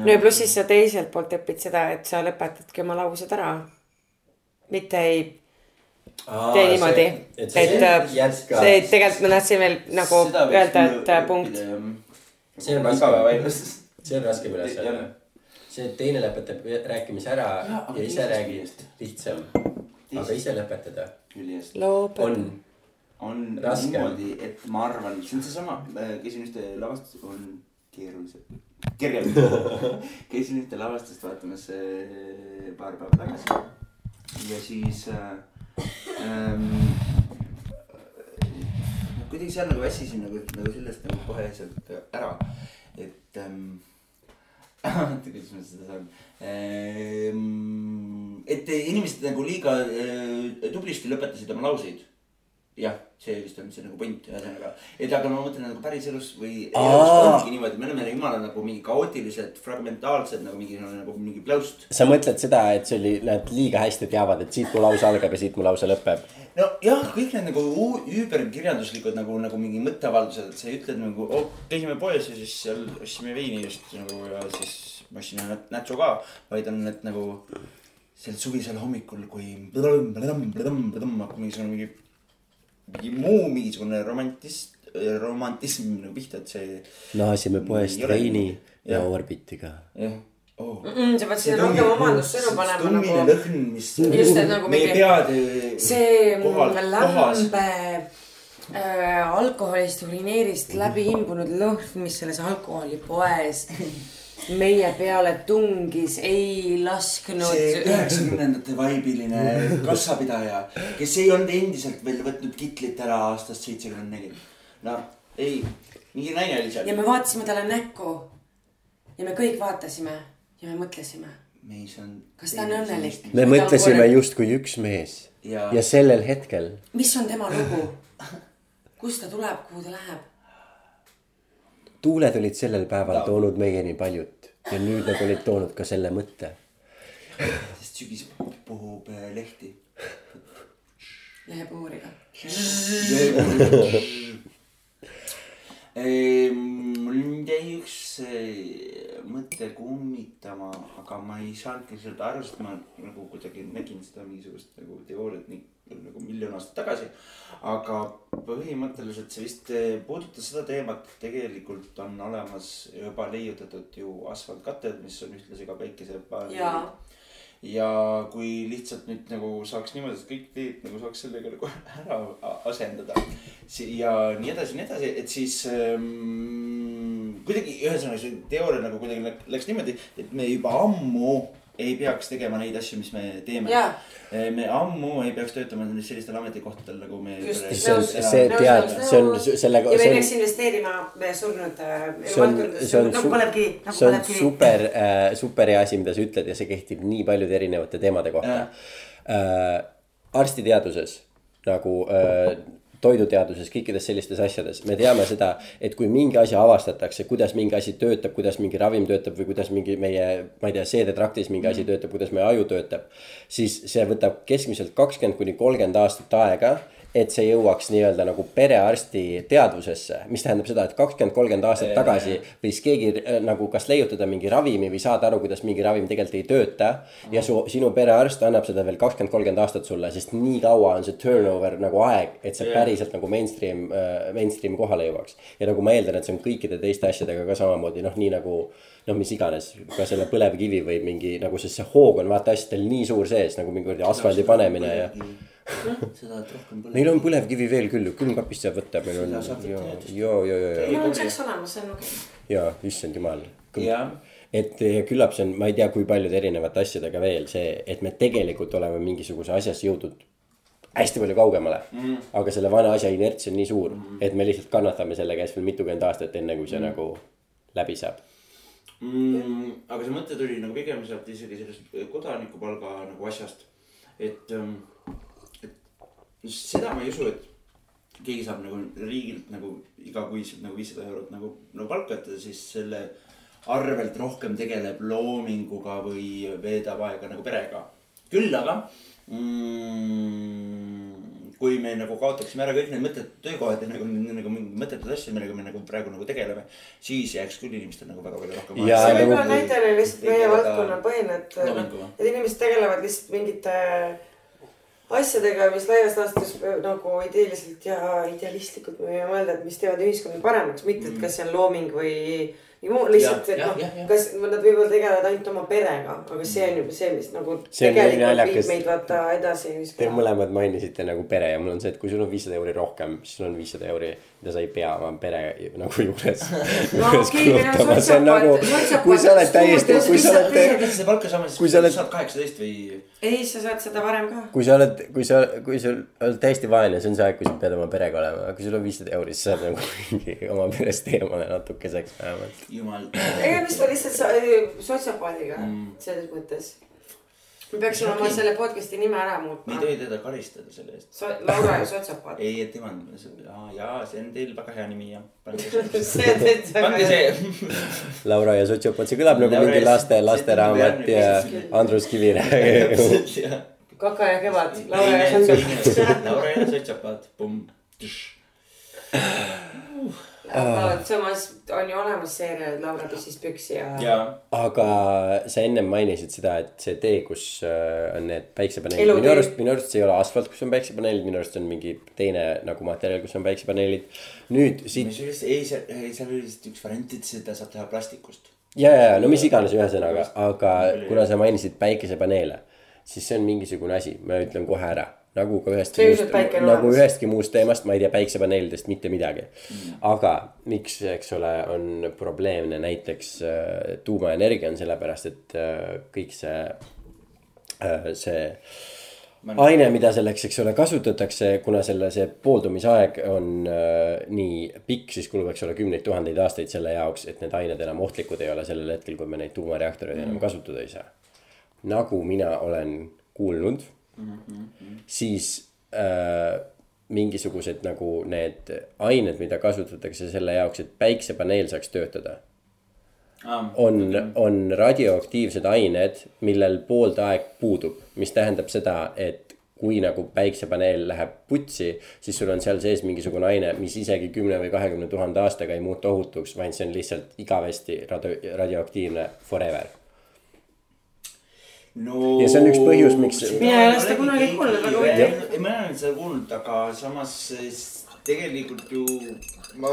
no ja pluss siis sa teiselt poolt õpid seda, et sa lõpetadki oma laused ära. mitte ei Aa, tee niimoodi, et, äh, see tegelikult ma tahtsin veel nagu öelda, et äh, punkt. see on raske, see on raskem ülesanne. See, et teine lõpetab rääkimise ära ja, ja ise räägid, lihtsam. aga ise lõpetada. on, on niimoodi, et ma arvan, see on seesama, äh, käisin ühte lavastust, on keerulisem kirjeldada. käisin ühte lavastust vaatamas äh, paar päeva tagasi ja siis äh, ähm, kuidagi seal nagu väsisin nagu, nagu sellest nagu kohe sealt ära, et ähm,. Oota, kuidas ma seda saan ähm,. et inimesed nagu liiga äh, tublisti lõpetasid oma lauseid jah, see vist on see nagu point, ühesõnaga. et aga ma mõtlen nagu päriselus või elus ongi niimoodi, me oleme jumala nagu mingi kaootilised, fragmentaalsed nagu mingi nagu mingi pläust. sa mõtled seda, et see oli, nad liiga hästi teavad, et siit mu lause algab ja siit mu lause lõpeb? nojah, kõik need nagu üüberkirjanduslikud nagu, nagu mingi mõtteavaldused, et sa ütled nagu oh,, käisime poes ja siis seal ostsime veini just nagu ja siis ma ostsin ühe nätsu ka, vaid on need nagu sel suvisel hommikul, kui hakkab mingisugune mingi mingi muu mingisugune romantis-, romantism nagu pihta, et see. naasime poest veini ja, Orbitiga. jah oh.. Mm -mm, sa pead sinna rohkem omandussõnu panema nagu. tummine lõhn, mis. just, et nagu meie peade. see lämbe äh, alkoholist, urineerist läbi imbunud lõhn, mis selles alkoholipoes meie peale tungis, ei lasknud. see üheksakümnendate vaibiline kassapidaja, kes ei olnud endiselt veel võtnud kitlit ära aastast seitsekümmend neli. noh, ei, mingi naine oli seal. ja me vaatasime talle näkku. ja me kõik vaatasime ja me mõtlesime. meis on. kas ta on õnnelik? me mõtlesime justkui üks mees ja... ja sellel hetkel. mis on tema lugu? kust ta tuleb, kuhu ta läheb? tuuled olid sellel päeval no. toonud meieni paljut ja nüüd nad olid toonud ka selle mõtte. sest sügis puhub äh, lehti. lehepuhuriga. mul jäi üks äh, mõte kummitama, aga ma ei saanudki seda aru, sest ma nagu kuidagi nägin seda mingisugust nagu teooriat nii nagu miljon aastat tagasi. aga põhimõtteliselt see vist puudutas seda teemat, tegelikult on olemas juba leiutatud ju asfaltkatted, mis on ühtlasi ka päikesepaneelid. ja kui lihtsalt nüüd nagu saaks niimoodi, et kõik teed nagu saaks sellega nagu ära asendada. ja nii edasi, nii edasi, et siis ähm, kuidagi ühesõnaga see teooria nagu kuidagi läks niimoodi, et me juba ammu ei peaks tegema neid asju, mis me teeme. Eh, me ammu ei peaks töötama sellistel ametikohtadel nagu me. see on, see tead, see on sellega. ja me peaks investeerima surnud valdkondadesse. see on, nagu põlevkivi, nagu see on super äh,, super hea asi, mida sa ütled ja see kehtib nii paljude erinevate teemade kohta. Äh, arstiteaduses nagu äh, toiduteaduses, kõikides sellistes asjades, me teame seda, et kui mingi asi avastatakse, kuidas mingi asi töötab, kuidas mingi ravim töötab või kuidas mingi meie, ma ei tea, seedetraktis mingi asi töötab, kuidas meie aju töötab. siis see võtab keskmiselt kakskümmend kuni kolmkümmend aastat aega et see jõuaks nii-öelda nagu perearsti teadvusesse, mis tähendab seda, et kakskümmend, kolmkümmend aastat tagasi võis keegi äh, nagu kas leiutada mingi ravimi või saada aru, kuidas mingi ravim tegelikult ei tööta. ja su, sinu perearst annab seda veel kakskümmend, kolmkümmend aastat sulle, sest nii kaua on see turnover nagu aeg, et see päriselt nagu mainstream, äh, mainstream'i kohale jõuaks. ja nagu ma eeldan, et see on kõikide teiste asjadega ka samamoodi, noh, nii nagu noh, mis iganes, ka selle põlevkivi või mingi nagu, sest see hoog on vaata asjadel nii suur sees nagu mingi kuradi asfaldi panemine ja seda, et rohkem põlevkivi. meil on põlevkivi veel küll külmkapist saab võtta, meil on ja, ja, ja, ja, mul on seks olemas, see on okei okay. ja issand jumal. jah, et küllap see on, ma ei tea, kui paljude erinevate asjadega veel see, et me tegelikult oleme mingisuguse asjas jõudnud hästi palju kaugemale mm.. aga selle vana asja inerts on nii suur mm., et me lihtsalt kannatame selle käes veel mitukümmend aastat, enne kui see mm. nagu läbi saab. mm,. aga see mõte tuli nagu pigem sealt isegi sellest kodanikupalga nagu asjast, et ähm, seda ma ei usu, et keegi saab nagu riigilt nagu igakuiselt nagu viissada eurot nagu, nagu palka, et ta siis selle arvelt rohkem tegeleb loominguga või veedab aega nagu perega. küll aga mm, kui me nagu kaotaksime ära kõik need mõttetud töökohad ja nagu, nagu mõttetud asjad, millega me nagu praegu nagu tegeleme, siis jääks küll inimestel nagu väga palju rohkem. Ja see võib nagu- olla näitena lihtsalt meie valdkonna põhine, et et inimesed tegelevad lihtsalt mingite asjadega, mis laias laastus nagu ideeliselt ja idealistlikult me võime mõelda, et mis teevad ühiskonna paremaks, mitte et kas see on looming või nii muu, lihtsalt, et noh kas nad võivad tegeleda ainult oma perega, aga see on juba see, mis nagu See tegelikult viib meid vaata edasi Te mõlemad mainisite nagu pere ja mul on see, et kui sul on viissada euri rohkem, siis sul on viissada euri, mida sa ei pea oma pere nagu juures No juures on kulutama, see on nagu, kui sa oled täiesti, kui sa oled seda palka saama, kui siis sa saad kaheksateist või. ei, sa saad seda varem ka. kui sa oled, kui sa, kui sa oled täiesti vaene, see on see aeg, kui sa pead oma perega olema, aga kui sul on viissada euri, siis sa saad nagu oma perest eemale natukeseks vähemalt. jumal. tegemist on lihtsalt so- sotsiopaadiga mm. selles mõttes. Me peaksime oma selle podcast'i nime ära me ei muutma. tohi teda karistada selle eest. So, Laura ja sotsiopaat. ei, et tema on, jaa, see on teil väga hea nimi jah. see, see on täitsa pange see. Laura ja sotsiopaat, see kõlab nagu mingi laste, lasteraamat ja Andrus Kivirägi. Kaka ja kevad, Laura ja sotsiopaat. Laura ja sotsiopaat, pumm. Aga samas on ju olemas seeria Laura pissis püksi ja, ja.. jaa, aga sa ennem mainisid seda, et see tee, kus äh, on need päiksepaneelid, minu arust, minu arust see ei ole asfalt, kus on päiksepaneelid, minu arust see on mingi teine nagu materjal, kus on päiksepaneelid. nüüd siit kusjuures ei, seal, ei seal oli lihtsalt üks variant, et seda saab teha plastikust. ja, ja, ja no mis iganes, ühesõnaga, aga kuna sa mainisid päikesepaneele, siis see on mingisugune asi, ma ütlen kohe ära. Nagu ka ühestki muust nagu ühestki muust teemast, ma ei tea päiksepaneelidest mitte midagi mm.. aga miks, eks ole, on probleemne näiteks äh, tuumaenergia on sellepärast, et äh, kõik see äh,, see aine, mida selleks, eks ole, kasutatakse, kuna selle, see pooldumisaeg on äh, nii pikk, siis kulub, eks ole, kümneid tuhandeid aastaid selle jaoks, et need ained enam ohtlikud ei ole sellel hetkel, kui me neid tuumareaktoreid enam kasutada ei saa. nagu mina olen kuulnud mm, -hmm. siis äh, mingisugused nagu need ained, mida kasutatakse selle jaoks, et päiksepaneel saaks töötada on, on radioaktiivsed ained, millel pooldaeg puudub, mis tähendab seda, et kui nagu päiksepaneel läheb putsi, siis sul on seal sees mingisugune aine, mis isegi kümne või kahekümne tuhande aastaga ei muutu ohutuks, vaid see on lihtsalt igavesti radio, radioaktiivne forever. No Ja see on üks põhjus, miks- Mina ei ole seda kunagi kuulnud, aga huvitav. ei, ma olen seda kuulnud, aga samas eh, tegelikult ju ma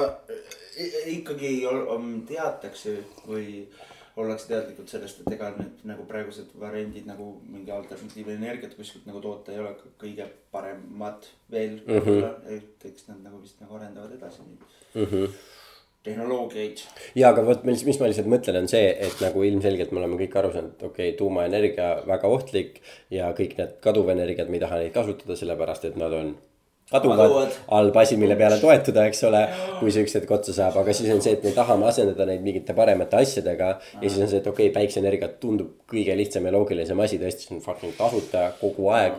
i- ikkagi ol- on- teatakse või ollakse teadlikud sellest, et ega need nagu praegused variandid nagu mingi alternatiivenergiat kuskilt nagu toota ei ole kõige paremad veel mm. -hmm. et eks nad nagu vist nagu arendavad edasi neid mm -hmm. tehnoloogiaid. ja aga vot, mis, mis ma lihtsalt mõtlen, on see, et nagu ilmselgelt me oleme kõik aru saanud, et okei okay,, tuumaenergia väga ohtlik ja kõik need kaduvenergiad, me ei taha neid kasutada, sellepärast et nad on kaduvad halb asi, mille peale toetuda, eks ole, kui see üks hetk otsa saab, aga siis on see, et me tahame asendada neid mingite paremate asjadega ja siis on see, et okei okay,, päikseenergia tundub kõige lihtsam ja loogilisem asi, tõesti, see on fucking tasuta kogu aeg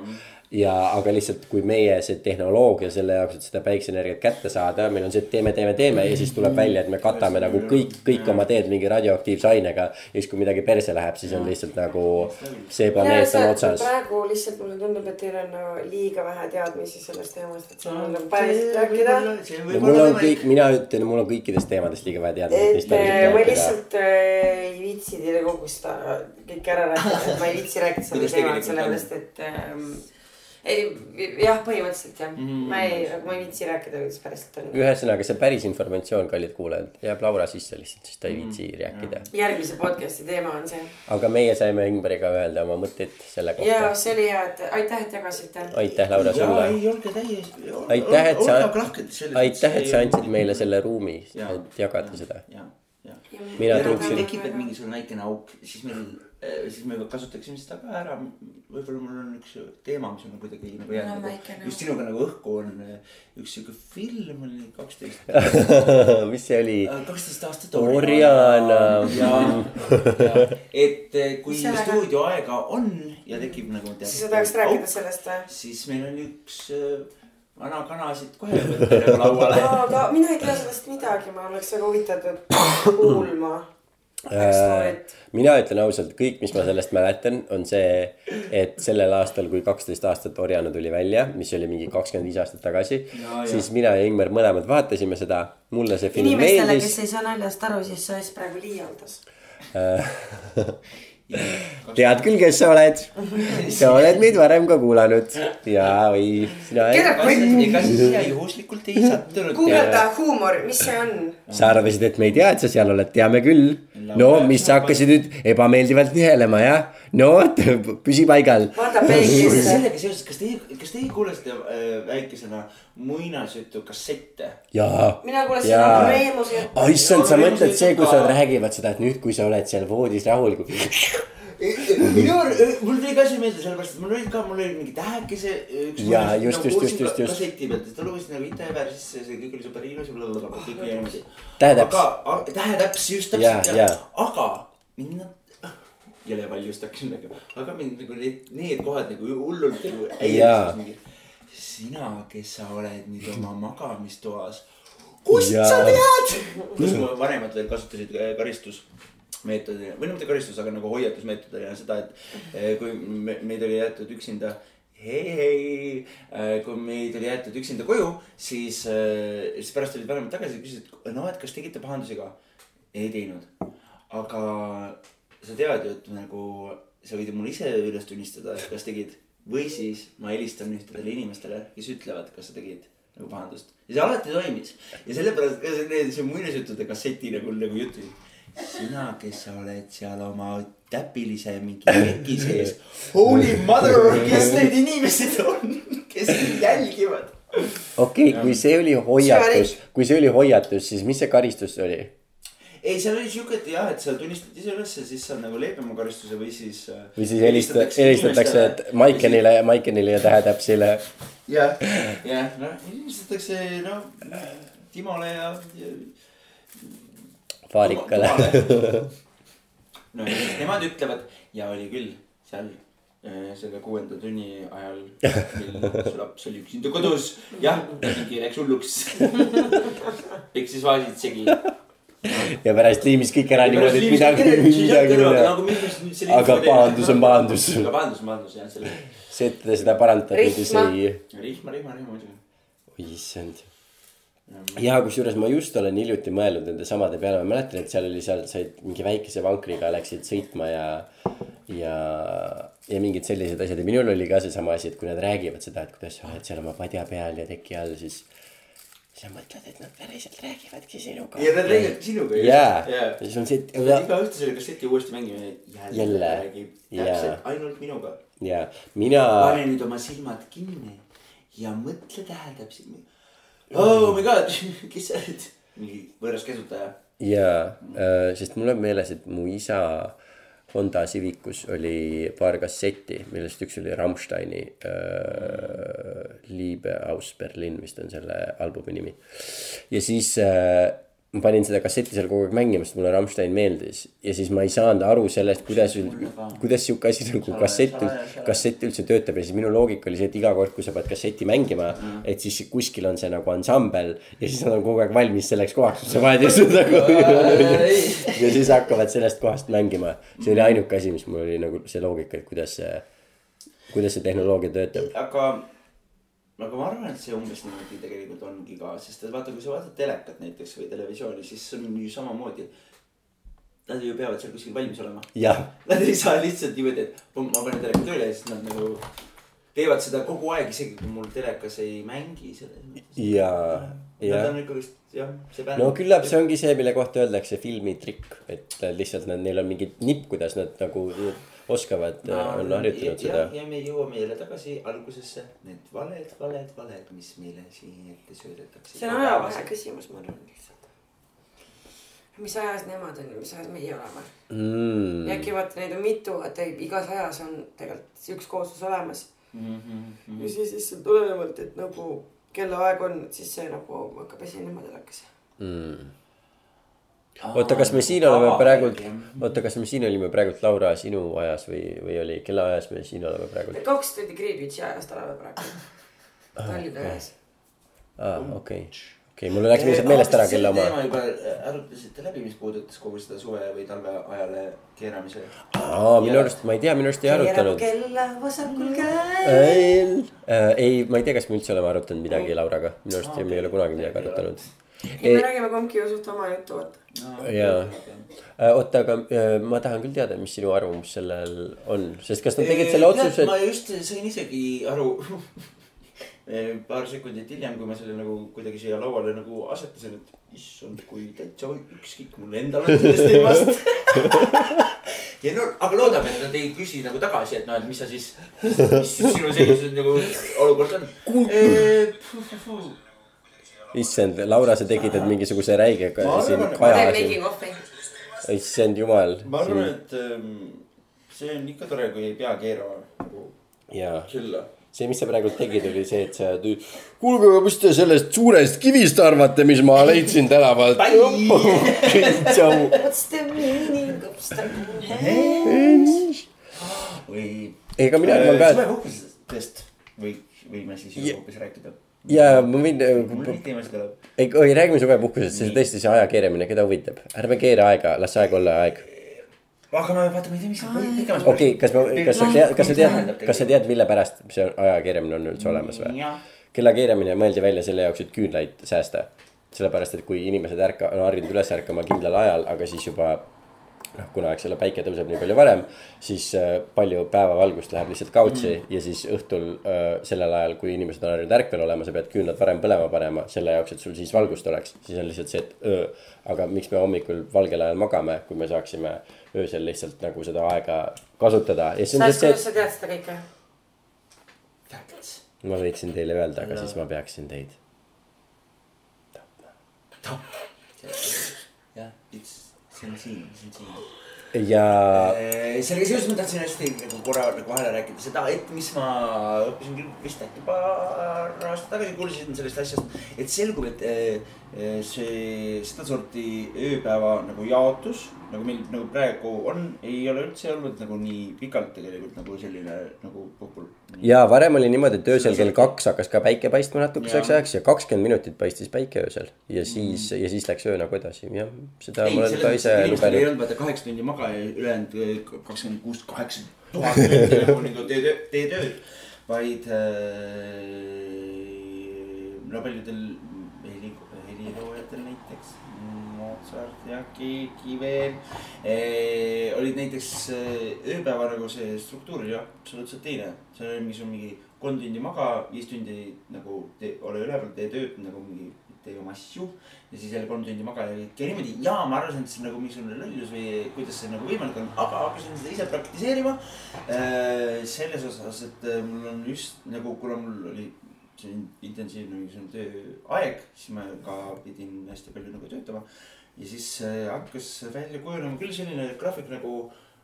ja, aga lihtsalt, kui meie see tehnoloogia selle jaoks, et seda päikseenergiat kätte saada, meil on see, et teeme, teeme, teeme ja siis tuleb välja, et me katame nagu kõik, kõik oma teed mingi radioaktiivse ainega. ja siis, kui midagi perse läheb, siis on lihtsalt nagu see planeet on otsas. praegu lihtsalt mulle tundub, et teil on nagu liiga vähe teadmisi sellest teemast, et seal on nagu päriselt rääkida. no mul on kõik, mina ütlen, mul on kõikidest teemadest liiga vähe teadmisi. et äh, ma lihtsalt äh, ei viitsi teile kogu seda kõike ära rääkida, et ma ei viitsi rääkida seda teemat, sellepärast et ähm, ei, jah, põhimõtteliselt jah mm, -hmm. ma ei, ma ei viitsi rääkida, kuidas päriselt on. ühesõnaga, see päris informatsioon, kallid kuulajad, jääb Laura sisse lihtsalt, sest ta ei viitsi mm -hmm. rääkida. järgmise podcast'i teema on see. aga meie saime Ingmariga öelda oma mõtteid selle kohta. ja see oli hea, et aitäh, et jagasite. aitäh, Laura, sulle. ei, olge täiesti. aitäh, et sa, aitäh, et sa andsid meile selle ruumi, et jagada seda. mina tundsin. tekib mingisugune väikene auk, siis meil siis me kasutaksime seda ka ära. võib-olla mul on üks teema, mis on kuidagi nagu jäänud no, nagu, just sinuga nagu õhku on äh, üks sihuke film oli kaksteist mis see oli? Äh, kaksteist aastat. Oriana. ja, ja, et kui stuudioaega on ja tekib nagu. siis sa tahaks rääkida sellest või? siis meil on üks vana kana siit kohe võtta nagu lauale. aga mina ei tea sellest midagi, ma oleks väga huvitatud kuulma Äh, mina ütlen ausalt, kõik, mis ma sellest mäletan, on see, et sellel aastal, kui kaksteist aastat Orjana tuli välja, mis oli mingi kakskümmend viis aastat tagasi. siis mina ja Ingmar mõlemad vaatasime seda, mulle see film Inimestele, meeldis. kes ei saa naljast aru, siis Soss praegu liialdas tead küll, kes sa oled. sa oled meid varem ka kuulanud ja, või sina. ega sa siia juhuslikult ei sattunud. guugelda huumor, mis see on? sa arvasid, et me ei tea, et sa seal oled, teame küll. no, mis sa hakkasid nüüd ebameeldivalt nihelema, jah? no, püsi paigal. vaata peeglisse. sellega seoses, kas teie, kas teie kuulasite äh, väikesena muinasjutu kassette? jaa. mina kuulasin Reemusi. issand, sa mõtled see, kus nad räägivad seda, et nüüd, kui sa oled seal voodis rahulikult minu, mul tuli ka see meelde, sellepärast et mul olid ka, mul oli mingi tähekese. ja just, just, just, just, just. kasseti pealt, ta lugesin nagu Ita Ever sisse, see kõik oli super ilus ja blablabla, kõik oli niimoodi. tähetäps. aga, tähetäps just täpselt, aga mind nad jõle valjust hakkasin nägema, aga mind nagu need, need kohad nagu hullult nagu häirisid sina, kes sa oled nüüd oma magamistoas. kust ja. sa tead? kus mu vanemad veel kasutasid äh, karistusmeetodina või no mitte karistus, aga nagu hoiatusmeetodina seda, et äh, kui me, meid oli jäetud üksinda hei, hei, äh, kui meid oli jäetud üksinda koju, siis, siis pärast olid vanemad tagasi ja küsisid, no et kas tegite pahandusi ka? ei teinud, aga sa tead ju, et nagu sa võid ju mulle ise üles tunnistada, et kas tegid või siis ma helistan ühtedele inimestele, kes ütlevad, kas sa tegid nagu pahandust. ja see alati toimis ja sellepärast ka see, see muinasjuttude kasseti nagu, nagu jutt. Sina, kes sa oled seal oma täpilise mingi reki sees. Holy mother, kes need inimesed on, kes jälgivad? okei okay,, kui see oli hoiatus, kui see oli hoiatus, siis mis see karistus oli? ei, seal oli siuke, et jah, et seal tunnistati ise ülesse, siis saab nagu leebema karistuse või siis. Äh, või siis helistatakse, helistatakse, et Maikenile, Maikenile ja Tähetäpsile. jah, jah, noh helistatakse noh Timole ja, ja. Faarikale. no ja siis nemad ütlevad ja oli küll seal äh, selle kuuenda tunni ajal, mil su laps oli üksinda kodus, jah, mingi läks hulluks. peksis vaasid segi ja pärast liimis kõik ära niimoodi, et midagi, midagi ei ole. aga pahandus on pahandus. aga pahandus on pahandus jah, selle. see, et te seda parandate, muidu see ei. rihma, rihma, rihma muidugi. oi issand. Ja kusjuures ma just olen hiljuti mõelnud nende samade peale, ma mäletan, et seal oli, seal said mingi väikese vankriga läksid sõitma ja, ja, ja mingid sellised asjad ja minul oli ka seesama asi, et kui nad räägivad seda, et kuidas sa oled seal oma padja peal ja teki all, siis sa mõtled, et nad päriselt räägivadki sinuga. ja nad räägivadki sinuga. jaa, ja siis on see. iga õhtu selle kasseti uuesti mängime. jälle, räägib täpselt ainult minuga. ja mina. pane nüüd oma silmad kinni ja mõtle täheldab. Oh my god, kes sa oled? mingi võõras käsutaja. jaa äh,, sest mul on meeles, et mu isa Honda Civicus oli paar kassetti, millest üks oli Rammsteini äh, Liebe aus Berlin vist on selle albumi nimi. ja siis äh, ma panin seda kasseti seal kogu aeg mängima, sest mulle Rammstein meeldis ja siis ma ei saanud aru sellest, kuidas, kuidas sihuke asi nagu kassett, kassett üldse töötab ja siis minu loogika oli see, et iga kord, kui sa pead kasseti mängima mm., et siis kuskil on see nagu ansambel ja siis nad on kogu aeg valmis selleks kohaks, kus sa lihtsalt nagu. ja siis hakkavad sellest kohast mängima, see oli ainuke asi, mis mul oli nagu see loogika, et kuidas see, kuidas see tehnoloogia töötab. aga aga ma arvan, et see umbes niimoodi tegelikult ongi ka, sest et vaata, kui sa vaatad telekat näiteks või televisiooni, siis on ju samamoodi. Nad ju peavad seal kuskil valmis olema. Nad ei saa lihtsalt niimoodi, et ma panen teleka tööle ja siis nad nagu teevad seda kogu aeg, isegi kui mul telekas ei mängi selles mõttes. ja, ja. Nad on ikkagist jah, see bänd. no küllap see ongi see, mille kohta öeldakse filmitrikk, et lihtsalt nad, neil on mingi nipp, kuidas nad nagu oskavad no,, on harjutanud seda. ja me jõuame jälle tagasi algusesse, need valed, valed, valed, mis meile siin ette söödetakse. see on ajavahe küsimus, ma arvan lihtsalt. mis ajas nemad on ja mis ajas meie oleme mm.. ja äkki vaata, neid on mitu, vaata igas ajas on tegelikult üks kooslus olemas mm. -hmm. ja siis lihtsalt tulenevalt, et nagu kellaaeg on, siis see nagu hakkab esinema telekas mm oota, kas me siin oleme praegult, oota, kas me siin olime praegult Laura sinu ajas või, või oli, kella ajas me siin oleme praegult? kaks tundi Greenwichi ajast oleme praegu. Tallinna ajas. aa, okei, okei, mul läks lihtsalt meelest ära kella oma. teema juba arutasite läbi, mis puudutas kogu seda suve või talve ajale keeramise. aa, minu arust, ma ei tea, minu arust ei arutanud. kella vasakul käel. ei, ma ei tea, kas me üldse oleme arutanud midagi Lauraga, minu arust me ei ole kunagi midagi arutanud ei, me räägime kumbki ju suht oma juttu, vaata. No,. jaa, äh, oota, aga äh, ma tahan küll teada, mis sinu arvamus sellel on, sest kas nad tegid selle otsuse. ma just sain isegi aru paar sekundit hiljem, kui ma selle nagu kuidagi siia lauale nagu asetasin, et issand, kui täitsa ükskõik mul endal on sellest teemast. Ja no, aga loodame, et nad ei küsi nagu tagasi, et noh, et mis sa siis, mis sinu sellises nagu olukord on issand, Laura, sa tekitad mingisuguse räige siin kaja siin. issand jumal. ma arvan, et ähm, see on ikka tore, kui ei pea keerama nagu külla see, mis sa praegu tegid, oli see, et sa. kuulge, aga mis te sellest suurest kivist arvate, mis ma leidsin tänavalt? What's the meaning of Stonehenge? või. ega mina arvan ka. suvepuhkusest või, võime siis hoopis rääkida ja ma võin. ei, ei räägime suvepuhkusest, see tõesti see aja keeramine, keda huvitab, ärme keera aega, las aeg olla aeg. aga me vaatame, mis pikemas. okei, kas ma, kas sa tead, kas sa tead, kas sa tead, mille pärast see aja keeramine on üldse olemas või? kella keeramine mõeldi välja selle jaoks, et küünlaid säästa. sellepärast, et kui inimesed ärka-, on harjunud üles ärkama kindlal ajal, aga siis juba noh, kuna, eks ole, päike tõuseb nii palju varem, siis äh, palju päevavalgust läheb lihtsalt kaotsi mm. ja siis õhtul äh, sellel ajal, kui inimesed on harjunud ärkvel olema, sa pead küünlad varem põlema panema selle jaoks, et sul siis valgust oleks. siis on lihtsalt see, et öö, aga miks me hommikul valgel ajal magame, kui me saaksime öösel lihtsalt nagu seda aega kasutada. sa, kuidas sa tead seda kõike? ma võiksin teile öelda, aga no. siis ma peaksin teid tapma. tapma. jah, see on siin, see on siin ja. Sellega seoses ma tahtsin hästi nagu korra nagu vahele rääkida seda, et mis ma õppisin küll vist äkki paar aastat tagasi kuulsin sellest asjast. et selgub, et äh, see sedasorti ööpäeva nagu jaotus nagu meil nagu praegu on, ei ole üldse olnud nagu nii pikalt tegelikult nagu selline nagu popul-. ja varem oli niimoodi, et öösel kell kaks hakkas ka päike paistma natukeseks ajaks ja kakskümmend minutit paistis päike öösel. ja siis mm., ja siis läks öö nagu edasi, jah, seda ei, ma olen ka ise lugenud. ei olnud vaata kaheksa tundi magaja ja ülejäänud eh, kakskümmend kuus, kaheksa tuhat tundi nagu, nagu tee tööd, tee tööd. vaid äh, no paljudel heliloojatel näiteks Mozart ja keegi veel eh,. olid näiteks ööpäeva nagu see struktuur oli absoluutselt teine. seal oli mingi, sul mingi kolm tundi maga, viis tundi nagu te, ole üleval, tee tööd nagu mingi, tee oma asju. ja siis jälle kolm tundi maga ja ikka niimoodi ja ma arvasin, et see on nagu mingisugune lollus või kuidas see nagu võimalik on, aga hakkasin seda ise praktiseerima äh,. selles osas, et mul on just nagu, kuna mul oli see intensiivne mingisugune tööaeg, siis ma ka pidin hästi palju nagu töötama ja siis äh, hakkas välja kujunema küll selline graafik nagu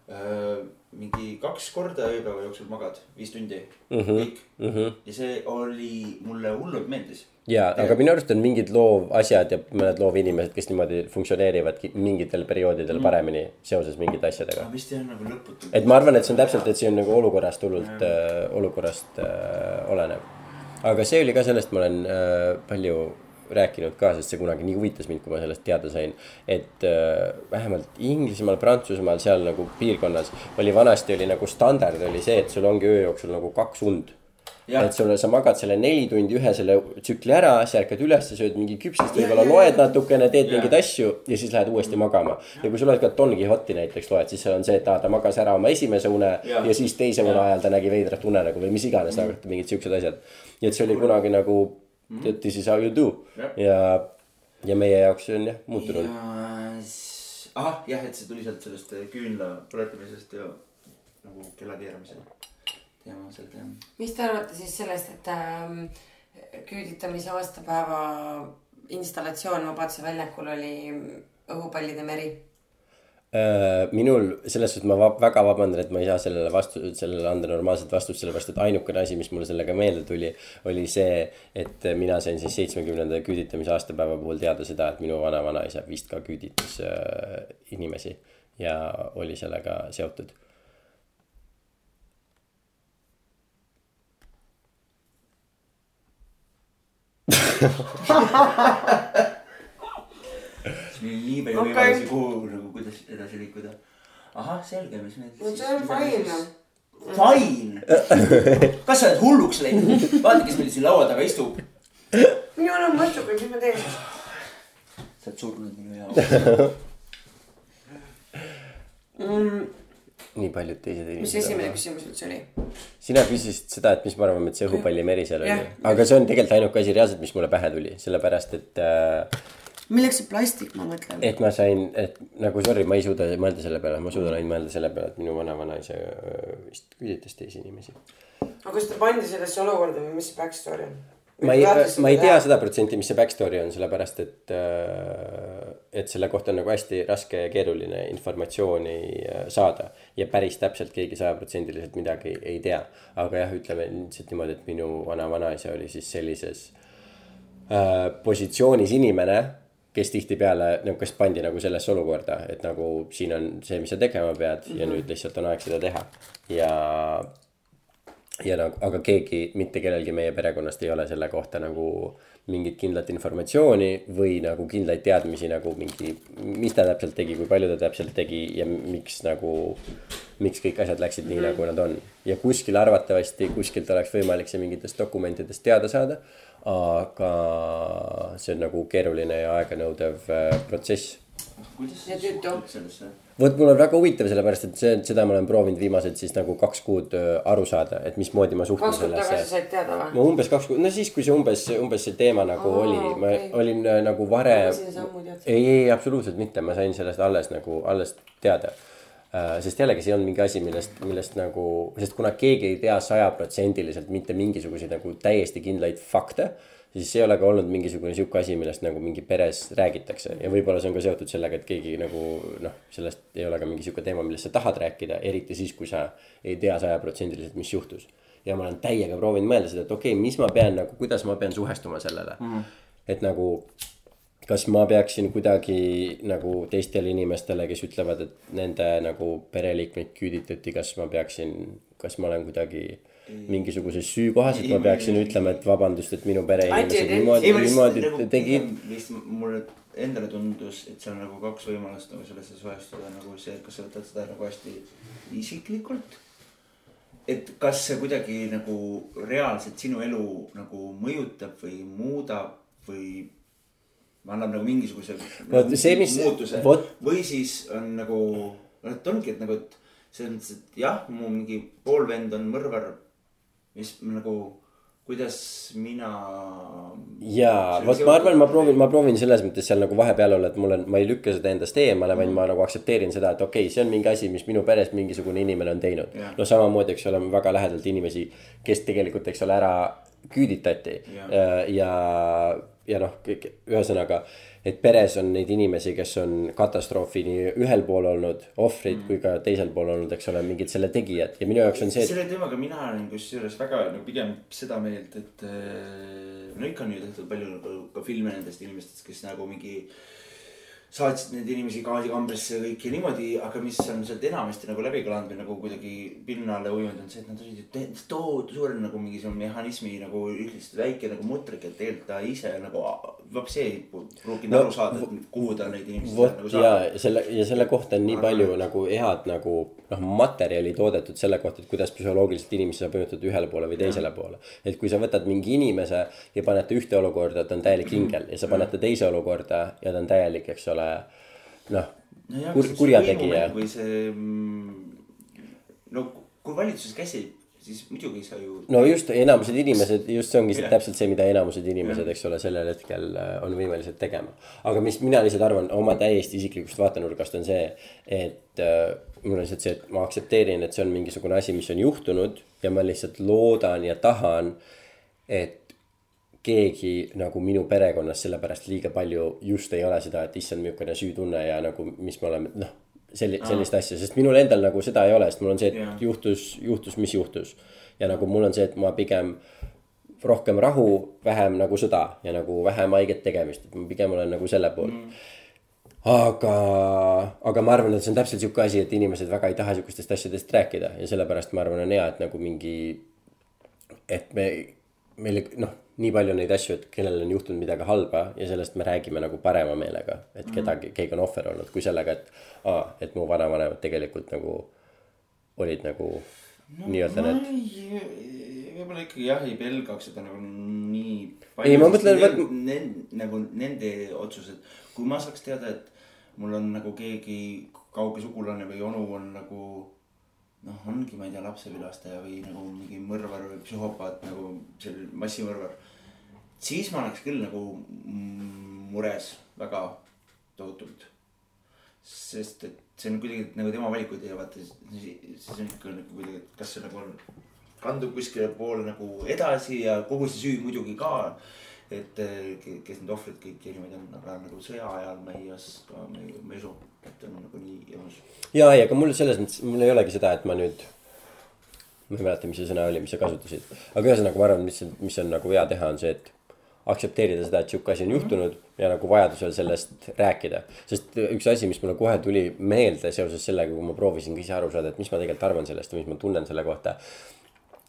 äh, mingi kaks korda ööpäeva jooksul magad, viis tundi mm, -hmm. kõik mm. -hmm. ja see oli, mulle hullult meeldis. ja, aga minu arust on mingid loovasjad ja mõned loovinimesed, kes niimoodi funktsioneerivadki mingitel perioodidel paremini seoses mingite asjadega. vist jah nagu lõputult. et ma arvan, et see on täpselt, et see on nagu olukorrast hullult äh,, olukorrast äh, olenev. aga see oli ka sellest, ma olen äh, palju rääkinud ka, sest see kunagi nii huvitas mind, kui ma sellest teada sain. et äh, vähemalt Inglismaal, Prantsusmaal, seal nagu piirkonnas oli vanasti oli nagu standard oli see, et sul ongi öö jooksul nagu kaks und. Jah. et sul, sa magad selle neli tundi ühe selle tsükli ära, sa ärkad üles, sööd mingi küpsist, võib-olla loed natukene, teed mingeid asju ja siis lähed uuesti magama. ja kui sa loed ka Don Quixote'i näiteks loed, siis seal on see, et aa, ta magas ära oma esimese une Jah. ja siis teise une ajal ta nägi veidrat unenägu või mis iganes mm., mingid siuksed asjad. nii et see oli kunagi nagu this is how you do Jah. ja, ja meie jaoks see on jah muutunud. ja ahah, jah, et see tuli sealt sellest äh, küünla põletamisest ja nagu kella keeramisel. teema sealt jah. mis te arvate siis sellest, et ähm, küüditamise aastapäeva installatsioon Vabaduse väljakul oli õhupallide meri? Äh, minul selles suhtes ma va väga vabandan, et ma ei saa sellele vastu, sellele anda normaalset vastust, sellepärast et ainukene asi, mis mulle sellega meelde tuli, oli see, et mina sain siis seitsmekümnenda küüditamise aastapäeva puhul teada seda, et minu vana-vanaisa vist ka küüditas äh, inimesi ja oli sellega seotud. siis meil oli nii palju Okei. võimalusi, kuhu nagu, kuidas edasi liikuda. ahah, selge, mis meil. no see on fine. Fine. kas sa oled hulluks läinud? vaata, kes meil siin laua taga istub. minul on mõttekud, mis ma teen? sa oled surnud minu jaoks. nii paljud teised mis inimesed. esimene küsimus üldse oli? sina küsisid seda, et mis me arvame, et see õhupallimeri seal oli aga see on tegelikult ainuke asi reaalselt, mis mulle pähe tuli, sellepärast et äh, milleks see plastik, ma mõtlen. et ma sain, et nagu sorry, ma ei suuda mõelda selle peale, ma suudan ainult mõelda selle peale, et minu vana-vanaisa äh, vist küüditas teisi inimesi. aga kas ta pandi sellesse olukorda või mis see back story on? ma ei, ma ei tea. seda protsenti, mis see back story on, sellepärast et, et selle kohta on nagu hästi raske ja keeruline informatsiooni saada. ja päris täpselt keegi sajaprotsendiliselt midagi ei tea. aga jah, ütleme lihtsalt niimoodi, et minu vana-vanaisa oli siis sellises äh, positsioonis inimene kes tihtipeale nagu, kes pandi nagu sellesse olukorda, et nagu siin on see, mis sa tegema pead mm -hmm. ja nüüd lihtsalt on aeg seda teha. ja, ja nagu, aga keegi, mitte kellelgi meie perekonnast ei ole selle kohta nagu mingit kindlat informatsiooni või nagu kindlaid teadmisi nagu mingi, mis ta täpselt tegi, kui palju ta täpselt tegi ja miks nagu, miks kõik asjad läksid nii, nagu nad on. ja kuskil arvatavasti, kuskilt oleks võimalik see mingitest dokumentidest teada saada. Aga see on nagu keeruline ja aeganõudev äh, protsess kuidas Ja tüütu. sellesse? vot mul on väga huvitav, sellepärast et see, seda ma olen proovinud viimased siis nagu kaks kuud öö, aru saada, et mismoodi ma suhtun kaks kuud tagasi sellesse. said teada või? ma umbes kaks kuud, no siis, kui see umbes, umbes see teema nagu Aa, oli, ma okei. olin öö, nagu varem sa ei, ei absoluutselt mitte, ma sain sellest alles nagu, alles teada. Sest jällegi see on mingi asi, millest, millest nagu, sest kuna keegi ei tea sajaprotsendiliselt mitte mingisuguseid nagu täiesti kindlaid fakte siis ei ole ka olnud mingisugune sihuke asi, millest nagu mingi peres räägitakse ja võib-olla see on ka seotud sellega, et keegi nagu noh, sellest ei ole ka mingi sihuke teema, millest sa tahad rääkida, eriti siis, kui sa ei tea sajaprotsendiliselt, mis juhtus. ja ma olen täiega proovinud mõelda seda, et okei okay,, mis ma pean nagu, kuidas ma pean suhestuma sellele mm. et nagu kas ma peaksin kuidagi nagu teistele inimestele, kes ütlevad, et nende nagu pereliikmeid küüditati, kas ma peaksin, kas ma olen kuidagi mingisuguses süükohas, et ma peaksin ütlema, et vabandust, et minu pereinimesed niimoodi, niimoodi nagu tegid. mulle endale tundus, et seal on nagu kaks võimalust nagu sellesse suhestuda nagu see, et kas sa võtad seda nagu hästi isiklikult. et kas see kuidagi nagu reaalselt sinu elu nagu mõjutab või muudab või annab nagu mingisuguse Vot see, mis- muutuse. vot- või siis on nagu, noh, et ongi, et nagu, et selles mõttes, et jah, mu mingi poolvend on mõrvar, mis nagu, kuidas mina. jaa, vot ma arvan, ma proovin, ma proovin selles mõttes seal nagu vahepeal olla, et mul on, ma ei lükka seda endast eemale, vaid ma nagu aktsepteerin seda, et okei okay,, see on mingi asi, mis minu peres mingisugune inimene on teinud. No samamoodi, eks ole, väga lähedalt inimesi, kes tegelikult, eks ole, ära küüditati. Jah. ja, ja, ja noh, kõik ühesõnaga, et peres on neid inimesi, kes on katastroofi nii ühel pool olnud ohvrid mm. kui ka teisel pool olnud, eks ole, mingid selle tegijad ja minu jaoks on see et.... selle teemaga mina olen kusjuures väga no pigem seda meelt, et äh, no ikka on ju tehtud palju nagu ka filme nendest inimestest, kes nagu mingi saatsid neid inimesi gaasikambrisse ja kõike niimoodi, aga mis on sealt enamasti nagu läbi kõlanud või nagu kuidagi pinnale ujunud, on see, et nad olid ju tohutu suure nagu mingi see mehhanismi nagu lihtsalt väike nagu mutrik, et tegelikult ta ise nagu vapsi ei pruukinud no, aru saada, et kuhu ta neid inimesi vot nagu ja selle ja selle kohta on nii palju aga... nagu head nagu noh, materjali toodetud selle kohta, et kuidas psühholoogiliselt inimesi saab mõjutada ühele poole või teisele ja. poole. et kui sa võtad mingi inimese ja paned ta ühte olukorda, ta on täielik ingel ja sa paned ta teise olukorda ja ta on täielik, eks ole noh no kur, kurjategija. või see, mm, no kui valitsus käsib, siis muidugi sa ju. no just, enamused inimesed, just see ongi yeah. täpselt see, mida enamused inimesed eks ole, sellel hetkel äh, on võimelised tegema. aga mis mina lihtsalt arvan oma täiesti isiklikust vaatenurgast on see, et äh, mul on lihtsalt see, et ma aktsepteerin, et see on mingisugune asi, mis on juhtunud ja ma lihtsalt loodan ja tahan, et keegi nagu minu perekonnas sellepärast liiga palju just ei ole seda, et issand, milline süütunne ja nagu, mis me oleme, noh. selli-, sellist asja, sest minul endal nagu seda ei ole, sest mul on see, et yeah. juhtus, juhtus, mis juhtus. ja nagu mul on see, et ma pigem rohkem rahu, vähem nagu sõda ja nagu vähem haiget tegemist, et ma pigem olen nagu selle poolt mm aga, aga ma arvan, et see on täpselt sihuke asi, et inimesed väga ei taha sihukestest asjadest rääkida ja sellepärast ma arvan, on hea, et nagu mingi, et me, meil noh nii palju neid asju, et kellel on juhtunud midagi halba ja sellest me räägime nagu parema meelega. et mhm. kedagi, keegi on ohver olnud, kui sellega, et aa, et mu vanavanemad tegelikult nagu olid nagu no, nii-öelda need. võib-olla ikkagi jah, ei pelgaks seda nagu nii. ei, ma mõtlen. Nend, nagu nende otsused, kui ma saaks teada, et mul on nagu keegi kauge sugulane või onu on nagu noh, ongi, ma ei tea, lapsevilastaja või nagu mingi mõrvar või psühhopaat nagu selline massimõrvar. siis ma oleks küll nagu mures väga tohutult. sest et see on kuidagi nagu tema valikud ja vaata, siis on ikka nagu kuidagi, et kas see nagu on, kandub kuskile poole nagu edasi ja kogu see süü muidugi ka et kes need ohvrid kõik ja niimoodi on, aga nagu sõja ajal ma ei oska, ma ei, ma ei usu et on nagu nii ilus. ja, ei, aga mul selles mõttes, mul ei olegi seda, et ma nüüd. ma ei mäleta, mis see sõna oli, mis sa kasutasid, aga ühesõnaga ma arvan, mis, mis on nagu hea teha, on see, et aktsepteerida seda, et sihuke asi on juhtunud ja nagu vajadusel sellest rääkida. sest üks asi, mis mulle kohe tuli meelde seoses sellega, kui ma proovisin ka ise aru saada, et mis ma tegelikult arvan sellest ja mis ma tunnen selle kohta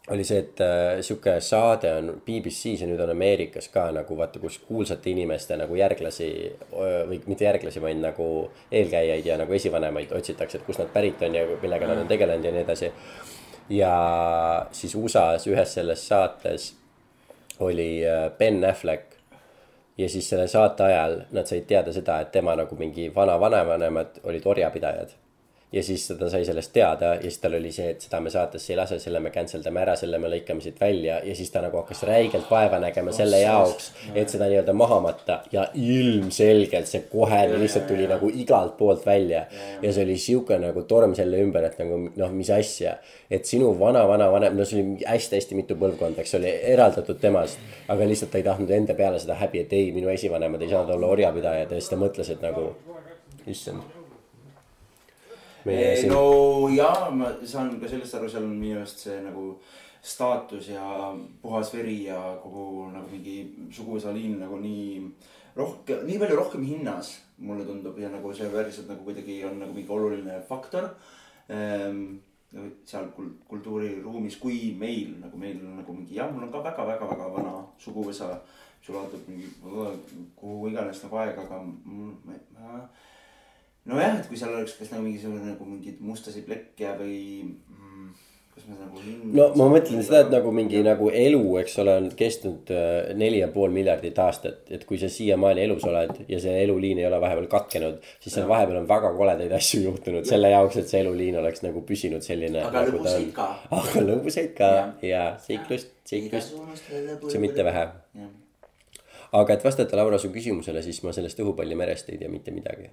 oli see, et äh, sihuke saade on BBC-s ja nüüd on Ameerikas ka nagu vaata, kus kuulsate inimeste nagu järglasi või mitte järglasi, vaid nagu eelkäijaid ja nagu esivanemaid otsitakse, et kust nad pärit on ja millega nad on tegelenud ja nii edasi. ja siis USA-s ühes selles saates oli äh, Ben Affleck ja siis selle saate ajal nad said teada seda, et tema nagu mingi vana-vanavanemad olid orjapidajad ja siis ta sai sellest teada ja siis tal oli see, et seda me saatesse ei lase, selle me cancel dame ära, selle me lõikame siit välja ja siis ta nagu hakkas räigelt vaeva nägema selle jaoks, et seda nii-öelda maha matta. Ja ilmselgelt see kohe lihtsalt tuli nagu igalt poolt välja. ja see oli sihuke nagu torm selle ümber, et nagu noh, mis asja, et sinu vana-vana-vanem, no see oli hästi-hästi mitu põlvkonda, eks ole, eraldatud temast, aga lihtsalt ta ei tahtnud enda peale seda häbi, et ei, minu esivanemad ei saanud olla orjapidajad ja siis ta mõtles, et nagu issand Siin... no jaa, ma saan ka sellest aru, seal on minu arust see nagu staatus ja puhas veri ja kogu nagu mingi suguvõsa liin nagu nii rohkem, nii palju rohkem hinnas, mulle tundub ja nagu see päriselt nagu kuidagi on nagu mingi oluline faktor ehm, seal kultuuriruumis, kui meil nagu meil on nagu mingi jah, mul on ka väga-väga-väga vana suguvõsa, mis ulatub mingi kuhu iganes nagu aega, aga ma, ma nojah, et kui seal oleks kas nagu mingisugune nagu mingeid mustasid plekke või mm, kas me nagu. no ma mõtlen seda, et nagu mingi nagu elu, eks ole, on kestnud äh, neli ja pool miljardit aastat. et kui sa siiamaani elus oled ja see eluliin ei ole vahepeal katkenud, siis seal vahepeal on väga koledaid asju juhtunud ja. selle jaoks, et see eluliin oleks nagu püsinud selline. aga nagu lõbusaid ka. aga lõbusaid ka ja, ja seiklust, seiklust, see mitte vähe. aga et vastata Laura su küsimusele, siis ma sellest õhupallimerest ei tea mitte midagi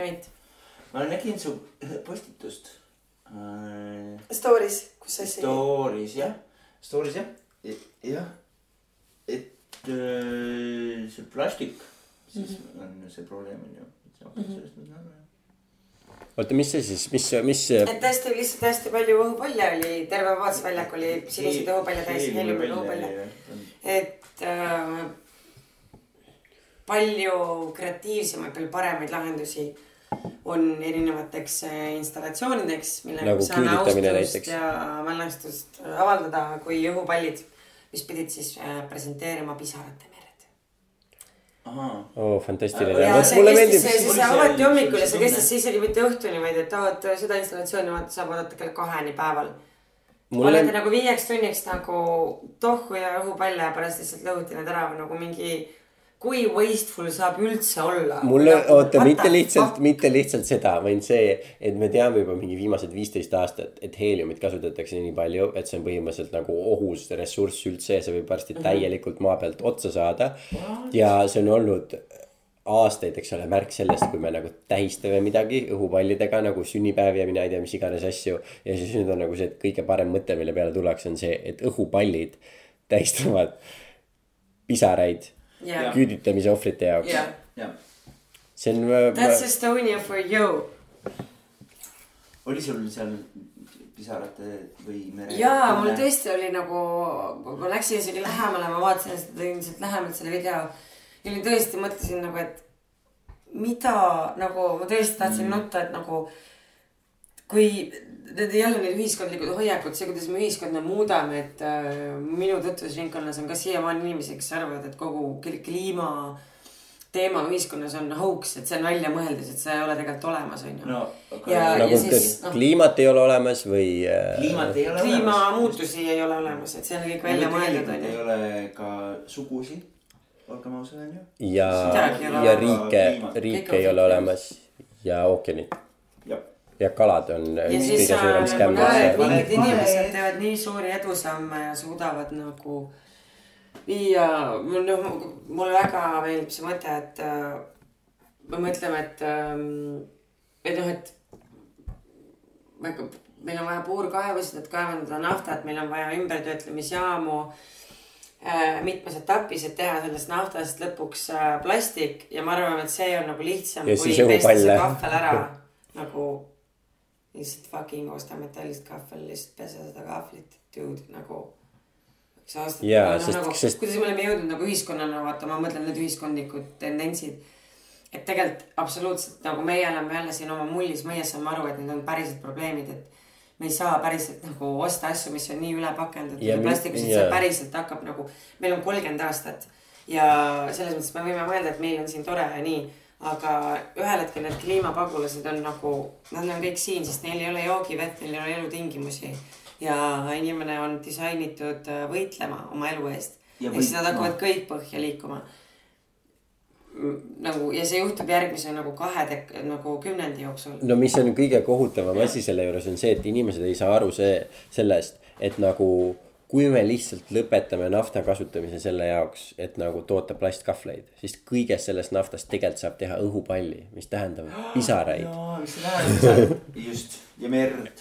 mind. ma nägin su postitust äh.... Story's, kus asi? Story's jah, Story's jah, jah. et äh, see plastik, siis on see probleem on ju. oota, mis see siis, mis, mis, et hästi lihtsalt hästi palju õhupalle oli, terve vaatusväljak oli siniseid õhupalle täis, heeliumiga õhupalle. et äh, palju kreatiivsemaid, palju paremaid lahendusi on erinevateks äh, installatsioonideks, millega Nagu me saame austust näiteks. ja mälestust avaldada, kui õhupallid, mis pidid siis äh, presenteerima pisarate ahaa, oo, fantastiline. ja vot see mulle kestis, meeldib see, see, Oli see avati hommikul ja see kestis siis isegi mitte õhtuni, vaid et et seda installatsiooni vaata saab oodata kella kaheni päeval. mulle olete, nagu viieks tunniks nagu tohku ja õhupalle ja pärast lihtsalt lõhuti need ära või nagu mingi. Kui wasteful saab üldse olla? mulle, oota, mitte lihtsalt, mitte lihtsalt seda, vaid see, et me teame juba mingi viimased viisteist aastat, et heeliumit kasutatakse nii palju, et see on põhimõtteliselt nagu ohus ressurss üldse ja see võib varsti täielikult maa pealt otsa saada. ja see on olnud aastaid, eks ole, märk sellest, kui me nagu tähistame midagi õhupallidega nagu sünnipäevi ja mina ei tea, mis iganes asju. ja siis nüüd on nagu see, et kõige parem mõte, mille peale tullakse, on see, et õhupallid tähistavad pisaraid Jaa. küüditamise ohvrite jaoks jah, jah. see on. that's Estonia for you. oli sul seal pisarate või mere? jaa, mul. tõesti oli nagu, ma läksin isegi lähemale, ma vaatasin seda, tõin sealt lähemalt selle video. ja oli tõesti, mõtlesin nagu, et mida nagu ma tõesti tahtsin mm. nutta, et nagu kui need jälle need ühiskondlikud hoiakud, see, kuidas me ühiskonda muudame, et äh, minu tutvusringkonnas on ka siiamaani inimesi, kes arvavad, et kogu kli- kliima teema ühiskonnas on hoax, et see on väljamõeldis, et see ei ole tegelikult olemas, onju. no, nagu siis, kas noh. kliimat ei ole olemas või äh,? kliimat ei ole olemas. kliimamuutusi ei ole olemas, et see on kõik välja mõeldud, ei onju. ole ka sugusid, olgem ausad, onju. ja ei, ja riike riike ei ole olemas ja ookeanid jah, ja kalad on ja üks kõige äh, suurem nagu skämm mingid inimesed teevad nii suuri edusamme ja suudavad nagu viia, noh, mulle väga meeldib see mõte, et äh, me mõtleme, et, et noh, et väga- meil on vaja puurkaevusid, et kaevandada naftat, meil on vaja ümbertöötlemisjaamu äh, mitmes etapis, et teha sellest naftast lõpuks äh, plastik. Ja ma arvan, et see on nagu lihtsam Ja kui siis õhupalle. kahvel ära nagu lihtsalt fucking osta metallist kahvel, lihtsalt pese seda kahvlit, dude, nagu. sa ostad Jaa, noh, sest- nagu, sest- kuidas me oleme jõudnud nagu ühiskonnana, vaata, ma mõtlen need ühiskondlikud tendentsid. et tegelikult absoluutselt nagu meie oleme jälle siin oma mullis, meie saame aru, et need on päriselt probleemid, et me ei saa päriselt nagu osta asju, mis on nii üle pakendatud Ja ja mi- plastikus, et jaa. see päriselt hakkab nagu, meil on kolmkümmend aastat ja selles mõttes me võime mõelda, et meil on siin tore ja nii, aga ühel hetkel need kliimapagulased on nagu, nad on kõik siin, sest neil ei ole joogivett, neil ei ole elutingimusi ja inimene on disainitud äh, võitlema oma elu eest. Ja ehk siis nad hakkavad kõik põhja liikuma. nagu ja see juhtub järgmise nagu kahe dek- nagu kümnendi jooksul. no mis on kõige kohutavam asi selle juures on see, et inimesed ei saa aru see, sellest, et nagu kui me lihtsalt lõpetame nafta kasutamise selle jaoks, et nagu toota plastkahvleid, siis kõigest sellest naftast tegelikult saab teha õhupalli, mis tähendab pisaraid, jaa, mis see tähendab, just, ja merd.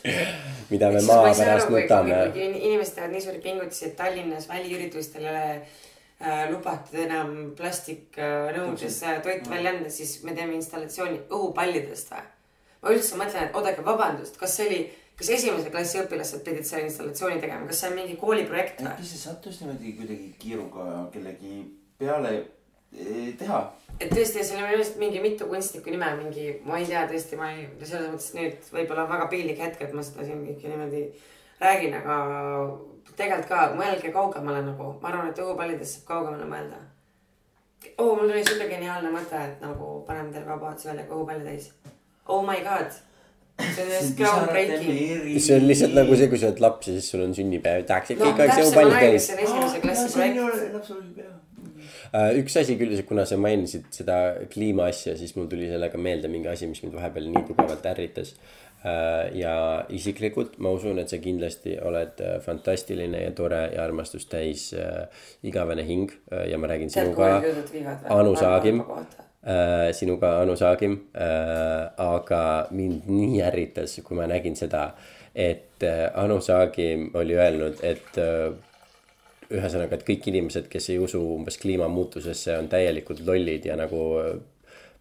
mida me maa pärast nutame. inimesed teevad nii suuri pingutusi, et Tallinnas väliüritustel ei ole äh, lubatud enam plastiknõudes äh, toitu välja anda, siis me teeme installatsiooni õhupallidest või? ma üldse mõtlen, et oodake, vabandust, kas see oli, kas esimese klassi õpilased pidid selle installatsiooni tegema, kas see on mingi kooliprojekt või? äkki see sattus niimoodi kuidagi kiiruga kellegi peale eh, teha? et tõesti, seal on minu arust mingi mitu kunstnikku nime, mingi, ma ei tea tõesti, ma ei, selles mõttes nüüd võib-olla on väga piinlik hetk, et ma seda siin kõike niimoodi räägin, aga tegelikult ka mõelge kaugemale nagu, ma arvan, et õhupallidest saab kaugemale mõelda. oo, mul tuli siuke geniaalne mõte, et nagu paneme terve vabaduse välja õhupalle täis. Oh my god, see on just groundbreaking. see on lihtsalt nagu see, kui sa oled laps ja siis sul on sünnipäev, tahaks ikka no kõik õhupall näen, täis see on esimese klassi projekt. Äh, üks asi küll, kuna sa mainisid seda kliima asja, siis mul tuli sellega meelde mingi asi, mis mind vahepeal nii tugevalt ärritas. ja isiklikult ma usun, et sa kindlasti oled äh, fantastiline ja tore ja armastust täis äh, igavene hing äh, ja ma räägin sealt sinuga? Anu Saagim äh,, sinuga Anu Saagim. Äh,, aga mind nii ärritas, kui ma nägin seda, et äh, Anu Saagim oli öelnud, et äh, ühesõnaga, et kõik inimesed, kes ei usu umbes kliimamuutusesse, on täielikult lollid ja nagu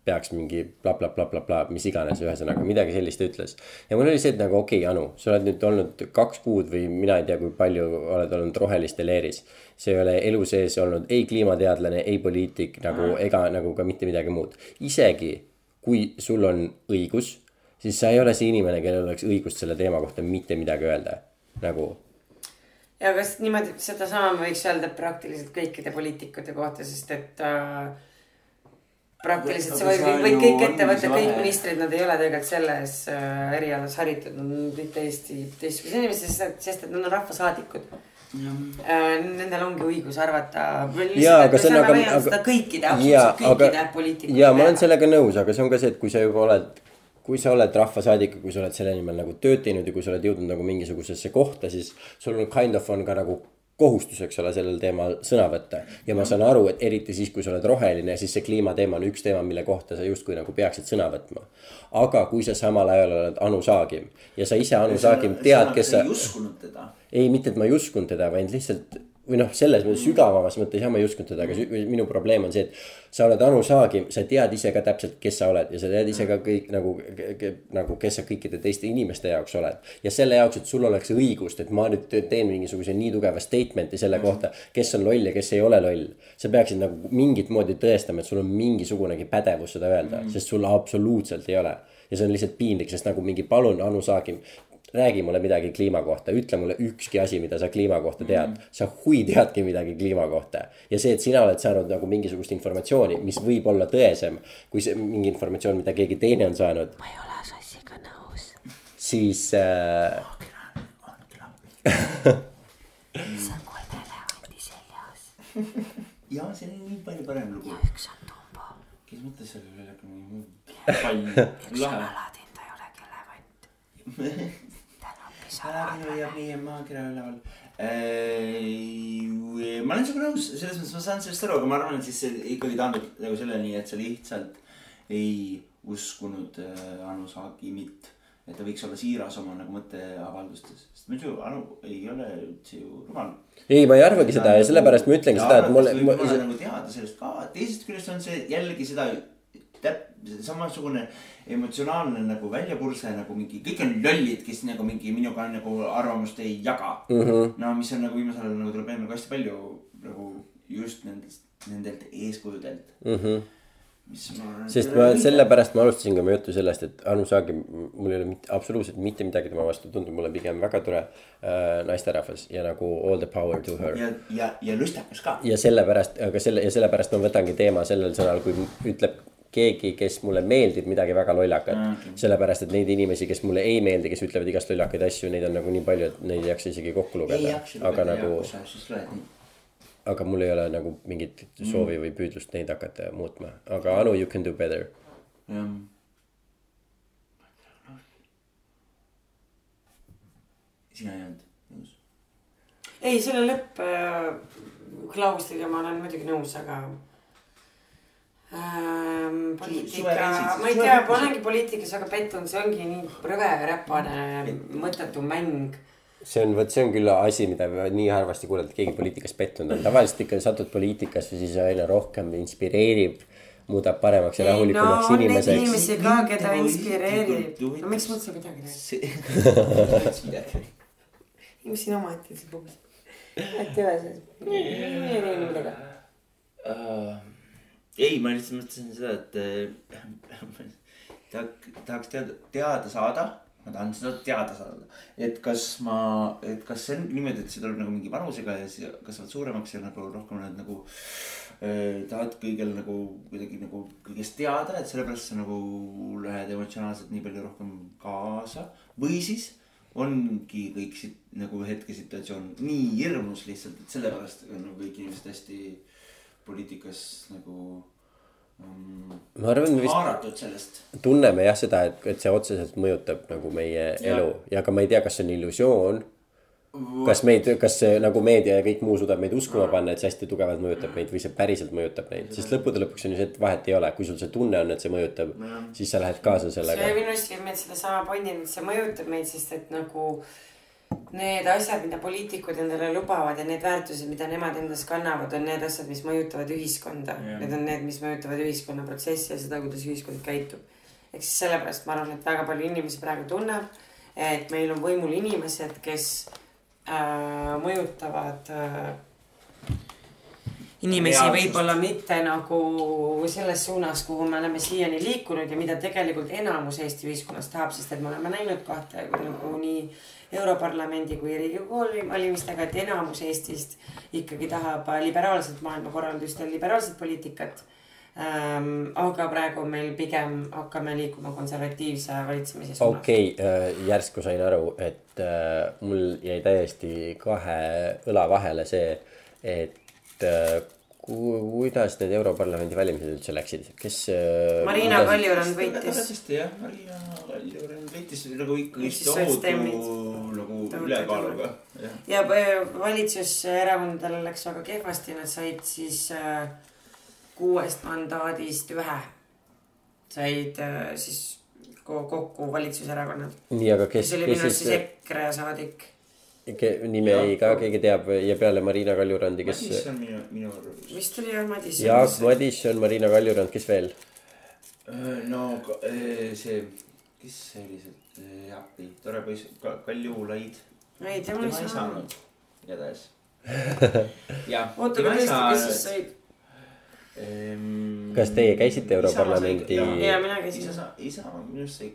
peaks mingi blablabla, bla, bla, mis iganes, ühesõnaga midagi sellist ütles. ja mul oli see, et nagu okei okay,, Anu, sa oled nüüd olnud kaks kuud või mina ei tea, kui palju oled olnud roheliste leeris. see ei ole elu sees olnud ei kliimateadlane, ei poliitik nagu ega nagu ka mitte midagi muud. isegi kui sul on õigus, siis sa ei ole see inimene, kellel oleks õigust selle teema kohta mitte midagi öelda, nagu ja kas niimoodi sedasama võiks öelda praktiliselt kõikide poliitikute kohta, sest et äh, praktiliselt see võib, võib kõik ettevõtted, kõik ministrid, nad ei ole tegelikult selles äh, erialas haritud, nad on kõik täiesti teistsugused inimesed, sest, sest et nad on rahvasaadikud. Äh, Nendel ongi õigus arvata. jaa, aga see on aga, aga. kõikide, absoluutselt kõikide poliitikute. jaa, ma olen sellega nõus, aga see on ka see, et kui sa juba oled kui sa oled rahvasaadik ja kui sa oled selle nimel nagu tööd teinud ja kui sa oled jõudnud nagu mingisugusesse kohta, siis sul on kind of on ka nagu kohustus, eks ole, sellel teemal sõna võtta. ja ma saan aru, et eriti siis, kui sa oled roheline, siis see kliimateema on üks teema, mille kohta sa justkui nagu peaksid sõna võtma. aga kui sa samal ajal oled Anu Saagim ja sa ise, Anu Saagim, tead, kes sa. ei uskunud teda. ei, mitte, et ma ei uskunud teda, vaid lihtsalt või noh, selles mõttes sügavamas mõttes jah, ma ei uskunud teda, aga minu probleem on see, et. sa oled Anu Saagim, sa tead ise ka täpselt, kes sa oled ja sa tead ise ka kõik nagu, nagu, kes sa kõikide teiste inimeste jaoks oled. ja selle jaoks, et sul oleks õigust, et ma nüüd teen mingisuguse nii tugeva statement'i selle kohta, kes on loll ja kes ei ole loll. sa peaksid nagu mingit moodi tõestama, et sul on mingisugunegi pädevus seda öelda mm, -hmm. sest sul absoluutselt ei ole ja see on lihtsalt piinlik, sest nagu mingi palun, Anu Saagim, räägi mulle midagi kliima kohta, ütle mulle ükski asi, mida sa kliima kohta tead mm. -hmm. sa hui teadki midagi kliima kohta. ja see, et sina oled saanud nagu mingisugust informatsiooni, mis võib olla tõesem kui see mingi informatsioon, mida keegi teine on saanud. ma ei ole sossiga nõus. siis äh.... see on kolme elevanti seljas. ja see on nii palju parem lugu. ja üks on Dumbo. kes mõtles selle üle mingi muu. üks on Aladin, ta ei olegi elevant Aladin hoiab meie maakera üleval äh,. ma olen sinuga nõus, selles mõttes ma saan sellest aru, aga ma arvan, et siis see ikkagi taandub nagu selleni, et sa lihtsalt ei uskunud äh, Anu Saagimit. et ta võiks olla siiras oma nagu mõtteavaldustes, sest muidu Anu ei ole üldse ju rumal. ei, ma ei arvagi seda ja sellepärast ma ütlengi seda, et olla nagu teada sellest ka, teisest küljest on see jällegi seda täp-, samasugune emotsionaalne nagu väljapurse nagu mingi, kõik on lollid, kes nagu mingi minuga nagu arvamust ei jaga mm. -hmm. no mis on nagu viimasel ajal nagu tuleb meelde nagu hästi palju nagu just nendest, nendelt eeskujudelt mm. -hmm sest ma sellepärast ma alustasin ka oma juttu sellest, et Anu Saagim, mul ei ole mitte absoluutselt mitte midagi tema vastu, tundub mulle pigem väga tore äh, naisterahvas ja nagu all the power to her. ja, ja, ja lustakas ka. ja sellepärast, aga selle ja sellepärast ma võtangi teema sellel sõnal, kui ütleb keegi, kes mulle meeldib midagi väga lollakat mm. -hmm. sellepärast, et neid inimesi, kes mulle ei meeldi, kes ütlevad igast lollakaid asju, neid on nagu nii palju, et neid ei jaksa isegi kokku lugeda. aga nagu. aga mul ei ole nagu mingit mm. soovi või püüdlust neid hakata muutma, aga Anu, you can do better. jah. sina ei olnud nõus? ei, selle lõppklausliga ma olen muidugi nõus, aga. Poliitika, ma ei tea, ma olengi poliitikas väga pettunud, see ongi nii rõve räpane mõttetu mäng see on, vot see on küll asi, mida nii harvasti kuuled, et keegi poliitikas pettunud on, tavaliselt ikka satud poliitikasse, siis aina rohkem inspireerib. muudab paremaks ja rahulikumaks no, inimeseks. inimesi ka, keda inspireerib. no miks ma üldse midagi räägin? mis siin omaette see puhus? äkki ühe sees? ei teinud midagi ei, ma lihtsalt mõtlesin seda, et äh, tahaks, tahaks teada, teada saada. ma tahan seda teada saada, et kas ma, et kas see on niimoodi, et see tuleb nagu mingi vanusega ja siis kasvavad suuremaks ja nagu rohkem oled nagu äh,. tahad kõigil nagu kuidagi nagu kõigest teada, et sellepärast sa nagu lähed emotsionaalselt nii palju rohkem kaasa või siis ongi kõik siit nagu hetkesituatsioon nii hirmus lihtsalt, et sellepärast on nagu kõik inimesed hästi poliitikas nagu um, ma arvan, me vist tunneme jah seda, et, et see otseselt mõjutab nagu meie ja. elu ja ka ma ei tea, kas see on illusioon. kas meid, kas see nagu meedia ja kõik muu suudab meid uskuma panna, et see hästi tugevalt mõjutab meid või see päriselt mõjutab neid, sest lõppude lõpuks on ju see, et vahet ei ole, kui sul see tunne on, et see mõjutab, siis sa lähed kaasa sellega. see minu arust käib meil sedasama pointi, et see mõjutab meid, sest et nagu need asjad, mida poliitikud endale lubavad ja need väärtused, mida nemad endas kannavad, on need asjad, mis mõjutavad ühiskonda Jah.. Need on need, mis mõjutavad ühiskonna protsessi ja seda, kuidas ühiskond käitub. ehk siis sellepärast ma arvan, et väga palju inimesi praegu tunneb, et meil on võimul inimesed, kes äh, mõjutavad äh, inimesi võib-olla mitte nagu selles suunas, kuhu me oleme siiani liikunud ja mida tegelikult enamus Eesti ühiskonnast tahab, sest et me oleme näinud kahte nagu nii Europarlamendi kui Riigikogu valimistega, et enamus Eestist ikkagi tahab liberaalset maailmakorraldust ja liberaalset poliitikat ähm,. aga praegu meil pigem hakkame liikuma konservatiivse valitsemise suunas. okei okay,, järsku sain aru, et äh, mul jäi täiesti kahe õla vahele see, et äh, kuidas need Europarlamendi valimised üldse läksid, kes äh,. Marina Kaljurand võitis. toredasti jah, Marina Kaljurand võitis nagu ikkagi tohutu nagu ülekaaluga. ja äh, valitsuserakondadel läks väga kehvasti, nad said siis äh, kuuest mandaadist ühe. said äh, siis ko- kokku valitsuserakonnad. nii, aga kes kes, oli minu arust siis siis, EKRE saadik. Nime ei ka keegi teab ja peale Marina Kaljurandi, kes. Madis on minu, minu arvamus. vist oli jah Madis. Jaak Madisson, Marina Kaljurand, kes veel? no ka- eh, see, kes see oli see, appi, tore poiss, Kaljulaid. ei, tema ei saanud. saanud, igatahes. jah. oota, aga tõesti, kes siis said? Kas teie käisite Europarlamendi- Jaa, mina käisin. Isamaa, Isamaa minu arust sai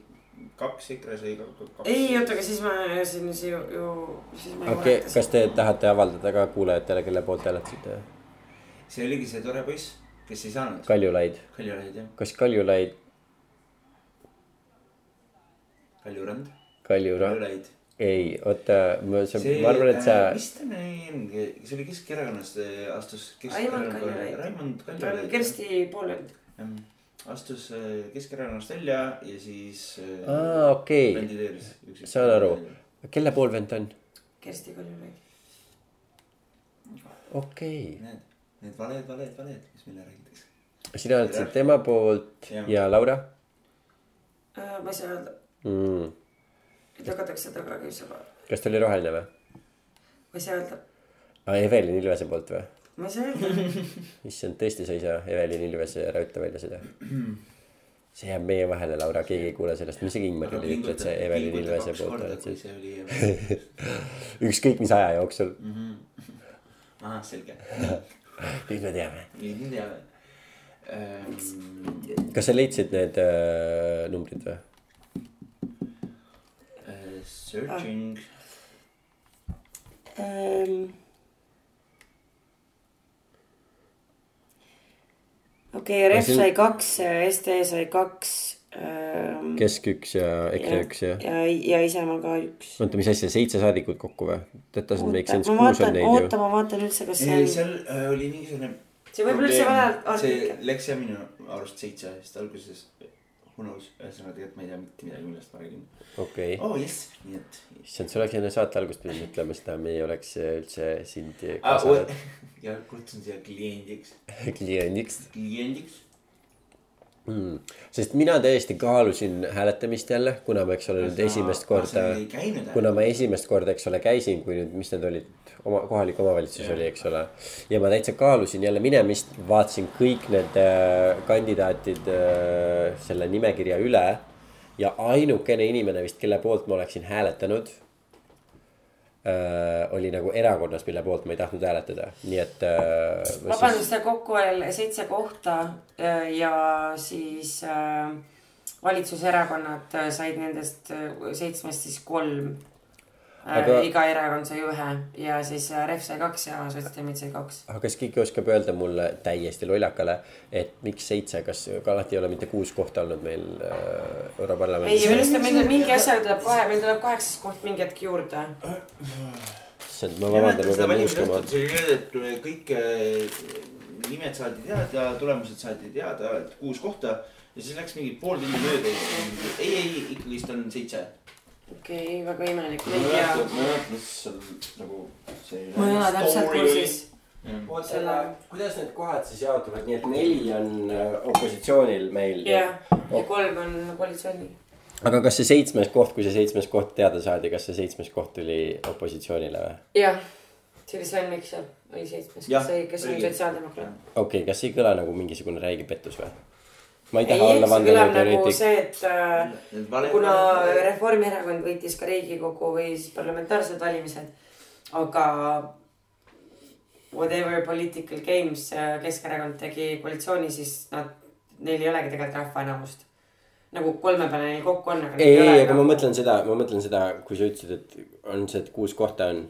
kaks, EKRE sai ka- ka- kaks. ei, oota, aga siis ma, siin ju, ju, siis ma okei kas te tahate avaldada ka kuulajatele, kelle poolt hääletasite? see oligi see tore poiss, kes ei saanud. Kaljulaid, Kaljulaid jah, kas Kaljulaid, Kaljurand, Kaljurand, ei, oota, ma, ma arvan, et sa, mis ta nimi, see oli Keskerakonnast, astus. Raimond Kaljulaid. Kersti Poolend. Astus äh, Keskerakonnast välja ja siis äh, aa, okei, kandideeris. Saan aru. kelle poolvend ta on? Kersti Kaljulaid. okei Need, need valed, valed, valed, mis meile räägitakse. okay., sina hääletasid tema poolt Jah. ja Laura ma ei saa öelda, mm.? lükatakse taga kiusama. kas ta oli roheline või? ma ei saa öelda, aa, Evelin Ilvese poolt või? Ma ei saa öelda. issand, tõesti, sa ei saa Evelin Ilvese ära ütle välja seda. see jääb meie vahele, Laura, keegi ei kuule sellest, ma isegi Ingmarile ei ütle, et see Evelin Ilvese poolt see oli, ükskõik mis aja jooksul, ahah, selge. nüüd me teame. nüüd me teame. kas sa leidsid need äh, numbrid või? Searching, Ehm. okei, Ref siin- sai kaks, ST sai kaks. ja, Kesk üks ja EKRE üks ja. ja, ja Isamaa ka üks. oota, mis asja, seitse saadikut kokku või? That doesn't make sense, ma kuus on vaatan, neid oota, ju. ma vaatan üldse, kas see on, seal äh, oli mingisugune. see võib olla üldse vale see artikkel. läks jah minu arust seitse, sest alguses, knows, ühesõnaga tegelikult ma ei tea mitte midagi, millest ma räägin. okei, oh jess, nii et. issand, sa oleks enne saate algust pidanud ütlema seda, me ei oleks üldse sind Ah, kaasa ja kutsun siia kliendiks, kliendiks kliendiks. mm.. sest mina täiesti kaalusin hääletamist jälle, kuna ma, eks ole, nüüd esimest korda, kuna ma esimest korda, eks ole, käisin, kui nüüd, mis need olid, oma kohalik omavalitsus oli, eks ole. ja ma täitsa kaalusin jälle minemist, vaatasin kõik need äh, kandidaatid äh, selle nimekirja üle. ja ainukene inimene vist, kelle poolt ma oleksin hääletanud äh,. oli nagu erakonnas, mille poolt ma ei tahtnud hääletada, nii et vabandust, kokku oli seitse kohta ja siis valitsuserakonnad said nendest seitsmest siis kolm. Aga- iga erakond sai ühe ja siis äh, Ref sai kaks ja sotsiaaldemokraadid sai kaks. aga kas keegi oskab öelda mulle täiesti lollakale, et miks seitse, kas ka alati ei ole mitte kuus kohta olnud meil äh, ei, Europarlamendis? minu arust on meil mingi asjaga tuleb kohe, meil tuleb kaheksas koht mingi hetk juurde. issand, ma vabandan, ma pean nuuskama. see oli nii, et kõik äh, nimed saadi teada, tulemused saadi teada, et kuus kohta. ja siis läks mingi pool tundi mööda ja siis, ei, ei, ikkagist on seitse. Okei okay,, väga imelik, ma ei mäleta, ma ei mäleta, mis seal nagu see. ma ei ole täpselt kursis. oota, Selle- kuidas need kohad siis jaotuvad, nii et neli on äh, opositsioonil meil jah, ja kolm on koalitsioonil. aga kas see seitsmes koht, kui see seitsmes koht teada saadi, kas see seitsmes koht tuli opositsioonile või? jah, see oli Sven Mikser, oli seitsmes, kes sai, kes on õige. sotsiaaldemokraat. okei okay,, kas ei kõla nagu mingisugune räige pettus või? Ma ei ei, taha olla see kõlab nagu vandenõuteoreetik. see, et äh, kuna Reformierakond võitis ka Riigikogu või siis parlamentaarsed valimised, aga whatever political games äh, Keskerakond tegi koalitsiooni, siis nad, neil ei olegi tegelikult rahva enamust. nagu kolme peale neil kokku on, aga. ei, ei, aga ma mõtlen seda, ma mõtlen seda, kui sa ütlesid, et on see, et kuus kohta on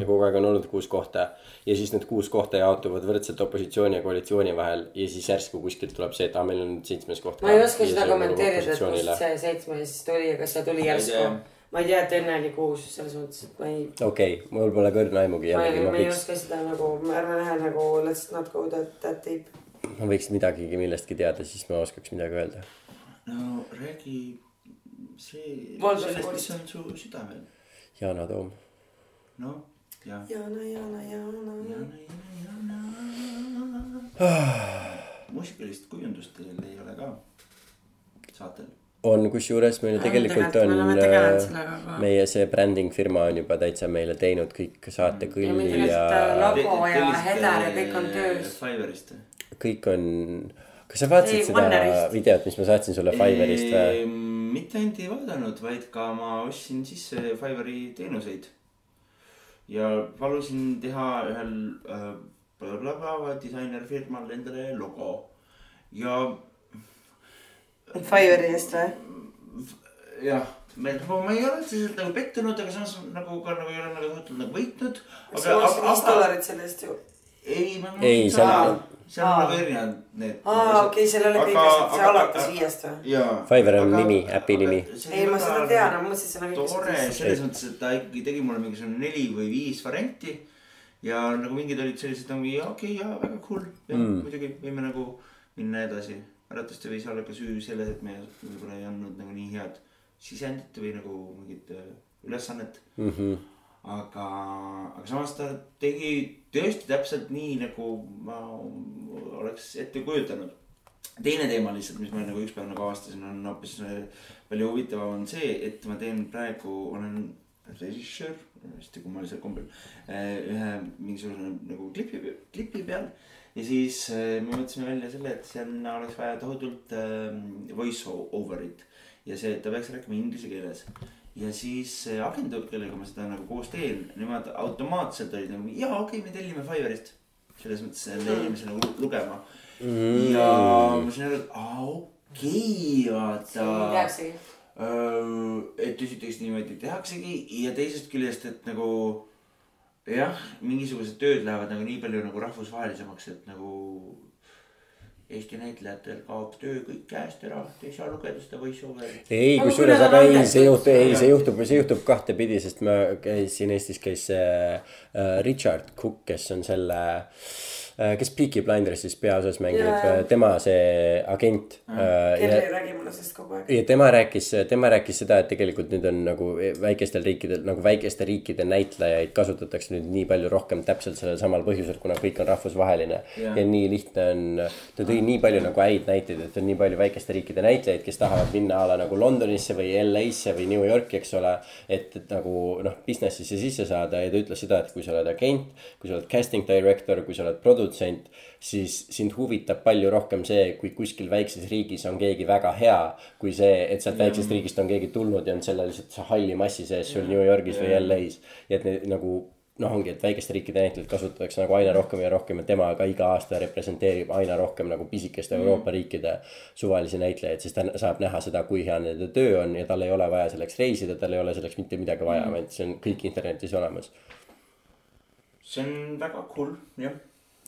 ja kogu aeg on olnud kuus kohta ja siis need kuus kohta jaotuvad võrdselt opositsiooni ja koalitsiooni vahel ja siis järsku kuskilt tuleb see, et aa, meil on nüüd seitsmes koht. ma ei oska seda kommenteerida, et kust see seitsmes tuli ja kas see tuli Ma ei järsku tea.. ma ei tea, et enne oli kuus, selles mõttes, et ma ei, okei okay,, mul pole kõrna aimugi ma ei, ma ma ei võiks, oska seda nagu, ma arvan jah, nagu let's not go that, that deep. ma võiks midagigi millestki teada, siis ma oskaks midagi öelda. no räägi see, sellest, mis on su südamel. Yana Toom. noh, ja. Jana, Jana, Jana. Jana, Jana, Jana. muusikalist kujundust teil ei ole ka saatel? on, kusjuures meil tegelikult tegelikult on äh, meie see bränding firma on juba täitsa meile teinud kõik saatekõlli ja äh, logo ja header ja kõik on töös. Fiverrist või? kõik on. kas sa vaatasid Ei, seda Wonderist. videot, mis ma saatsin sulle Fiverrist või? mitte ainult ei vaadanud, vaid ka ma ostsin sisse Fiveri teenuseid. Ja palusin teha ühel äh, disainerfirmal endale logo ja Fiveri eest või? jah, ma no, ma ei ole otseselt nagu pettunud, aga samas nagu ka nagu ei ole nagu tohutult nagu võitnud. sa maksid viis dollarit selle eest ju. ei, ma Ei, seal- seal, on nagu erinevad need. aa, okei, seal ei ole kõigest, see alates viiest või? Fiverr on nimi, äpi nimi. ei, ma seda tean, ma mõtlesin, et seal on kõik tore selles mõttes, et ta ikkagi tegi mulle mingisugune neli või viis varianti. ja nagu mingid olid sellised nagu okei okay, ja väga cool ja mm. muidugi võime nagu minna edasi. arvatavasti võis olla ka süü selles, et me võib-olla ei andnud nagu nii head sisendit või nagu mingit äh, ülesannet Mm -hmm. aga, aga samas ta tegi tõesti täpselt nii, nagu ma oleks ette kujutanud. teine teema lihtsalt, mis ma nagu ükspäev nagu avastasin, on hoopis äh, palju huvitavam, on see, et ma teen praegu, olen režissöör, hästi kummalisel kombel. ühe mingisuguse nagu klipi, klipi peal ja siis äh, me mõtlesime välja selle, et sinna oleks vaja tohutult äh, voice over'it ja see, et ta peaks rääkima inglise keeles ja siis see agentuur, kellega ma seda nagu koos teen, nemad automaatselt olid nagu jaa, okei okay,, me tellime Fiverrist. selles mõttes selle inimese nagu lu- lugema mm.. ja ma sain aru, et aa okei okay,, vaata. tehaksegi. et esiteks niimoodi tehaksegi ja teisest küljest, et nagu jah, mingisugused tööd lähevad nagu nii palju nagu rahvusvahelisemaks, et nagu Eesti näitlejatel kaob töö kõik käest ära, te ei saa lugeda seda over'it. ei, kusjuures, aga ei, see juhtub, ei, see juhtub, see juhtub kahtepidi, sest ma käisin Eestis käis see äh, Richard Cook, kes on selle äh,, kes Peaky Blindersis peaosas mängib jaa. äh,, tema see agent äh,. Kerli räägib mulle sellest kogu aeg. ja tema rääkis, tema rääkis seda, et tegelikult nüüd on nagu väikestel riikidel nagu väikeste riikide näitlejaid kasutatakse nüüd nii palju rohkem täpselt sellel samal põhjusel, kuna kõik on rahvusvaheline Jah. ja nii lihtne on. ta tõi nii palju nagu häid näiteid, et on nii palju väikeste riikide näitlejaid, kes tahavad minna a la nagu Londonisse või LA-sse või New Yorki, eks ole. et, et nagu noh, business'isse sisse saada ja ta ütles seda, et kui sa oled agent, kui sa oled casting director, kui sa oled produtsent, siis sind huvitab palju rohkem see, kui kuskil väikses riigis on keegi väga hea, kui see, et sealt väiksest riigist on keegi tulnud ja on selle lihtsalt halli massi sees sul New Yorgis või LA-s. ja et need nagu noh, ongi, et väikeste riikide näitlejaid kasutatakse nagu aina rohkem ja rohkem ja tema ka iga aasta representeerib aina rohkem nagu pisikeste Euroopa riikide suvalisi näitlejaid, sest ta saab näha seda, kui hea nende töö on ja tal ei ole vaja selleks reisida, tal ei ole selleks mitte midagi vaja, vaid see on kõik internetis olemas. see on väga cool, jah,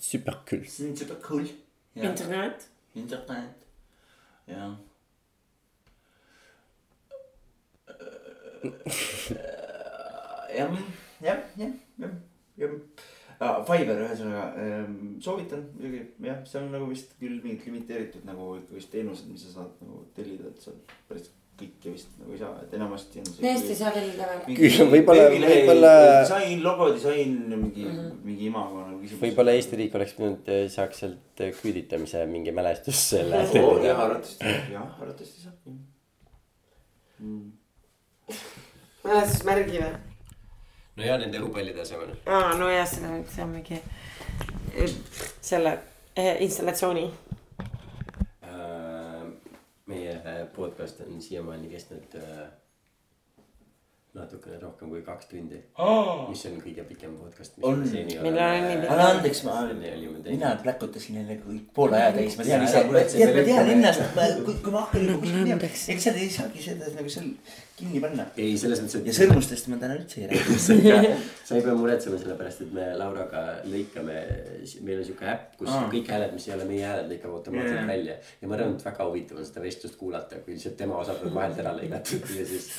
super cool. see on super cool. internet. internet, jah. jah, jah, jah, jah, jah. Fiverr ühesõnaga ähm, soovitan muidugi jah, see on nagu vist küll mingid limiteeritud nagu ikkagist teenused, mis sa saad nagu tellida, et seal päris kõike vist nagu ei saa, et enamasti on. tõesti ei saa tellida või? Küll võib-olla- võib-olla- disain, logodisain, mingi mm, -hmm. mingi imago nagu küsimus. võib-olla Eesti riik oleks pidanud, saaks sealt küüditamise mingi mälestus selle oh,. jah, arvatavasti, jah, arvatavasti saab. mälestusmärgi või? no ja nende õhupallide asemel. aa, no jah, seda, see on mingi eh, selle eh, installatsiooni. Äh, meie podcast on siiamaani kestnud äh, natukene rohkem kui kaks tundi, mis on kõige pikem podcast, mis On. me seni Millal on nii anna andeks, ma, mina pläkutasin jälle kõik poole aja täis, ma tean Sa ise, sa tead, ma tean ennast, kui, kui ma hakkan nagu ega seal ei saagi seda nagu seal kinni panna. ei, selles mõttes, ja et sõrmustest ma täna üldse ei räägi. sa ei pea muretsema, sellepärast et me Lauraga lõikame, meil on siuke äpp, kus Aa. kõik hääled, mis ei ole meie hääled, lõikab automaatselt Jaa. välja. ja ma arvan, et väga huvitav on seda vestlust kuulata, kui see tema osad on vahelt ära lõigatud ja siis,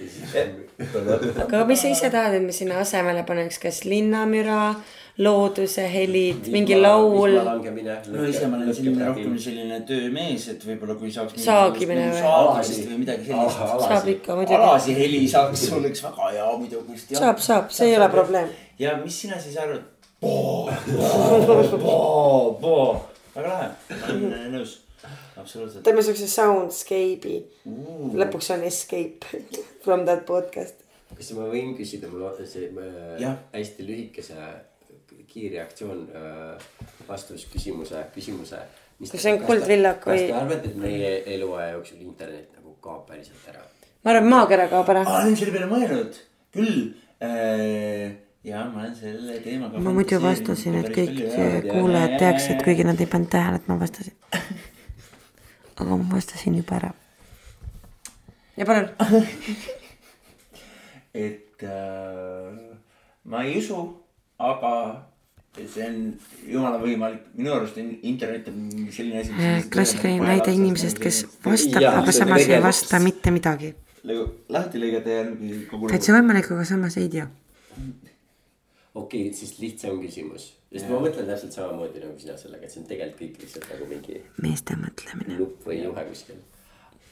ja siis. aga mis sa ise tahad, et me sinna asemele paneks, kas linnamüra, looduse helid, mingi laul, langemine. no ise ma olen selline rohkem selline töömees, et võib-olla kui saaks. Saagimine või? saagimist või midagi sellist. saab ikka muidugi. alasi heli saaks, oleks väga hea muidugi. saab, saab, see ei ole probleem. ja mis sina siis arvad? väga lahe, olen äh, nõus, absoluutselt. teeme siukse soundscape'i, lõpuks on escape from that podcast. kas ma võin küsida, mul on see hästi lühikese kiirreaktsioon äh, vastus küsimuse, küsimuse. Kas see on kuldvillak kas või- te arvate, et meie eluaja jooksul internet nagu kaob päriselt ära? ma arvan, maakera kaob ära. olen selle peale mõelnud, küll äh,. ja ma olen selle teemaga. ma muidu vastasin, et kõik kuulajad teaksid, kuigi nad ei pannud tähele, et ma vastasin. aga ma vastasin juba ära. ja palun. et äh, ma ei usu, aga see on jumala võimalik, minu arust on internet on selline asi. Klassikaline näide inimesest, kes vastab, aga samas ei vasta mitte midagi. nagu lahti lõigata ja mingi kogu. täitsa võimalik, aga samas ei tea. okei okay,, siis lihtsam küsimus, sest ma mõtlen täpselt samamoodi nagu sina sellega, et see on tegelikult kõik lihtsalt nagu mingi meeste mõtlemine. nupp või juhe kuskil.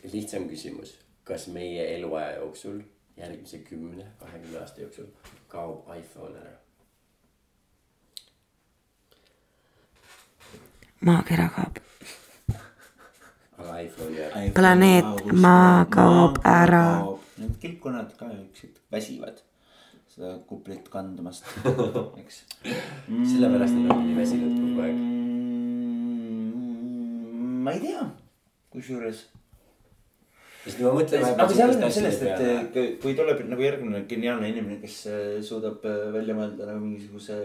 lihtsam küsimus, kas meie eluaja jooksul, järgmise kümne, kahekümne aasta jooksul kaob iPhone ära? Maakera kaob. planeet Maa kaob ära.. Need kilpkonnad ka siuksed väsivad seda kuplit kandmast, eks. sellepärast nad on nii väsinud kogu aeg. Mm, ma ei tea, kusjuures. sest ma mõtlen aga see oleneb sellest, et kui- tuleb nagu järgmine geniaalne inimene, kes eh, suudab eh, välja mõelda nagu mingisuguse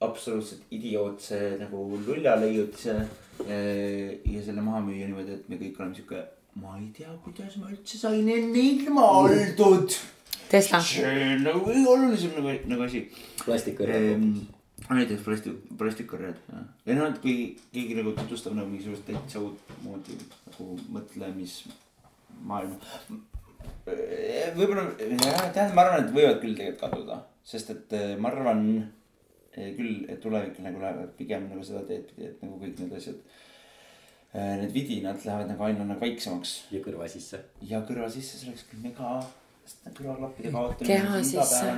absoluutselt idiootse nagu luljaleiutise eh, ja selle maha müüa niimoodi, et me kõik oleme sihuke, ma ei tea, kuidas ma üldse sain enne ilma oldud. Tesla. see on nagu kõige olulisem nagu, nagu asi plastikõrv. ehm,. näiteks plastik, plastikkorjad, jah. või noh, et kui keegi nagu tutvustab nagu mingisugust täitsa uut moodi nagu mõtlemismaailma. võib-olla, tähendab, ma arvan, et võivad küll tegelikult kaduda, sest et eh, ma arvan küll, et tulevik nagu läheb pigem nagu seda teed pidi, et nagu kõik need asjad. Need vidinad lähevad nagu aina nagu väiksemaks ja kõrva sisse. ja kõrva sisse, see oleks küll mega, sest need kõrvaklappide kaotamine. Keha sisse.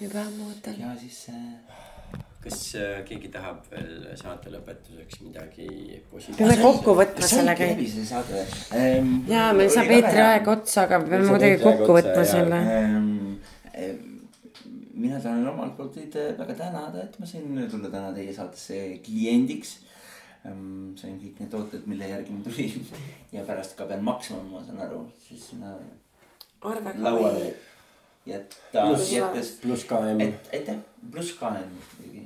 juba ootan. keha sisse. kas äh, keegi tahab veel saate lõpetuseks midagi peame positiivset? kokku võtma selle kõik. ja meil saab eetriaeg otsa, aga me peame kuidagi kokku võtma selle. Mina tahan omalt poolt teid äh, väga tänada, et ma sain tulla täna teie saatesse kliendiks ähm,. sain kõik need tooted, mille järgi ma tulin ja pärast ka pean maksma, ma saan aru, siis ka lauale jätta, Pluss- jättes pluss KM. et, aitäh, pluss KM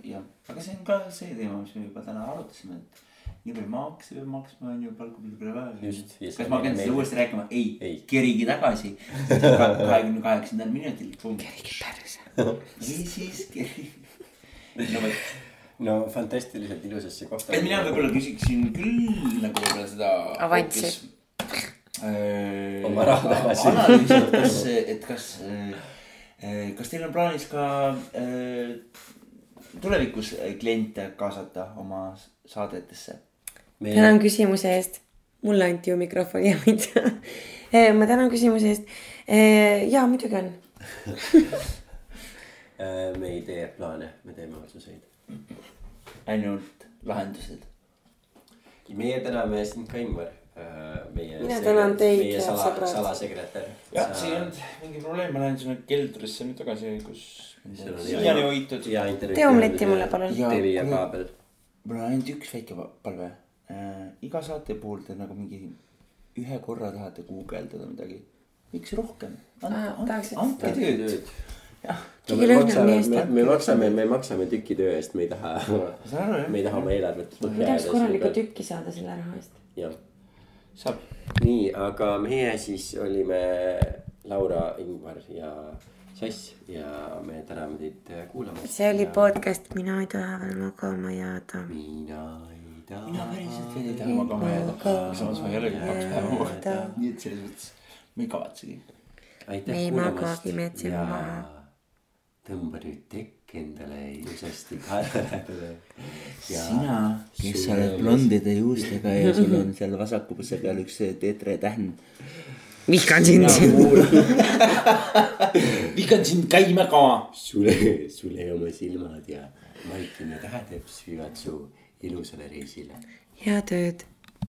jah, aga see on ka see teema, mis me juba täna arutasime, et nii palju makse peab maksma, on ju, palka. Just, ja see kas ma hakkan meeldib. seda uuesti rääkima? ei, Ei. kerige tagasi kahekümne kaheksandal minutil. kerige perse. või siis kerige. no vot, no fantastiliselt ilusasse kohta. et mina võib-olla küsiksin küll nagu võib-olla seda. Avanssi. Äh, Oma raha tagasi. analüüsi, et kas, et kas, kas teil on plaanis ka äh, tulevikus kliente kaasata oma saadetesse? Tänan küsimuse eest. mulle anti ju mikrofon ja mitte. ma tänan küsimuse eest. ja muidugi on. Äh, me ei tee plaane, me teeme otsuseid. ainult lahendused. meie täname sind ka, Ingvar. meie. Mina tänan teid, meie head sala, sõbrad. salasekretär. jah, siin ei olnud mingi probleem, ma lähen sinna keldrisse nüüd tagasi, kus siiani hoitud. tee omletti mulle, palun. Mul on ainult üks väike pa- palve äh,. iga saate puhul te nagu mingi ühe korra tahate guugeldada midagi. miks rohkem? Andke tööd. no me maksame me, me maksame, me maksame tüki töö eest, me ei taha, me ei taha oma eelarvet ma tahaks korralikku. tükki saada selle raha eest. jah, saab. nii, aga meie siis olime Laura, Ingvar ja Sass ja me täname teid kuulamast. see oli podcast Mina ei taha veel magama jääda. mina. Mina päriselt veel ei taha magama jääda, aga samas ma ei olegi kaks päeva maganud. nii et selles mõttes ma ei kavatsegi. aitäh Me ei kuulamast ja tõmba nüüd tekk endale ilusasti kaela lähedale. sina, kes sa oled blondide juustega ja sul on seal vasakupõse peal üks teetre tähn. vihkan sind. vigan sind käima ka. sule, sule oma silmad ja vaikimine täheteps viivad su ilusale reisile. head ööd